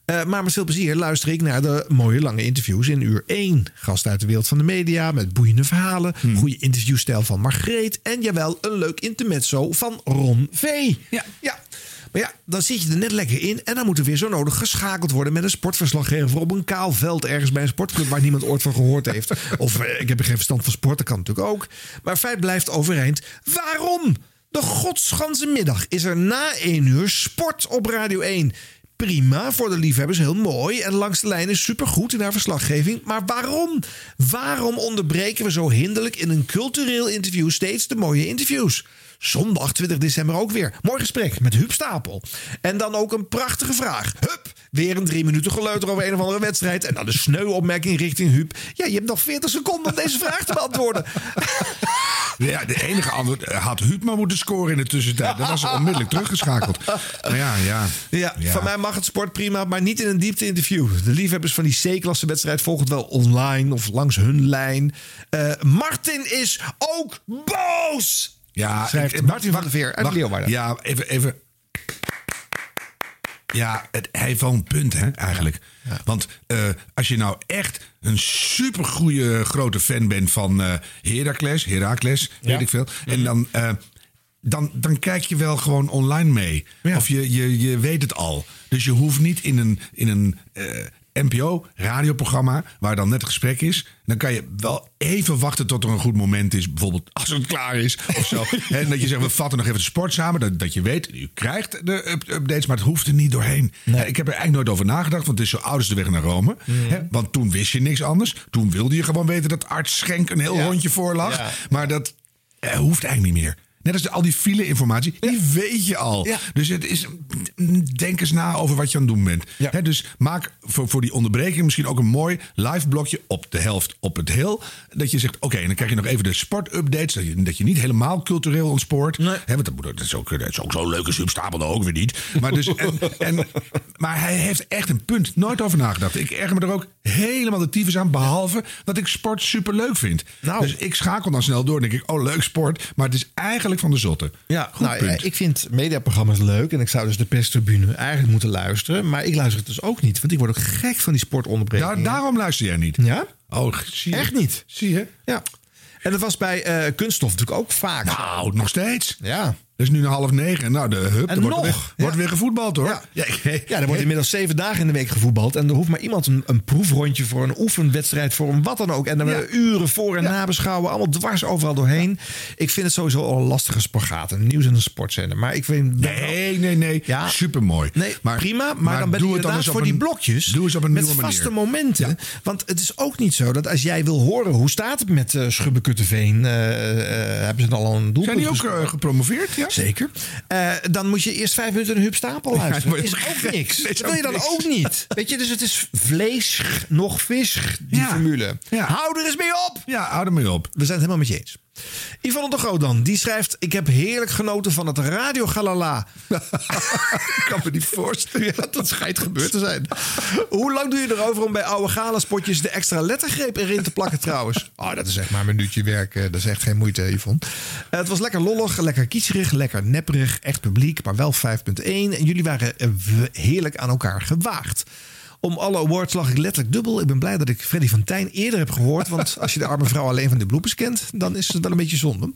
Eh, maar met veel plezier luister ik naar de mooie lange interviews in uur 1. Gast uit de wereld van de media met boeiende verhalen. Goede interviewstijl van Margreet. En jawel, een leuk intermezzo van Ron V. Ja. ja. Maar ja, dan zit je er net lekker in. En dan moet er weer zo nodig geschakeld worden met een sportverslaggever op een kaal veld. Ergens bij een sportclub waar niemand ooit van gehoord heeft. Of eh, ik heb geen verstand van sport, dat kan natuurlijk ook. Maar feit blijft overeind. Waarom? De godsganse middag is er na 1 uur sport op Radio 1. Prima, voor de liefhebbers heel mooi. En langs de lijn is supergoed in haar verslaggeving. Maar waarom? Waarom onderbreken we zo hinderlijk in een cultureel interview steeds de mooie interviews? Zondag 20 december ook weer. Mooi gesprek met Huub Stapel. En dan ook een prachtige vraag. Hup, weer een drie minuten geleuter over een of andere wedstrijd. En dan de sneu opmerking richting Huub. Ja, je hebt nog 40 seconden om deze vraag te beantwoorden. Ja, de enige antwoord eh, had Huub maar moeten scoren in de tussentijd. Dan was ze onmiddellijk teruggeschakeld. Maar ja, ja. Ja, van mij mag het sport prima, maar niet in een diepte-interview. De liefhebbers van die C-klasse wedstrijd volgen het wel online of langs hun lijn. Eh, Martin is ook boos! Ja, Schrijft ik- Martin van der Veer uit. Leeuwarden. Ja, even. even. Ja, het, hij heeft wel een punt, hè, eigenlijk. Want eh, als je nou echt een supergoeie grote fan bent van eh Heracles, Heracles, Ja. weet ik veel. En dan, eh, dan, dan kijk je wel gewoon online mee. Of je, je, je weet het al. Dus je hoeft niet in een, in een NPO-radioprogramma, waar dan net een gesprek is. Dan kan je wel even wachten tot er een goed moment is. Bijvoorbeeld als het klaar is of zo. en dat je zegt, we vatten nog even de sport samen. Dat, dat je weet, je krijgt de up- updates, maar het hoeft er niet doorheen. Ik heb er eigenlijk nooit over nagedacht, want het is zo oud als de weg naar Rome. Hè, want toen wist je niks anders. Toen wilde je gewoon weten dat arts Schenk een heel rondje voor lag. Ja. Maar dat eh, hoeft eigenlijk niet meer. Net als al die file-informatie, die weet je al. Dus het is, denk eens na over wat je aan het doen bent. Dus maak voor, voor die onderbreking misschien ook een mooi live blokje op de helft op het heel. Dat je zegt, oké, en dan krijg je nog even de sportupdates. Dat je, dat je niet helemaal cultureel ontspoort. Want dat, dat, is ook, dat is ook zo leuk als Stapel dan ook weer niet. Maar, dus, en, en, maar hij heeft echt een punt. Nooit over nagedacht. Ik erger me er ook helemaal de tyfus aan. Behalve dat ik sport super leuk vind. Dus ik schakel dan snel door. en denk ik, oh leuk sport. Maar het is eigenlijk van de zotte. Ja, Goed nou, punt. eh, ik vind mediaprogramma's leuk en ik zou dus de perstribune eigenlijk moeten luisteren. Maar ik luister het dus ook niet, want ik word ook gek van die sportonderbrekingen. Ja, daarom luister jij niet. Ja? Oh, zie je. Echt niet. Zie je? Ja. En dat was bij eh, kunststof natuurlijk ook vaak. Nou, nog steeds. Ja. Het is nu een half negen. Nou, de hup, En er wordt, nog. weer, wordt weer gevoetbald hoor. Ja. Ja, er wordt inmiddels zeven dagen in de week gevoetbald. En er hoeft maar iemand een, een proefrondje voor een oefenwedstrijd voor een wat dan ook. En dan Ja. uren voor en nabeschouwen. Allemaal dwars overal doorheen. Ik vind het sowieso al een lastige spagaat. Een nieuws- en een sportzender. Maar ik vind... Nee, nee, nee. Ja. Supermooi. Nee, prima. Maar, dan ben het dan inderdaad voor die blokjes. Doe eens op een met nieuwe vaste manier. momenten. Want het is ook niet zo dat als jij wil horen hoe staat het met eh Schubbekutteveen. eh, eh, hebben ze dan al een doelpunt Zijn die ook gepromoveerd? Ja? Zeker. Eh, dan moet je eerst vijf minuten een Huub Stapel luisteren. is dat ook is niks. ook Dat wil je dan niks. ook niet. Weet je, dus het is vlees nog vis, die Ja. formule. Ja. Hou er eens mee op! Ja, hou er mee op. We zijn het helemaal met je eens. Yvonne de Groot dan, die schrijft... Ik heb heerlijk genoten van het Radio Galala. Ik kan me niet voorstellen. Ja, dat schijnt gebeurd te zijn. Hoe lang doe je erover om bij oude galaspotjes... de extra lettergreep erin te plakken trouwens? Oh, dat is echt maar een minuutje werk. eh, Dat is echt geen moeite, Yvonne. Eh, het was lekker lollig, lekker kietserig, lekker nepperig. Echt publiek, maar wel 5.1. En jullie waren eh, heerlijk aan elkaar gewaagd. Om alle awards lag ik letterlijk dubbel. Ik ben blij dat ik Freddy van Tijn eerder heb gehoord. Want als je de arme vrouw alleen van de bloepers kent, dan is het wel een beetje zonde.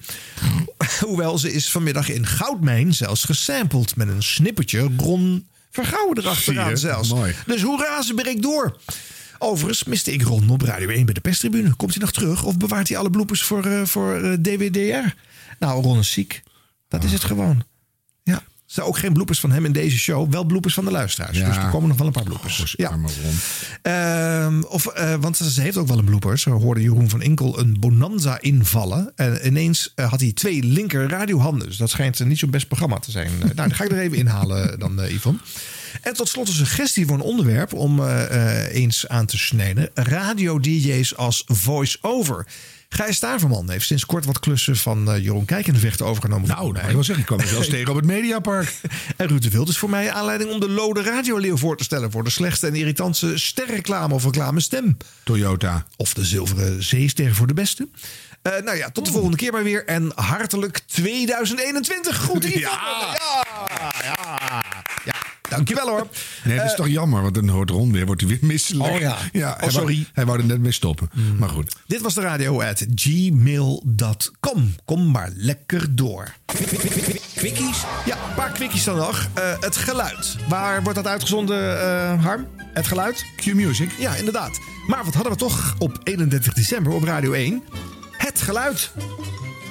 Hoewel ze is vanmiddag in Goudmijn zelfs gesampled met een snippertje Ron Vergouwen erachteraan zelfs. Mooi. Dus hoera, ze breekt door. Overigens miste ik Ron op Radio 1 bij de perstribune. Komt hij nog terug of bewaart hij alle bloepers voor, eh, voor eh, DWDR? Nou, Ron is ziek. Dat is het gewoon. Zijn ook geen bloepers van hem in deze show. Wel bloepers van de luisteraars. Ja. Dus er komen nog wel een paar bloepers. Ja. Ehm, of, eh, want ze heeft ook wel een blooper. Ze hoorde Jeroen van Inkel een bonanza invallen. En ineens eh, had hij twee linker radiohanden. Dus dat schijnt niet zo'n best programma te zijn. Eh, nou, dan ga ik er even inhalen dan, Yvonne. En tot slot een suggestie voor een onderwerp om eens aan te snijden. Radio-dj's als voice-over. Gijs Staverman heeft sinds kort wat klussen van eh, Jeroen Kijkenvecht overgenomen. Nou, wil ik zeggen, ik kwam er zelfs tegen op het Mediapark. En Ruud de Wild is voor mij aanleiding om de Lode Radioleeuw voor te stellen... voor de slechtste en irritantste sterreclame of reclame stem. Toyota. Of de zilveren zeester voor de beste. Eh, nou ja, tot de volgende keer maar weer. En hartelijk 2021. Goed. Ja, ja, ja. Dankjewel hoor. Nee, dat is toch jammer, want dan hoort Ron weer, wordt hij weer misselijk. Oh ja. hij Oh, sorry. hij wou er net mee stoppen. Maar goed. Dit was de radio at gmail.com. Kom maar lekker door. Quickies? Ja, een paar quickies dan nog. Eh, het geluid. Waar wordt dat uitgezonden, eh, Harm? Het geluid? Q-Music. Ja, inderdaad. Maar wat hadden we toch op 31 december op Radio 1? Het geluid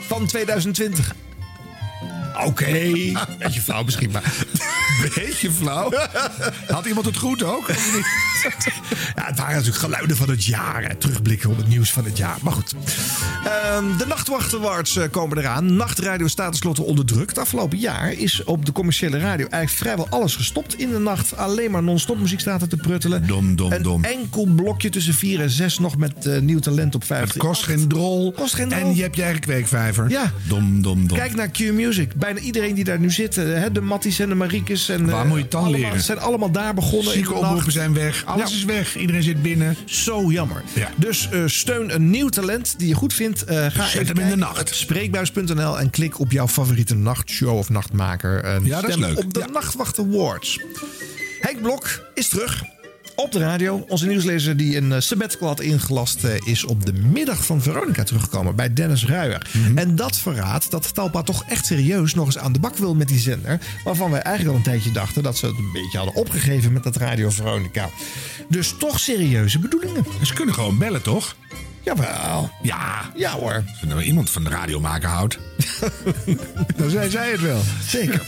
van 2020. Oké, beetje flauw misschien, maar... Beetje flauw. Had iemand het goed ook? Ja, het waren natuurlijk geluiden van het jaar. hè. Terugblikken op het nieuws van het jaar. Maar goed. Ehm, de Nachtwacht Awards eh, komen eraan. Nachtradio staat tenslotte onder druk. Het afgelopen jaar is op de commerciële radio eigenlijk vrijwel alles gestopt in de nacht. Alleen maar non-stop muziek staat er te pruttelen. Dom, dom, Een dom. enkel blokje tussen 4 en 6 nog met eh, nieuw talent op 5. Het kost geen drol. Kost geen drol. En je hebt je eigen kweekvijver. Ja. Dom, dom, dom. Kijk naar Q-Music. Bijna iedereen die daar nu zit. eh, hè, de Matties en de Mariekes. En, Waar eh, moet je het dan allemaal- leren? zijn allemaal daar begonnen. Zieke omroepen zijn weg. Alles Ja. is weg. Iedereen zit binnen. Zo jammer. Ja. Dus eh, steun een nieuw talent die je goed vindt. Eh, ga Zet even hem in de nacht. Spreekbuis.nl en klik op jouw favoriete nachtshow of nachtmaker. En Ja, dat is leuk. op de Nachtwacht Awards. Henk Blok is terug. Op de radio. Onze nieuwslezer die een eh, sabbatical had ingelast... eh, is op de middag van Veronica teruggekomen bij Dennis Ruijer. Mhm. En dat verraadt dat Talpa toch echt serieus nog eens aan de bak wil met die zender. Waarvan wij eigenlijk al een tijdje dachten dat ze het een beetje hadden opgegeven met dat Radio Veronica. Dus toch serieuze bedoelingen. Ze kunnen gewoon bellen, toch? Jawel. Ja. Ja hoor. Als er nou iemand van de radio maken houdt. dan zei zij het wel. Zeker.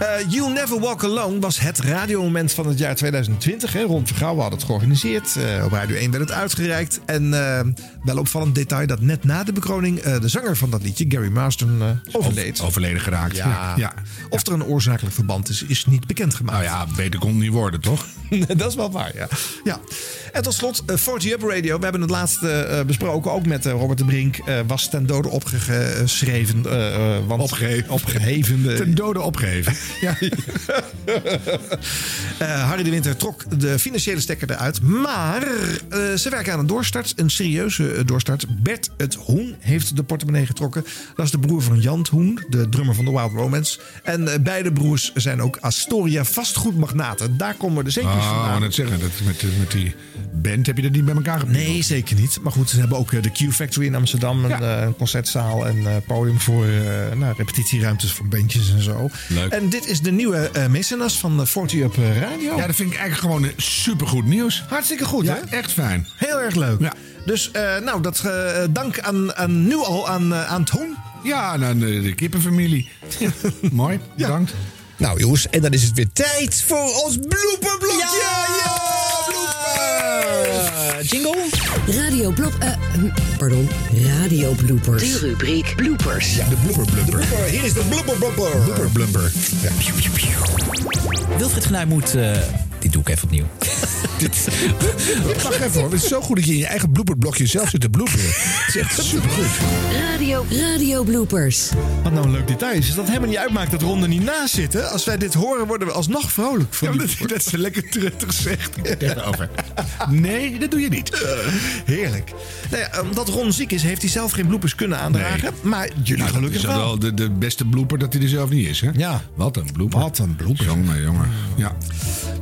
Eh, You'll Never Walk Alone was het radiomoment van het jaar 2020. Hè. Rond Vergouwen had het georganiseerd. Eh, op Radio 1 werd het uitgereikt. En eh, wel opvallend detail dat net na de bekroning... de zanger van dat liedje, Gary Marston, overleed. Overleden geraakt. Ja. ja. Of er een oorzakelijk verband is, is niet bekendgemaakt. Nou ja, beter kon het niet worden, toch? dat is wel waar, ja. ja. En tot slot, eh, 40 Up Radio. We hebben het laatste besproken, ook met Robert de Brink. was ten dode opgeschreven. Eh, eh, want Opgeheven. Opgeheven. eh, Ten dode opgeheven. ja. Eh, Harry de Winter trok de financiële stekker eruit. Maar ze werken aan een doorstart. Een serieuze doorstart. Bert het Hoen heeft de portemonnee getrokken. Dat is de broer van Jan Hoen, de drummer van The Wild Romance. En beide broers zijn ook Astoria vastgoedmagnaten. Daar komen de centjes Oh, vandaan. net zeggen, dat met, met die band heb je dat niet bij elkaar. Nee, zeker niet. Maar goed, ze hebben ook de Q Factory in Amsterdam. Een, een concertzaal en podium voor eh, nou, repetitieruimtes voor bandjes en zo. Leuk. En dit is de nieuwe eh mecenas van eh, 40 Up eh, Radio. Ja, dat vind ik eigenlijk gewoon supergoed nieuws. Hartstikke goed, Ja, hè? echt fijn. Heel erg leuk. Ja. Dus eh, nou, dat dank aan, aan nu al aan, eh, aan Hoen. Ja, nou, de, de kippenfamilie. Ja, mooi, bedankt. Nou jongens, en dan is het weer tijd voor ons blooperblokje. Ja, Eh, jingle? Radio blop... eh, hm, pardon, radio bloopers. De rubriek bloopers. De blooper blumper. Hier is de blooper blumper. Blooper blumper. Ja. Wilfried Genuij moet... eh, dit doe ik even opnieuw. Wacht even hoor. Het is zo goed dat je in je eigen blooperblokje zelf zit te bloeperen. Het is echt supergoed. Radio, radio bloopers. Wat nou een leuk detail is, is dat helemaal niet uitmaakt dat Ron er niet naast zitten. Als wij dit horen, worden we alsnog vrolijk. Van Ja, die dat, dat ze lekker terug zegt. Tegenover. Nee, dat doe je niet. Heerlijk. Nou ja, omdat Ron ziek is, heeft hij zelf geen bloepers kunnen aandragen. Maar jullie Nou, gelukkig is wel. wel de, de beste blooper dat hij er zelf niet is. Hè? Ja. Wat een blooper. Wat een blooper. Jongen, jongen. Ja.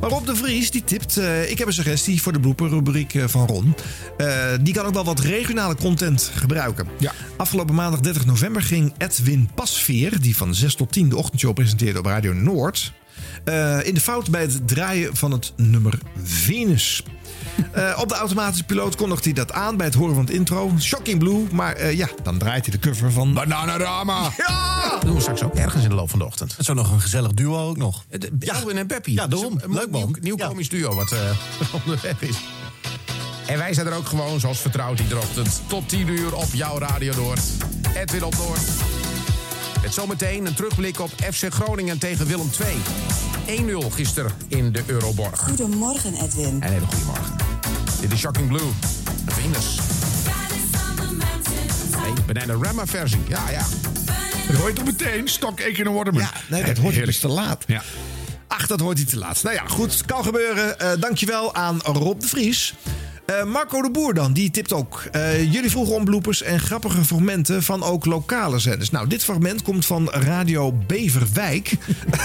Maar Rob de Vries die tipt, eh, ik heb een suggestie voor de blooper-rubriek eh, van Ron. Eh, die kan ook wel wat regionale content gebruiken. Ja. Afgelopen maandag 30 november ging Edwin Pasveer, die van 6 tot 10 de ochtendshow presenteerde op Radio Noord, in de fout bij het draaien van het nummer Venus. Eh, op de automatische piloot kondigt hij dat aan bij het horen van het intro. Shocking Blue, maar eh, ja, dan draait hij de cover van... Bananarama! Ja! Dat doen we straks ook ergens in de loop van de ochtend. Zo nog een gezellig duo ook nog. Elwin en Peppy. Ja, daarom. Een Leuk, man. Nieuw, nieuw Ja. komisch duo wat eh onderweg is. En wij zijn er ook gewoon, zoals vertrouwd, iedere ochtend. Tot 10 uur op jouw Radio Noord. Edwin op Noord. Met zometeen een terugblik op FC Groningen tegen Willem II. 1-0 gisteren in de Euroborg. Goedemorgen, Edwin. Een hele goede morgen. Dit is Shocking Blue. Venus. Nee, Banana Rama versie. Ja, ja. Dat hoor je toch meteen? Stok een waterman. Ja, nee, dat hoort hij dus te laat. Ja. Ach, dat hoort hij te laat. Nou ja, goed, kan gebeuren. Eh, dankjewel aan Rob de Vries. Eh, Marco de Boer dan, die tipt ook. Eh, jullie vroegen om bloepers en grappige fragmenten van ook lokale zenders. Nou, dit fragment komt van Radio Beverwijk.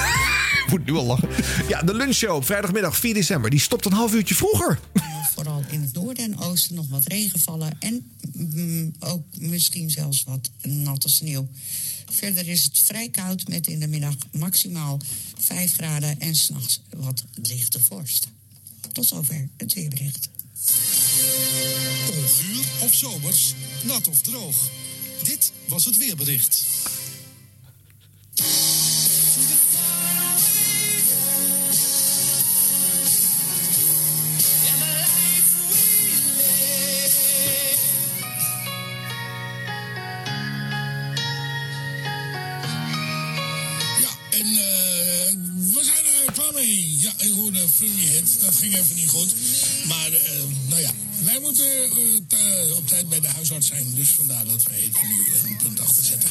Moet nu al lachen. Ja, de lunchshow op vrijdagmiddag 4 december. Die stopt een half uurtje vroeger. Vooral in het noorden en oosten nog wat regen vallen. En mm, ook misschien zelfs wat natte sneeuw. Verder is het vrij koud met in de middag maximaal 5 graden en s'nachts wat lichte vorst. Tot zover het weerbericht. Onguur of zomers, nat of droog. Dit was het weerbericht. Ja, en eh, we zijn ik hoorde Friendly Hit. Dat ging even niet goed. Maar, eh, nou ja, wij moeten eh, te- op tijd bij de huisarts zijn. Dus vandaar dat wij het nu een punt achter zetten.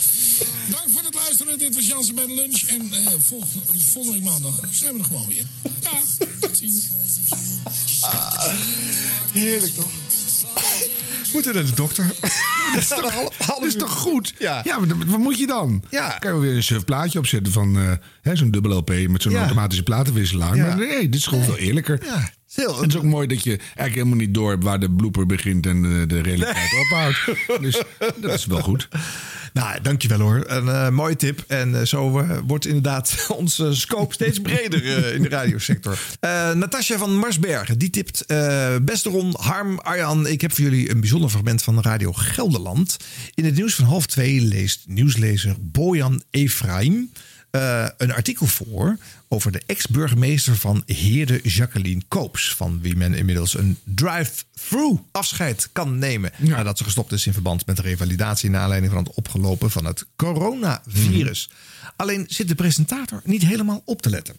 Dank voor het luisteren. Dit was Jansen bij de lunch. En eh, volgende, volgende maandag zijn we er gewoon weer. Dag. Tot ziens. Heerlijk toch? Moeten naar de dokter. Dat is toch, dat is toch goed? Ja. ja maar wat moet je dan? Ja. Kan je weer een surf plaatje opzetten van eh, hè, zo'n dubbel LP met zo'n Ja. automatische platenwisselaar. Ja. Maar nee, dit is gewoon veel eerlijker. Ja, heel- het is ook mooi dat je eigenlijk helemaal niet door hebt waar de blooper begint en de, de realiteit ophoudt. Dus dat is wel goed. Nou, dankjewel hoor. Een eh, mooie tip. En eh, zo eh, wordt inderdaad onze scope steeds breder eh, in de radiosector. Eh Natasja van Marsbergen, die tipt... eh beste Ron, Harm, Arjan, ik heb voor jullie een bijzonder fragment van Radio Gelderland. In het nieuws van half twee leest nieuwslezer Bojan Efraim... eh, een artikel voor over de ex-burgemeester van Heerde Jacqueline Koops. Van wie men inmiddels een drive-through afscheid kan nemen. Nadat ze gestopt is in verband met de revalidatie. naar aanleiding van het opgelopen van het coronavirus. Alleen zit de presentator niet helemaal op te letten.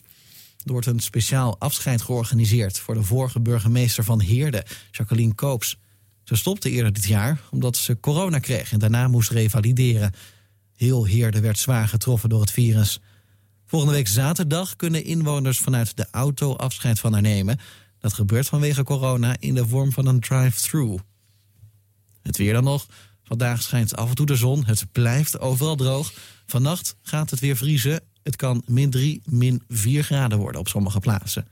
Er wordt een speciaal afscheid georganiseerd voor de vorige burgemeester van Heerde, Jacqueline Koops. Ze stopte eerder dit jaar omdat ze corona kreeg en daarna moest revalideren. Heel Heerde werd zwaar getroffen door het virus. Volgende week zaterdag kunnen inwoners vanuit de auto afscheid van haar nemen. Dat gebeurt vanwege corona in de vorm van een drive-through. Het weer dan nog. Vandaag schijnt af en toe de zon. Het blijft overal droog. Vannacht gaat het weer vriezen. Het kan min 3, min 4 graden worden op sommige plaatsen.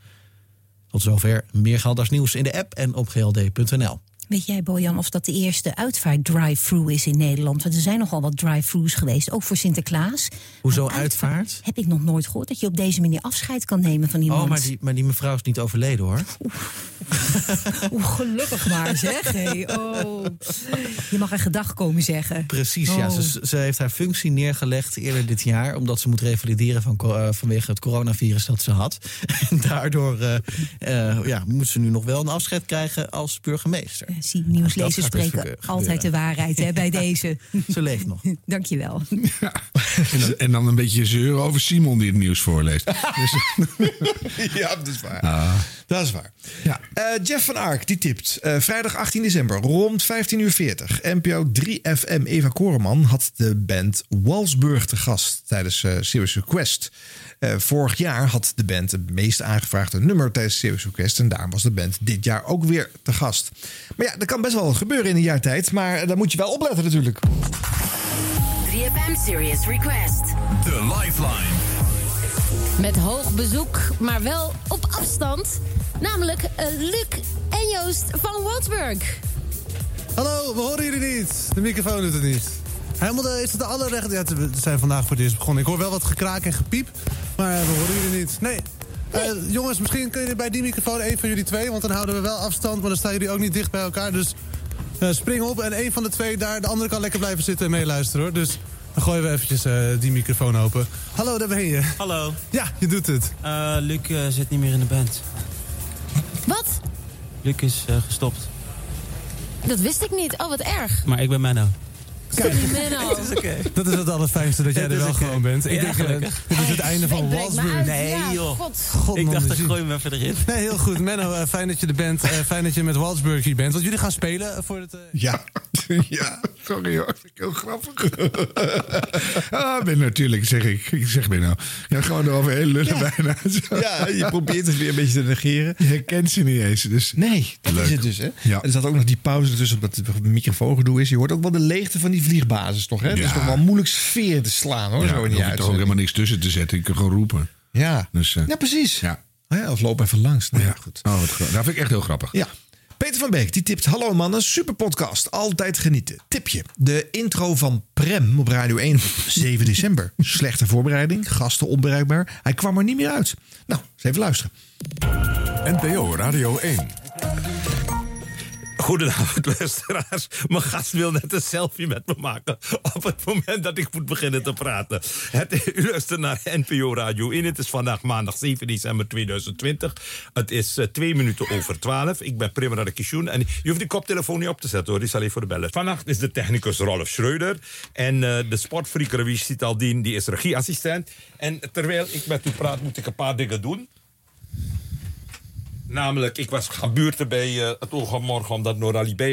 Tot zover meer Galders nieuws in de app en op gld.nl. Weet jij, Bojan, of dat de eerste uitvaart drive-through is in Nederland? Want er zijn nogal wat drive-throughs geweest, ook voor Sinterklaas. Hoezo Maar uitvaart? Heb ik nog nooit gehoord dat je op deze manier afscheid kan nemen van iemand. Oh, maar die, maar die mevrouw is niet overleden hoor. Oeh, gelukkig maar, zeg. Hey, oh. Je mag een gedag komen zeggen. Precies, ja. Oh. Ze, ze heeft haar functie neergelegd eerder dit jaar... omdat ze moet revalideren van, eh, vanwege het coronavirus dat ze had. En daardoor eh, eh, ja, moet ze nu nog wel een afscheid krijgen als burgemeester. Zie, Dat nieuwslezers spreken altijd de waarheid hè, bij deze. Ze leeft nog. Dankjewel. En dan, en dan een beetje zeuren over Simon die het nieuws voorleest. Dus, ja, dat is waar. ah. Dat is waar. Ja. Jeff van Ark die tipt. eh, vrijdag 18 december rond 15 uur 40. NPO 3FM Eva Koreman had de band Walsburg te gast tijdens eh Serious Request. Eh, vorig jaar had de band het meest aangevraagde nummer tijdens Serious Request. En daarom was de band dit jaar ook weer te gast. Maar ja, er kan best wel wat gebeuren in een jaar tijd. Maar daar moet je wel opletten natuurlijk. 3FM Serious Request. De Lifeline. Met hoog bezoek, maar wel op afstand. Namelijk eh, Luc en Joost van Walsburg. Hallo, we horen jullie niet. De microfoon doet het niet. Helemaal de, is het de allerrecht... Ja, we zijn vandaag voor het eerst begonnen. Ik hoor wel wat gekraak en gepiep, maar we horen jullie niet. Nee. Eh, jongens, misschien kunnen jullie bij die microfoon één van jullie twee... want dan houden we wel afstand, maar dan staan jullie ook niet dicht bij elkaar. Dus eh, spring op en één van de twee daar... de andere kan lekker blijven zitten en meeluisteren, hoor. Dus dan gooien we eventjes eh, die microfoon open. Hallo, daar ben je. Hallo. Ja, je doet het. Eh, Luc zit niet meer in de band. Wat? Luc is gestopt. Dat wist ik niet. Oh, wat erg. Maar ik ben Menno. Kijk. Het is oké. Dat is het allerfijnste dat jij er wel gewoon bent. Ik Ja, denk, eh, gelukkig. dit is het einde van me Walsburg. Nee, joh. God. God, ik dacht, we ik gooi hem even erin. Nee, heel goed. Menno, eh, fijn dat je er bent. Eh, fijn dat je met Walsburg hier bent. Want jullie gaan spelen voor het... Ja, ja, sorry hoor. Vind ik heel grappig. ah, ben natuurlijk, zeg ik. Ik zeg ben nou. Ja, gewoon eroverheen lullen bijna. Zo. Ja, je probeert het weer een beetje te negeren. Je herkent ze niet eens. Dus Nee, dat Leuk. is het dus. Hè? Ja. En er zat ook nog die pauze tussen omdat het microfoongedoe is. Je hoort ook wel de leegte van die vliegbasis toch? Hè? Het is toch wel moeilijk sfeer te slaan hoor. ja, zo in die je toch ook helemaal niks tussen te zetten. Je kan gewoon roepen. Ja. Dus, eh, ja, precies. ja. Oh ja, of loop even langs. Nou, ja. goed. Oh, wat dat vind ik echt heel grappig. Ja. Peter van Beek die tipt: Hallo mannen, super podcast. Altijd genieten. Tipje: De intro van Prem op Radio 1 op 7 december. Slechte voorbereiding, gasten onbereikbaar. Hij kwam er niet meer uit. Nou, eens even luisteren. NPO Radio 1. Goedenavond, luisteraars. Mijn gast wil net een selfie met me maken. op het moment dat ik moet beginnen te praten. Het, u luistert naar NPO Radio 1. Het is vandaag maandag 7 december 2020. Het is eh, twee minuten over 12. Ik ben Prim Radakishun. En je hoeft die koptelefoon niet op te zetten hoor. Die is alleen voor de bellen. Vannacht is de technicus Rolf Schreuder. En eh, de sportfreak Ravish Sitaldien, die is regieassistent. En terwijl ik met u praat, moet ik een paar dingen doen. Namelijk, ik was gaan buurten bij eh, het Oog van Morgen... omdat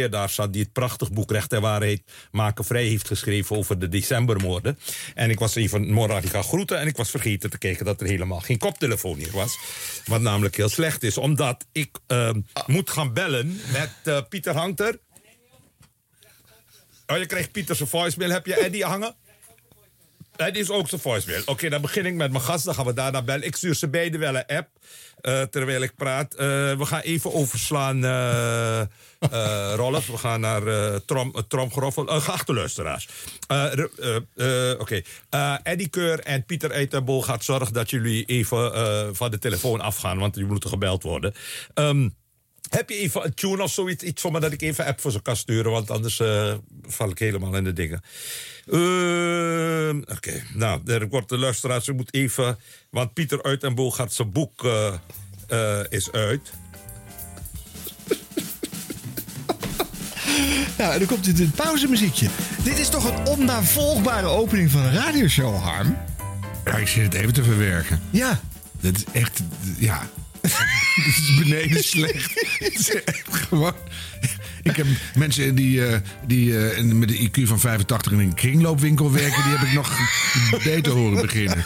daar zat... die het prachtig boek Recht en Waarheid maken vrij heeft geschreven... over de decembermoorden. En ik was even Nora die gaan groeten... en ik was vergeten te kijken dat er helemaal geen koptelefoon hier was. Wat namelijk heel slecht is, omdat ik eh, moet gaan bellen met eh, Pieter Hangter. Oh, je krijgt Pieter zijn voicemail. Heb je Eddie hangen? Het is ook zijn voicemail. Oké, dan begin ik met mijn gast. Dan gaan we daarna bellen. Ik stuur ze beiden wel een app. eh, terwijl ik praat. Eh, we gaan even overslaan, eh, Rolf. We gaan naar Trom, uh, Tromgeroffel. Geachte luisteraars. Oké. Eh, Eddie Keur en Pieter Eitenbol gaat zorgen dat jullie even van de telefoon afgaan. Want jullie moeten gebeld worden. Ehm, heb je even een tune of zoiets? Iets voor me dat ik even app voor ze kan sturen. Want anders eh, val ik helemaal in de dingen. Ehm, Oké, nou, er wordt de luisteraars. Ik moet even. Want Pieter Uitenboel gaat zijn boek. eh, eh, is uit. Nou, en dan komt dit pauzemuziekje. Dit is toch een onnavolgbare opening van een radioshow, Harm? Ja, ik zit het even te verwerken. Ja. Dat is echt, ja. Dit is beneden slecht. Het is echt gewoon... Ik heb mensen die, eh, die eh, met een IQ van 85 in een kringloopwinkel werken... die heb ik nog beter horen beginnen.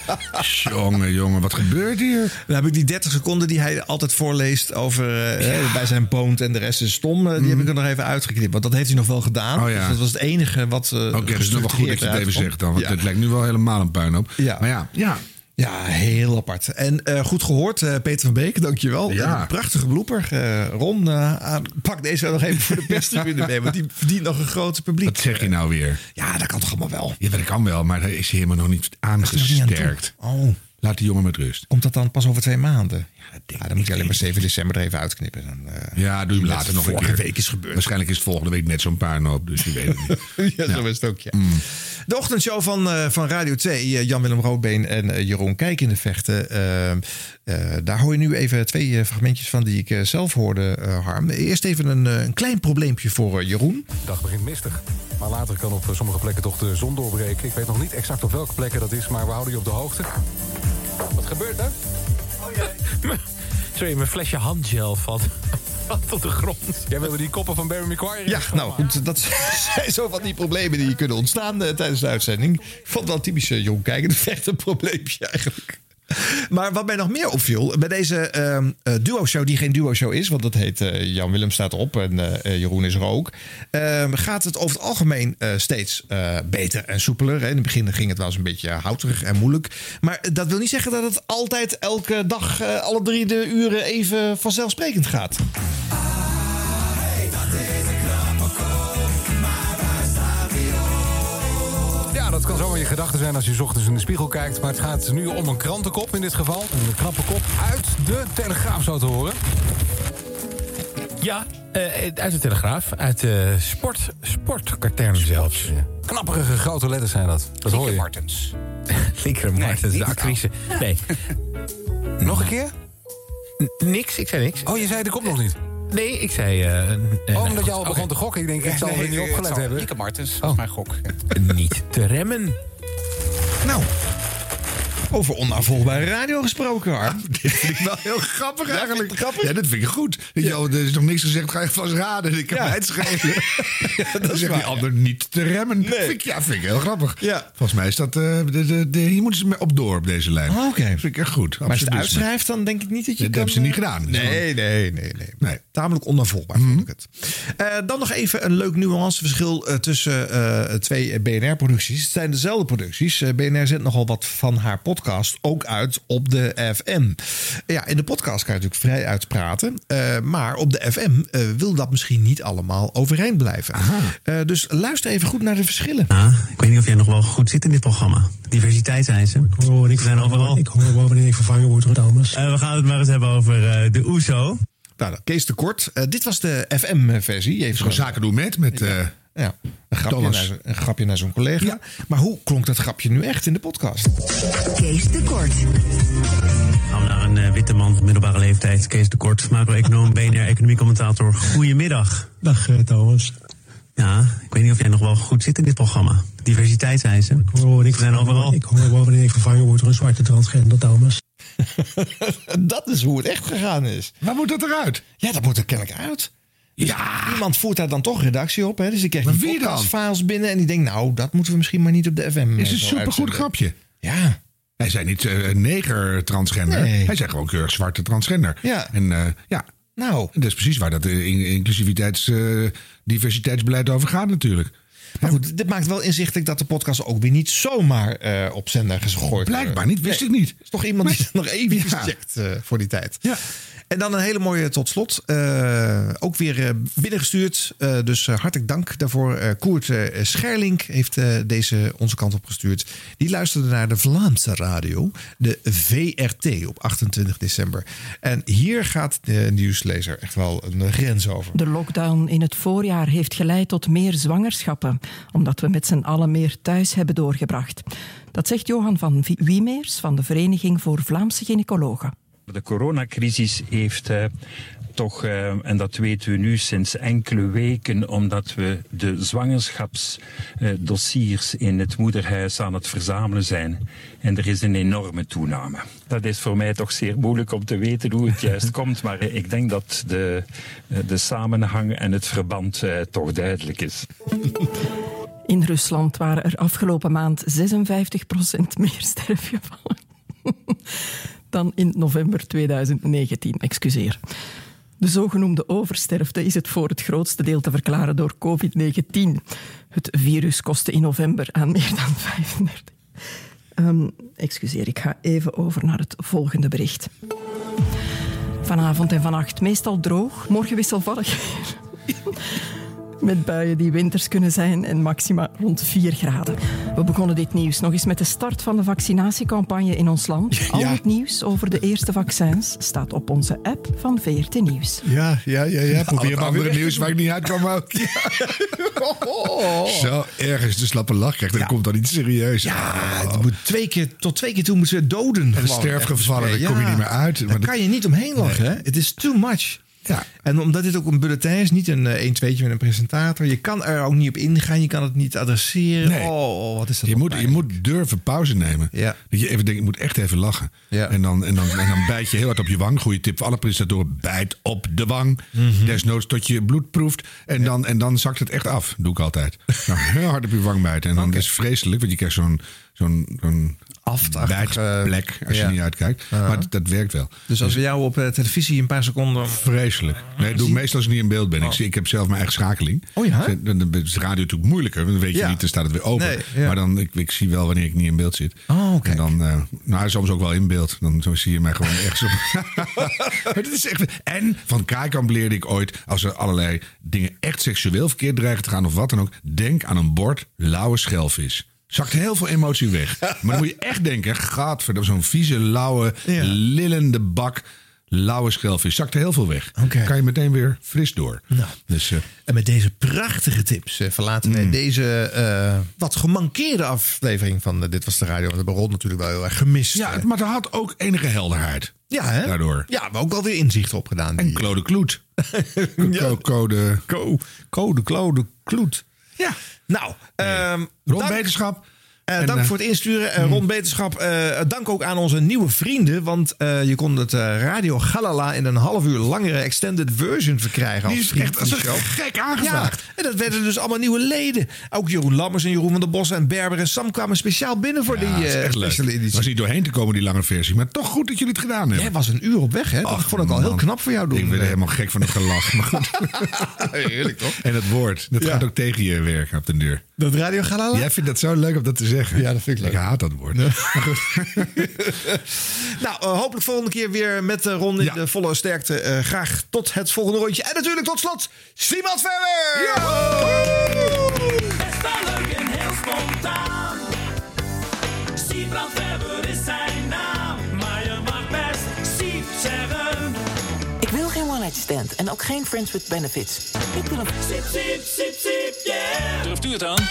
Jongen, jongen, wat gebeurt hier? Dan heb ik die 30 seconden die hij altijd voorleest over eh, bij zijn poont en de rest is stom. eh, Die heb ik er nog even uitgeknipt. Want dat heeft hij nog wel gedaan. Mhm. Oh ja. Dus dat was het enige wat. Oké, dat is nog wel goed dat je het even zegt dan. Want het lijkt nu wel helemaal een puinhoop. Ja. Maar ja, ja. Ja, heel apart. En eh, goed gehoord, eh, Peter van Beek, dankjewel. Ja. Een prachtige blooper. Eh, Ron, aan- pak deze nog even voor de perstribune mee, want die verdient nog een groot publiek. Wat zeg je nou weer? Ja, dat kan toch allemaal wel. Ja, dat kan wel, maar daar is hij helemaal nog niet er nog niet aan aangesterkt. Oh. Laat die jongen met rust. Komt dat dan pas over twee maanden? Ja, dan moet je alleen maar 7 december er even uitknippen. Dan, Ja, doe hem net later nog een vorige keer. week is gebeurd. Waarschijnlijk is het volgende week net zo'n puinhoop, dus je weet het niet. ja, zo is het ook, ja. Mm. De ochtendshow van, eh, van Radio 2, eh, Jan-Willem Roodbeen en eh, Jeroen Kijk in de vechten. daar hoor je nu even twee fragmentjes van die ik zelf hoorde, eh, Harm. Eerst even een, een klein probleempje voor Jeroen. De dag begint mistig. Maar later kan op sommige plekken toch de zon doorbreken. Ik weet nog niet exact op welke plekken dat is, maar we houden je op de hoogte. Wat gebeurt er? Zo Sorry, mijn flesje handgel valt, valt op de grond. Jij wilde die koppen van Barry McGuire? Ja, nou goed, dat zijn zo van die problemen die kunnen ontstaan eh, tijdens de uitzending. Ik vond het wel een typisch uh, jong kijkende echt een probleempje eigenlijk. Maar wat mij nog meer opviel, bij deze ehm, eh, duo-show, die geen duo-show is, want dat heet eh, Jan Willem staat op en eh, Jeroen is er ook, ehm, gaat het over het algemeen steeds beter en soepeler. Hè. In het begin ging het wel eens een beetje houterig en moeilijk. Maar dat wil niet zeggen dat het altijd elke dag, alle drie de uren even vanzelfsprekend gaat. Ja, dat kan zomaar je gedachte zijn als je 's ochtends in de spiegel kijkt. Maar het gaat nu om een krantenkop in dit geval. Een knappe kop uit de Telegraaf zo te horen. Ja, eh, uit de Telegraaf. Uit de sport, sportkatern zelfs. Knapperige grote letters zijn dat. Dat hoor je. Martens. Lieke Martens, de actrice. Nee. Nog een keer? Niks, ik zei niks. Oh, je zei de kop nog niet. Nee, ik zei... eh, eh, Oh, omdat je al begon te gokken. Ik denk, ik zal er niet opgelet hebben. Lieke Martens, dat is mijn gok. Niet te remmen. Nou, over onafvolgbare radio gesproken, Harm. Dit vind ik wel heel grappig eigenlijk. grappig? Ja, dat vind ik goed. Er is nog niks gezegd, ga je vast raden. Ik Ja. mij het schelen. dat Dan is zegt die ander niet te remmen. Vind ik, ja, vind ik heel grappig. Ja. Volgens mij is dat... eh, de, de, de, hier moeten ze op door op deze lijn. Ah, Oké. vind ik echt goed. Maar als je het uitschrijft, dan denk ik niet dat je Dat hebben ze niet eh, gedaan. Nee, nee, nee, nee. Nee. Tamelijk onafvolgbaar vond ik het. Eh, dan nog even een leuk nuanceverschil tussen twee BNR-producties. Het zijn dezelfde producties. BNR zendt nogal wat van haar podcast ook uit op de FM. Ja, in de podcast kan je natuurlijk vrij uitpraten. eh, maar op de FM eh, wil dat misschien niet allemaal overeind blijven. Eh, dus luister even goed naar de verschillen. Ik weet niet of jij nog wel goed zit in dit programma. Diversiteitseisen. We zijn overal. Ik hoor wel wanneer ik vervangen word door Thomas. Eh, we gaan het maar eens hebben over eh, de OESO. Nou, Kees de Kort. Eh, dit was de FM-versie. Je heeft Gewoon zaken doen met... met eh, Ja, een grapje, Thomas. naar, zijn- een grapje naar zo'n collega. Maar hoe klonk dat grapje nu echt in de podcast? Kees de Kort. Gaan we naar een eh, witte man van middelbare leeftijd. Kees de Kort, macro-econoom, BNR, economiecommentator. Goedemiddag. Dag eh, Thomas. Ja, ik weet niet of jij nog wel goed zit in dit programma. Ik hoor, wanneer ik We zijn overal. Ik hoor wel wanneer ik vervangen word door een zwarte transgender Thomas. dat is hoe het echt gegaan is. Waar moet dat eruit? Ja, dat moet er kennelijk uit. Ja. Iemand voert daar dan toch redactie op. Hè? Dus die krijgt Maar die podcastfiles binnen. En die denkt, nou, dat moeten we misschien maar niet op de FM is eh, een supergoed grapje. Ja. Hij zei niet eh neger transgender. Nee. Hij zei gewoon keurig zwarte transgender. Ja. En eh, ja, Nou, dat is precies waar dat eh, in- inclusiviteits, eh, diversiteitsbeleid over gaat natuurlijk. maar goed, dit maakt wel inzichtelijk dat de podcast ook weer niet zomaar eh, op zender gegooid wordt. Blijkbaar niet, wist ik niet. Er is toch iemand die het nog even Ja. checkt eh, voor die tijd. Ja. En dan een hele mooie tot slot. eh, ook weer eh, binnengestuurd. Eh, dus hartelijk dank daarvoor. Koert Scherlink heeft deze onze kant op gestuurd. Die luisterde naar de Vlaamse radio. De VRT op 28 december. En hier gaat de nieuwslezer echt wel een grens over. De lockdown in het voorjaar heeft geleid tot meer zwangerschappen, omdat we met z'n allen meer thuis hebben doorgebracht. Dat zegt Johan van Wiemeers van de Vereniging voor Vlaamse Gynaecologen. De coronacrisis heeft eh, toch, eh, en dat weten we nu sinds enkele weken, omdat we de zwangerschapsdossiers in het moederhuis aan het verzamelen zijn. En er is een enorme toename. Dat is voor mij toch zeer moeilijk om te weten hoe het juist komt, maar eh, ik denk dat de, eh, de samenhang en het verband eh, toch duidelijk is. In Rusland waren er afgelopen maand 56% meer sterfgevallen dan in november 2019. Excuseer. De zogenoemde oversterfte is het voor het grootste deel te verklaren door COVID-19. Het virus kostte in november aan meer dan 35. Ehm, excuseer, ik ga even over naar het volgende bericht. Vanavond en vannacht meestal droog, morgen wisselvallig. Met buien die winters kunnen zijn en maxima rond 4 graden. We begonnen dit nieuws nog eens met de start van de vaccinatiecampagne in ons land. Al het nieuws over de eerste vaccins staat op onze app van VRT Nieuws. Ja, ja, ja, ja. Al het andere nieuws waar ik niet uitkwam ook. Zo ergens de slappe lach krijgt, dan komt dan iets serieus. Ja, het moet twee keer, tot twee keer toe moeten ze doden. En gewoon sterfgevallen, daar kom je niet meer uit. Daar Maar dat- kan je niet omheen lachen. hè? Het is too much. Ja. En omdat dit ook een bulletin is, niet een 1 2 met een presentator. Je kan er ook niet op ingaan, je kan het niet adresseren. Nee. Oh, wat is dat Je moet, je moet durven pauze nemen. Ja. Dat je even denkt, ik moet echt even lachen. Ja. En, dan, en, dan, en dan bijt je heel hard op je wang. Goeie tip voor alle presentatoren. Bijt op de wang. Mhm. Desnoods tot je bloed proeft. En, dan, en dan zakt het echt af. Doe ik altijd. Nou, heel hard op je wang bijten. En dan is het vreselijk. Want je krijgt zo'n zo'n zo'n als je ja. niet uitkijkt. Maar dat, dat werkt wel. Dus als we jou op eh, televisie een paar seconden... Vreselijk. Nee, dat doe ik meestal als ik niet in beeld ben. Ik, zie, ik heb zelf mijn eigen schakeling. Oh ja? Dan is radio natuurlijk moeilijker. Want dan weet je Ja. niet, dan staat het weer open. Nee, ja. Maar dan, ik, ik zie wel wanneer ik niet in beeld zit. Oh, En dan, eh, nou, soms ook wel in beeld. Dan zo zie je mij gewoon maar dit is echt, en van Kaikamp leerde ik ooit, als er allerlei dingen echt seksueel verkeerd dreigen te gaan of wat dan ook, denk aan een bord lauwe schelvis. Zakt heel veel emotie weg. Maar dan moet je echt denken, gadverdamme, zo'n vieze, lauwe, lillende bak lauwe schelvis. Zakt er heel veel weg. Kan je meteen weer fris door. Nou. Dus, eh, En met deze prachtige tips eh, verlaten Mm. wij deze eh, wat gemankeerde aflevering van Dit Was De Radio. Want we hebben Ron natuurlijk wel heel erg gemist. ja, maar het had ook enige helderheid. Ja, hè? Daardoor. Ja, maar ook wel weer inzicht opgedaan. En Claude Kloet. Co- Code. Co- Code, Claude, Kloet. Ja. Nou, ehm Ron dank- Wetenschap. Eh, En, dank eh, voor het insturen. Eh, Ron Beterschap, dank ook aan onze nieuwe vrienden. Want je kon het Radio Galala in een half uur langere extended version verkrijgen. Die als is vriend echt als een gek aangevraagd. Ja, en dat werden dus allemaal nieuwe leden. Ook Jeroen Lammers en Jeroen van der Bossen en Berber en Sam kwamen speciaal binnen voor Ja, die is speciale editie. was niet doorheen te komen, die lange versie. Maar toch goed dat jullie het gedaan hebben. Jij was een uur op weg, hè? Dat Ach, vond ik al heel knap voor jou doen. Ik ben helemaal gek van het gelach. Maar goed. Heerlijk, toch? En het woord, dat Ja. gaat ook tegen je werken op de deur. Dat Radio Galala? Jij vindt dat zo leuk om dat te zeggen. Ja, dat vind ik leuk. Ik haat dat woord. nou, eh, hopelijk volgende keer weer met eh, Ron in de volle sterkte. Eh, graag tot het volgende rondje. En natuurlijk tot slot, Simon Verwer! Best wel leuk en heel spontaan. Siebrand Weber stand en ook geen friends with benefits. Ik wil een... Siep, siep, siep, siep, yeah. Durft u het aan?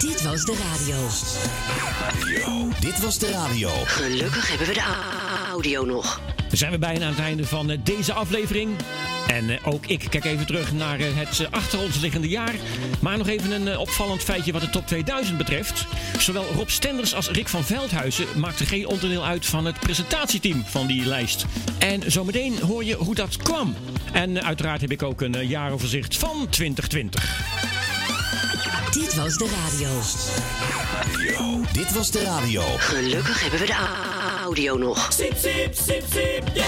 Dit was de radio. Dit was de radio. Gelukkig hebben we de audio nog. Dan zijn we bijna aan het einde van eh, deze aflevering. En eh, ook ik kijk even terug naar eh, het achter ons liggende jaar. Maar nog even een opvallend feitje wat de top 2000 betreft. Zowel Rob Stenders als Rick van Veldhuizen maakten geen onderdeel uit van het presentatieteam van die lijst. En zometeen hoor je hoe dat kwam. En uiteraard heb ik ook een jaaroverzicht van 2020. Dit was de radio. Dit was de radio. Gelukkig hebben we de audio nog. Yeah.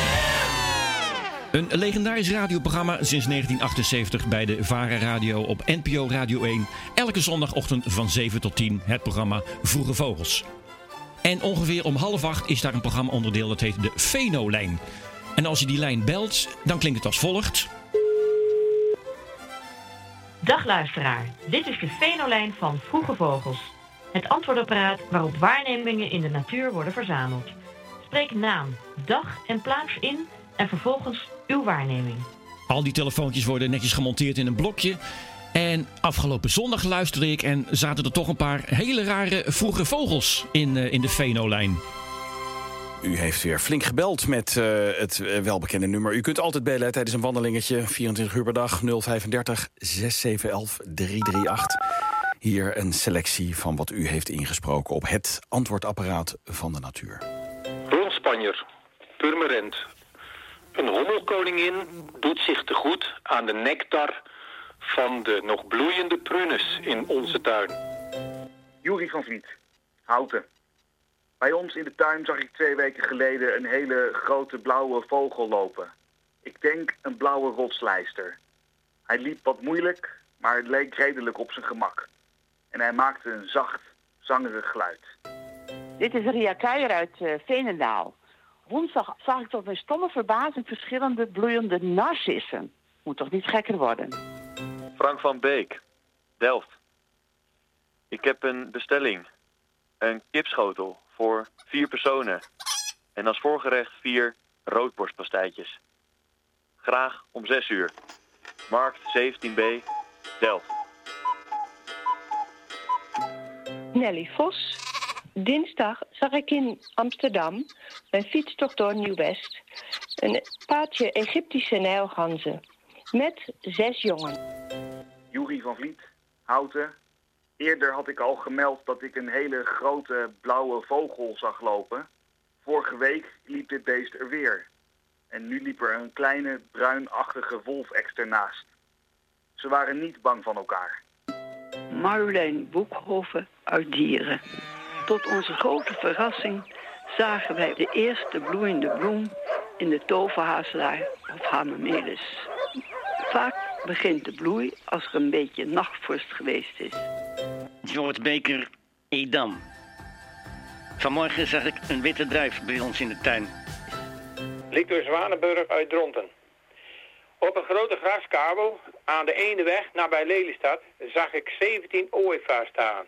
Een legendarisch radioprogramma sinds 1978 bij de Vara Radio op NPO Radio 1. Elke zondagochtend van 7 tot 10 het programma Vroege Vogels. En ongeveer om half acht is daar een programma onderdeel dat heet de Feno-lijn. En als je die lijn belt, dan klinkt het als volgt. Dag luisteraar, dit is de Venolijn van Vroege Vogels. Het antwoordapparaat waarop waarnemingen in de natuur worden verzameld. Spreek naam, dag en plaats in en vervolgens uw waarneming. Al die telefoontjes worden netjes gemonteerd in een blokje. En afgelopen zondag luisterde ik en zaten er toch een paar hele rare vroege vogels in, eh, in de Feno-lijn. U heeft weer flink gebeld met eh, het eh, welbekende nummer. U kunt altijd bellen tijdens een wandelingetje. 24 uur per dag 035 6711 338. Hier een selectie van wat u heeft ingesproken op het antwoordapparaat van de natuur. Ron Spanjer, Purmerend. Een hommelkoningin doet zich te goed aan de nectar van de nog bloeiende prunes in onze tuin. Jurie van Vliet, Houten. Bij ons in de tuin zag ik twee weken geleden een hele grote blauwe vogel lopen. Ik denk een blauwe rotslijster. Hij liep wat moeilijk, maar het leek redelijk op zijn gemak. En hij maakte een zacht, zangerig geluid. Dit is Ria Kuijer uit eh, Veenendaal. Woensdag zag ik tot mijn stomme verbazing verschillende bloeiende narcissen. Moet toch niet gekker worden? Frank van Beek, Delft. Ik heb een bestelling. Een kipschotel voor vier personen. En als voorgerecht vier roodborstpastijtjes. Graag om zes uur. Markt 17b, Delft. Nelly Vos, Dinsdag zag ik in Amsterdam, mijn fietstocht door Nieuw-West, een paardje Egyptische nijlganzen met zes jongen. Jury van Vliet, Houten. Eerder had ik al gemeld dat ik een hele grote blauwe vogel zag lopen. Vorige week liep dit beest er weer. En nu liep er een kleine bruinachtige wolf ernaast. Ze waren niet bang van elkaar. Marjolein Boekhoven uit Dieren. Tot onze grote verrassing zagen wij de eerste bloeiende bloem in de toverhazelaar of Hamamelis. Vaak begint de bloei als er een beetje nachtvorst geweest is. George Beker, Edam. Vanmorgen zag ik een witte druif bij ons in de tuin. Lictor Zwanenburg uit Dronten. Op een grote graskabel aan de ene weg nabij Lelystad zag ik 17 ooievaars staan.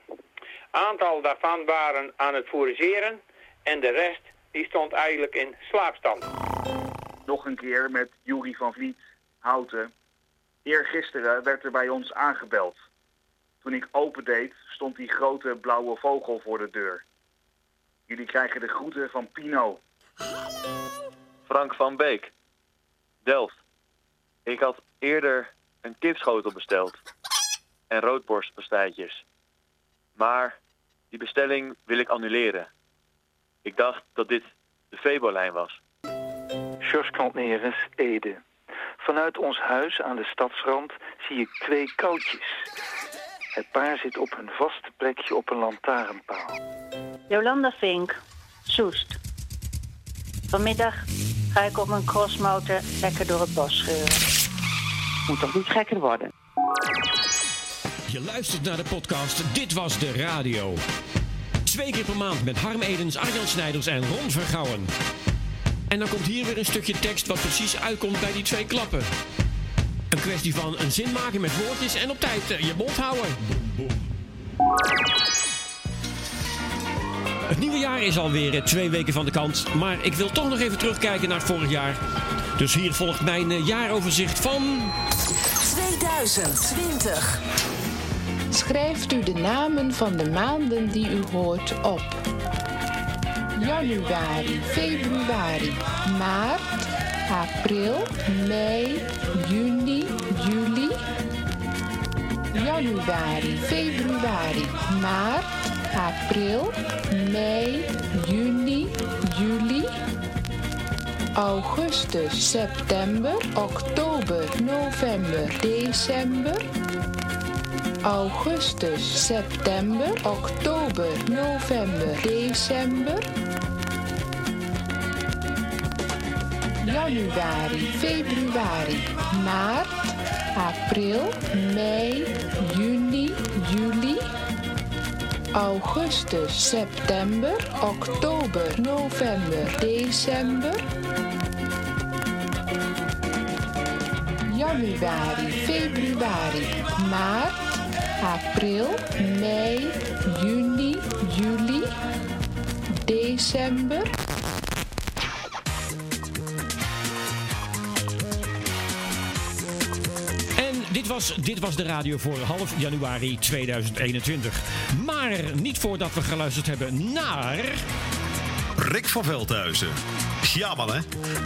Aantal daarvan waren aan het fourageren en de rest die stond eigenlijk in slaapstand. Nog een keer met Jury van Vliet, Houten. Eergisteren werd er bij ons aangebeld. Toen ik opendeed, stond die grote blauwe vogel voor de deur. Jullie krijgen de groeten van Pino. Frank van Beek, Delft. Ik had eerder een kipschotel besteld en roodborstpastijtjes. Maar die bestelling wil ik annuleren. Ik dacht dat dit de Febo-lijn was. George Kantneres, Ede. Vanuit ons huis aan de stadsrand zie ik twee koutjes. Het paar zit op hun vaste plekje op een lantaarnpaal. Jolanda Vink, Soest. Vanmiddag ga ik op mijn crossmotor lekker door het bos scheuren. Moet toch niet gekker worden? Je luistert naar de podcast Dit Was De Radio. Twee keer per maand met Harm Edens, Arjan Snijders en Ron Vergouwen. En dan komt hier weer een stukje tekst wat precies uitkomt bij die twee klappen. Een kwestie van een zin maken met woordjes en op tijd eh, je mond houden. Het nieuwe jaar is alweer eh, twee weken van de kant. Maar ik wil toch nog even terugkijken naar vorig jaar. Dus hier volgt mijn eh, jaaroverzicht van... 2020. Schrijft u de namen van de maanden die u hoort op. Januari, februari, maart, april, mei, juni, juli. Januari, februari, maart, april, mei, juni, juli. Augustus, september, oktober, november, december. Augustus, september, oktober, november, december. Januari, februari, maart, april, mei, juni, juli. Augustus, september, oktober, november, december. Januari, februari, maart, april, mei, juni, juli, december. Dit was, dit was de radio voor half januari 2021. Maar niet voordat we geluisterd hebben naar... Rick van Veldhuizen. Ja man hè.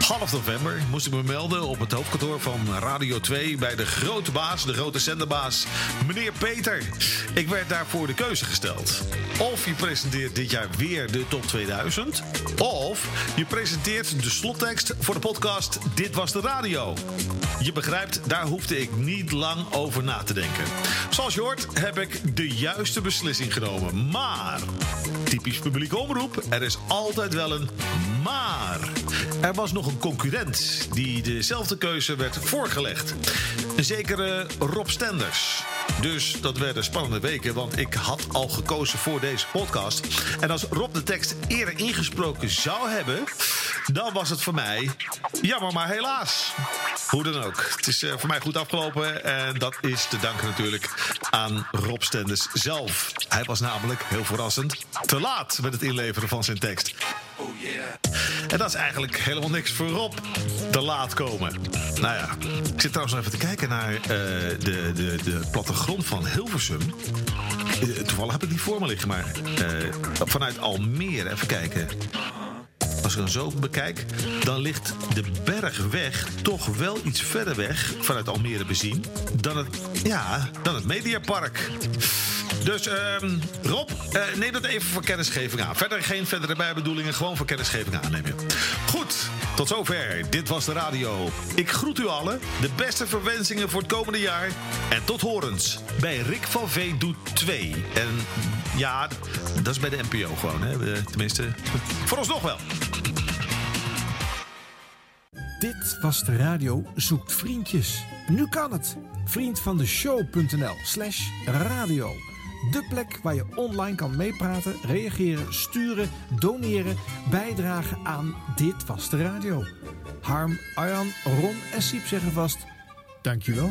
Half november moest ik me melden op het hoofdkantoor van Radio 2 bij de grote baas, de grote zenderbaas, meneer Peter. Ik werd daarvoor de keuze gesteld. Of je presenteert dit jaar weer de top 2000, of je presenteert de slottekst voor de podcast Dit was de radio. Je begrijpt, daar hoefde ik niet lang over na te denken. Zoals je hoort heb ik de juiste beslissing genomen. Maar, typisch publiek omroep, er is altijd wel een maar. Er was nog een concurrent die dezelfde keuze werd voorgelegd. Een zekere Rob Stenders. Dus dat werden spannende weken, want ik had al gekozen voor deze podcast. En als Rob de tekst eerder ingesproken zou hebben, dan was het voor mij jammer, maar helaas. Hoe dan ook. Het is eh, voor mij goed afgelopen en dat is te danken natuurlijk aan Rob Stenders zelf. Hij was namelijk, heel verrassend, te laat met het inleveren van zijn tekst. Oh. En dat is eigenlijk helemaal niks voor Rob. Te laat komen. Nou ja, ik zit trouwens even te kijken naar eh, de, de, de plattegrond van Hilversum. eh, toevallig heb ik die voor me liggen, maar eh, vanuit Almere, even kijken. Als ik dan zo bekijk, dan ligt de bergweg toch wel iets verder weg vanuit Almere bezien dan het, ja, dan het Mediapark. Dus ehm, Rob, eh, neem dat even voor kennisgeving aan. Verder geen verdere bijbedoelingen, gewoon voor kennisgeving aannemen. Goed, tot zover. Dit was de radio. Ik groet u allen. De beste verwensingen voor het komende jaar. En tot horens bij Rick van Veen doet 2. En ja, dat is bij de NPO gewoon. Hè? Eh, Tenminste, voor ons nog wel. Dit was de radio Zoekt Vriendjes. Nu kan het. Vriend van de show.nl slash radio. De plek waar je online kan meepraten, reageren, sturen, doneren, bijdragen aan Dit Was De Radio. Harm, Arjan, Ron en Siep zeggen vast, dankjewel.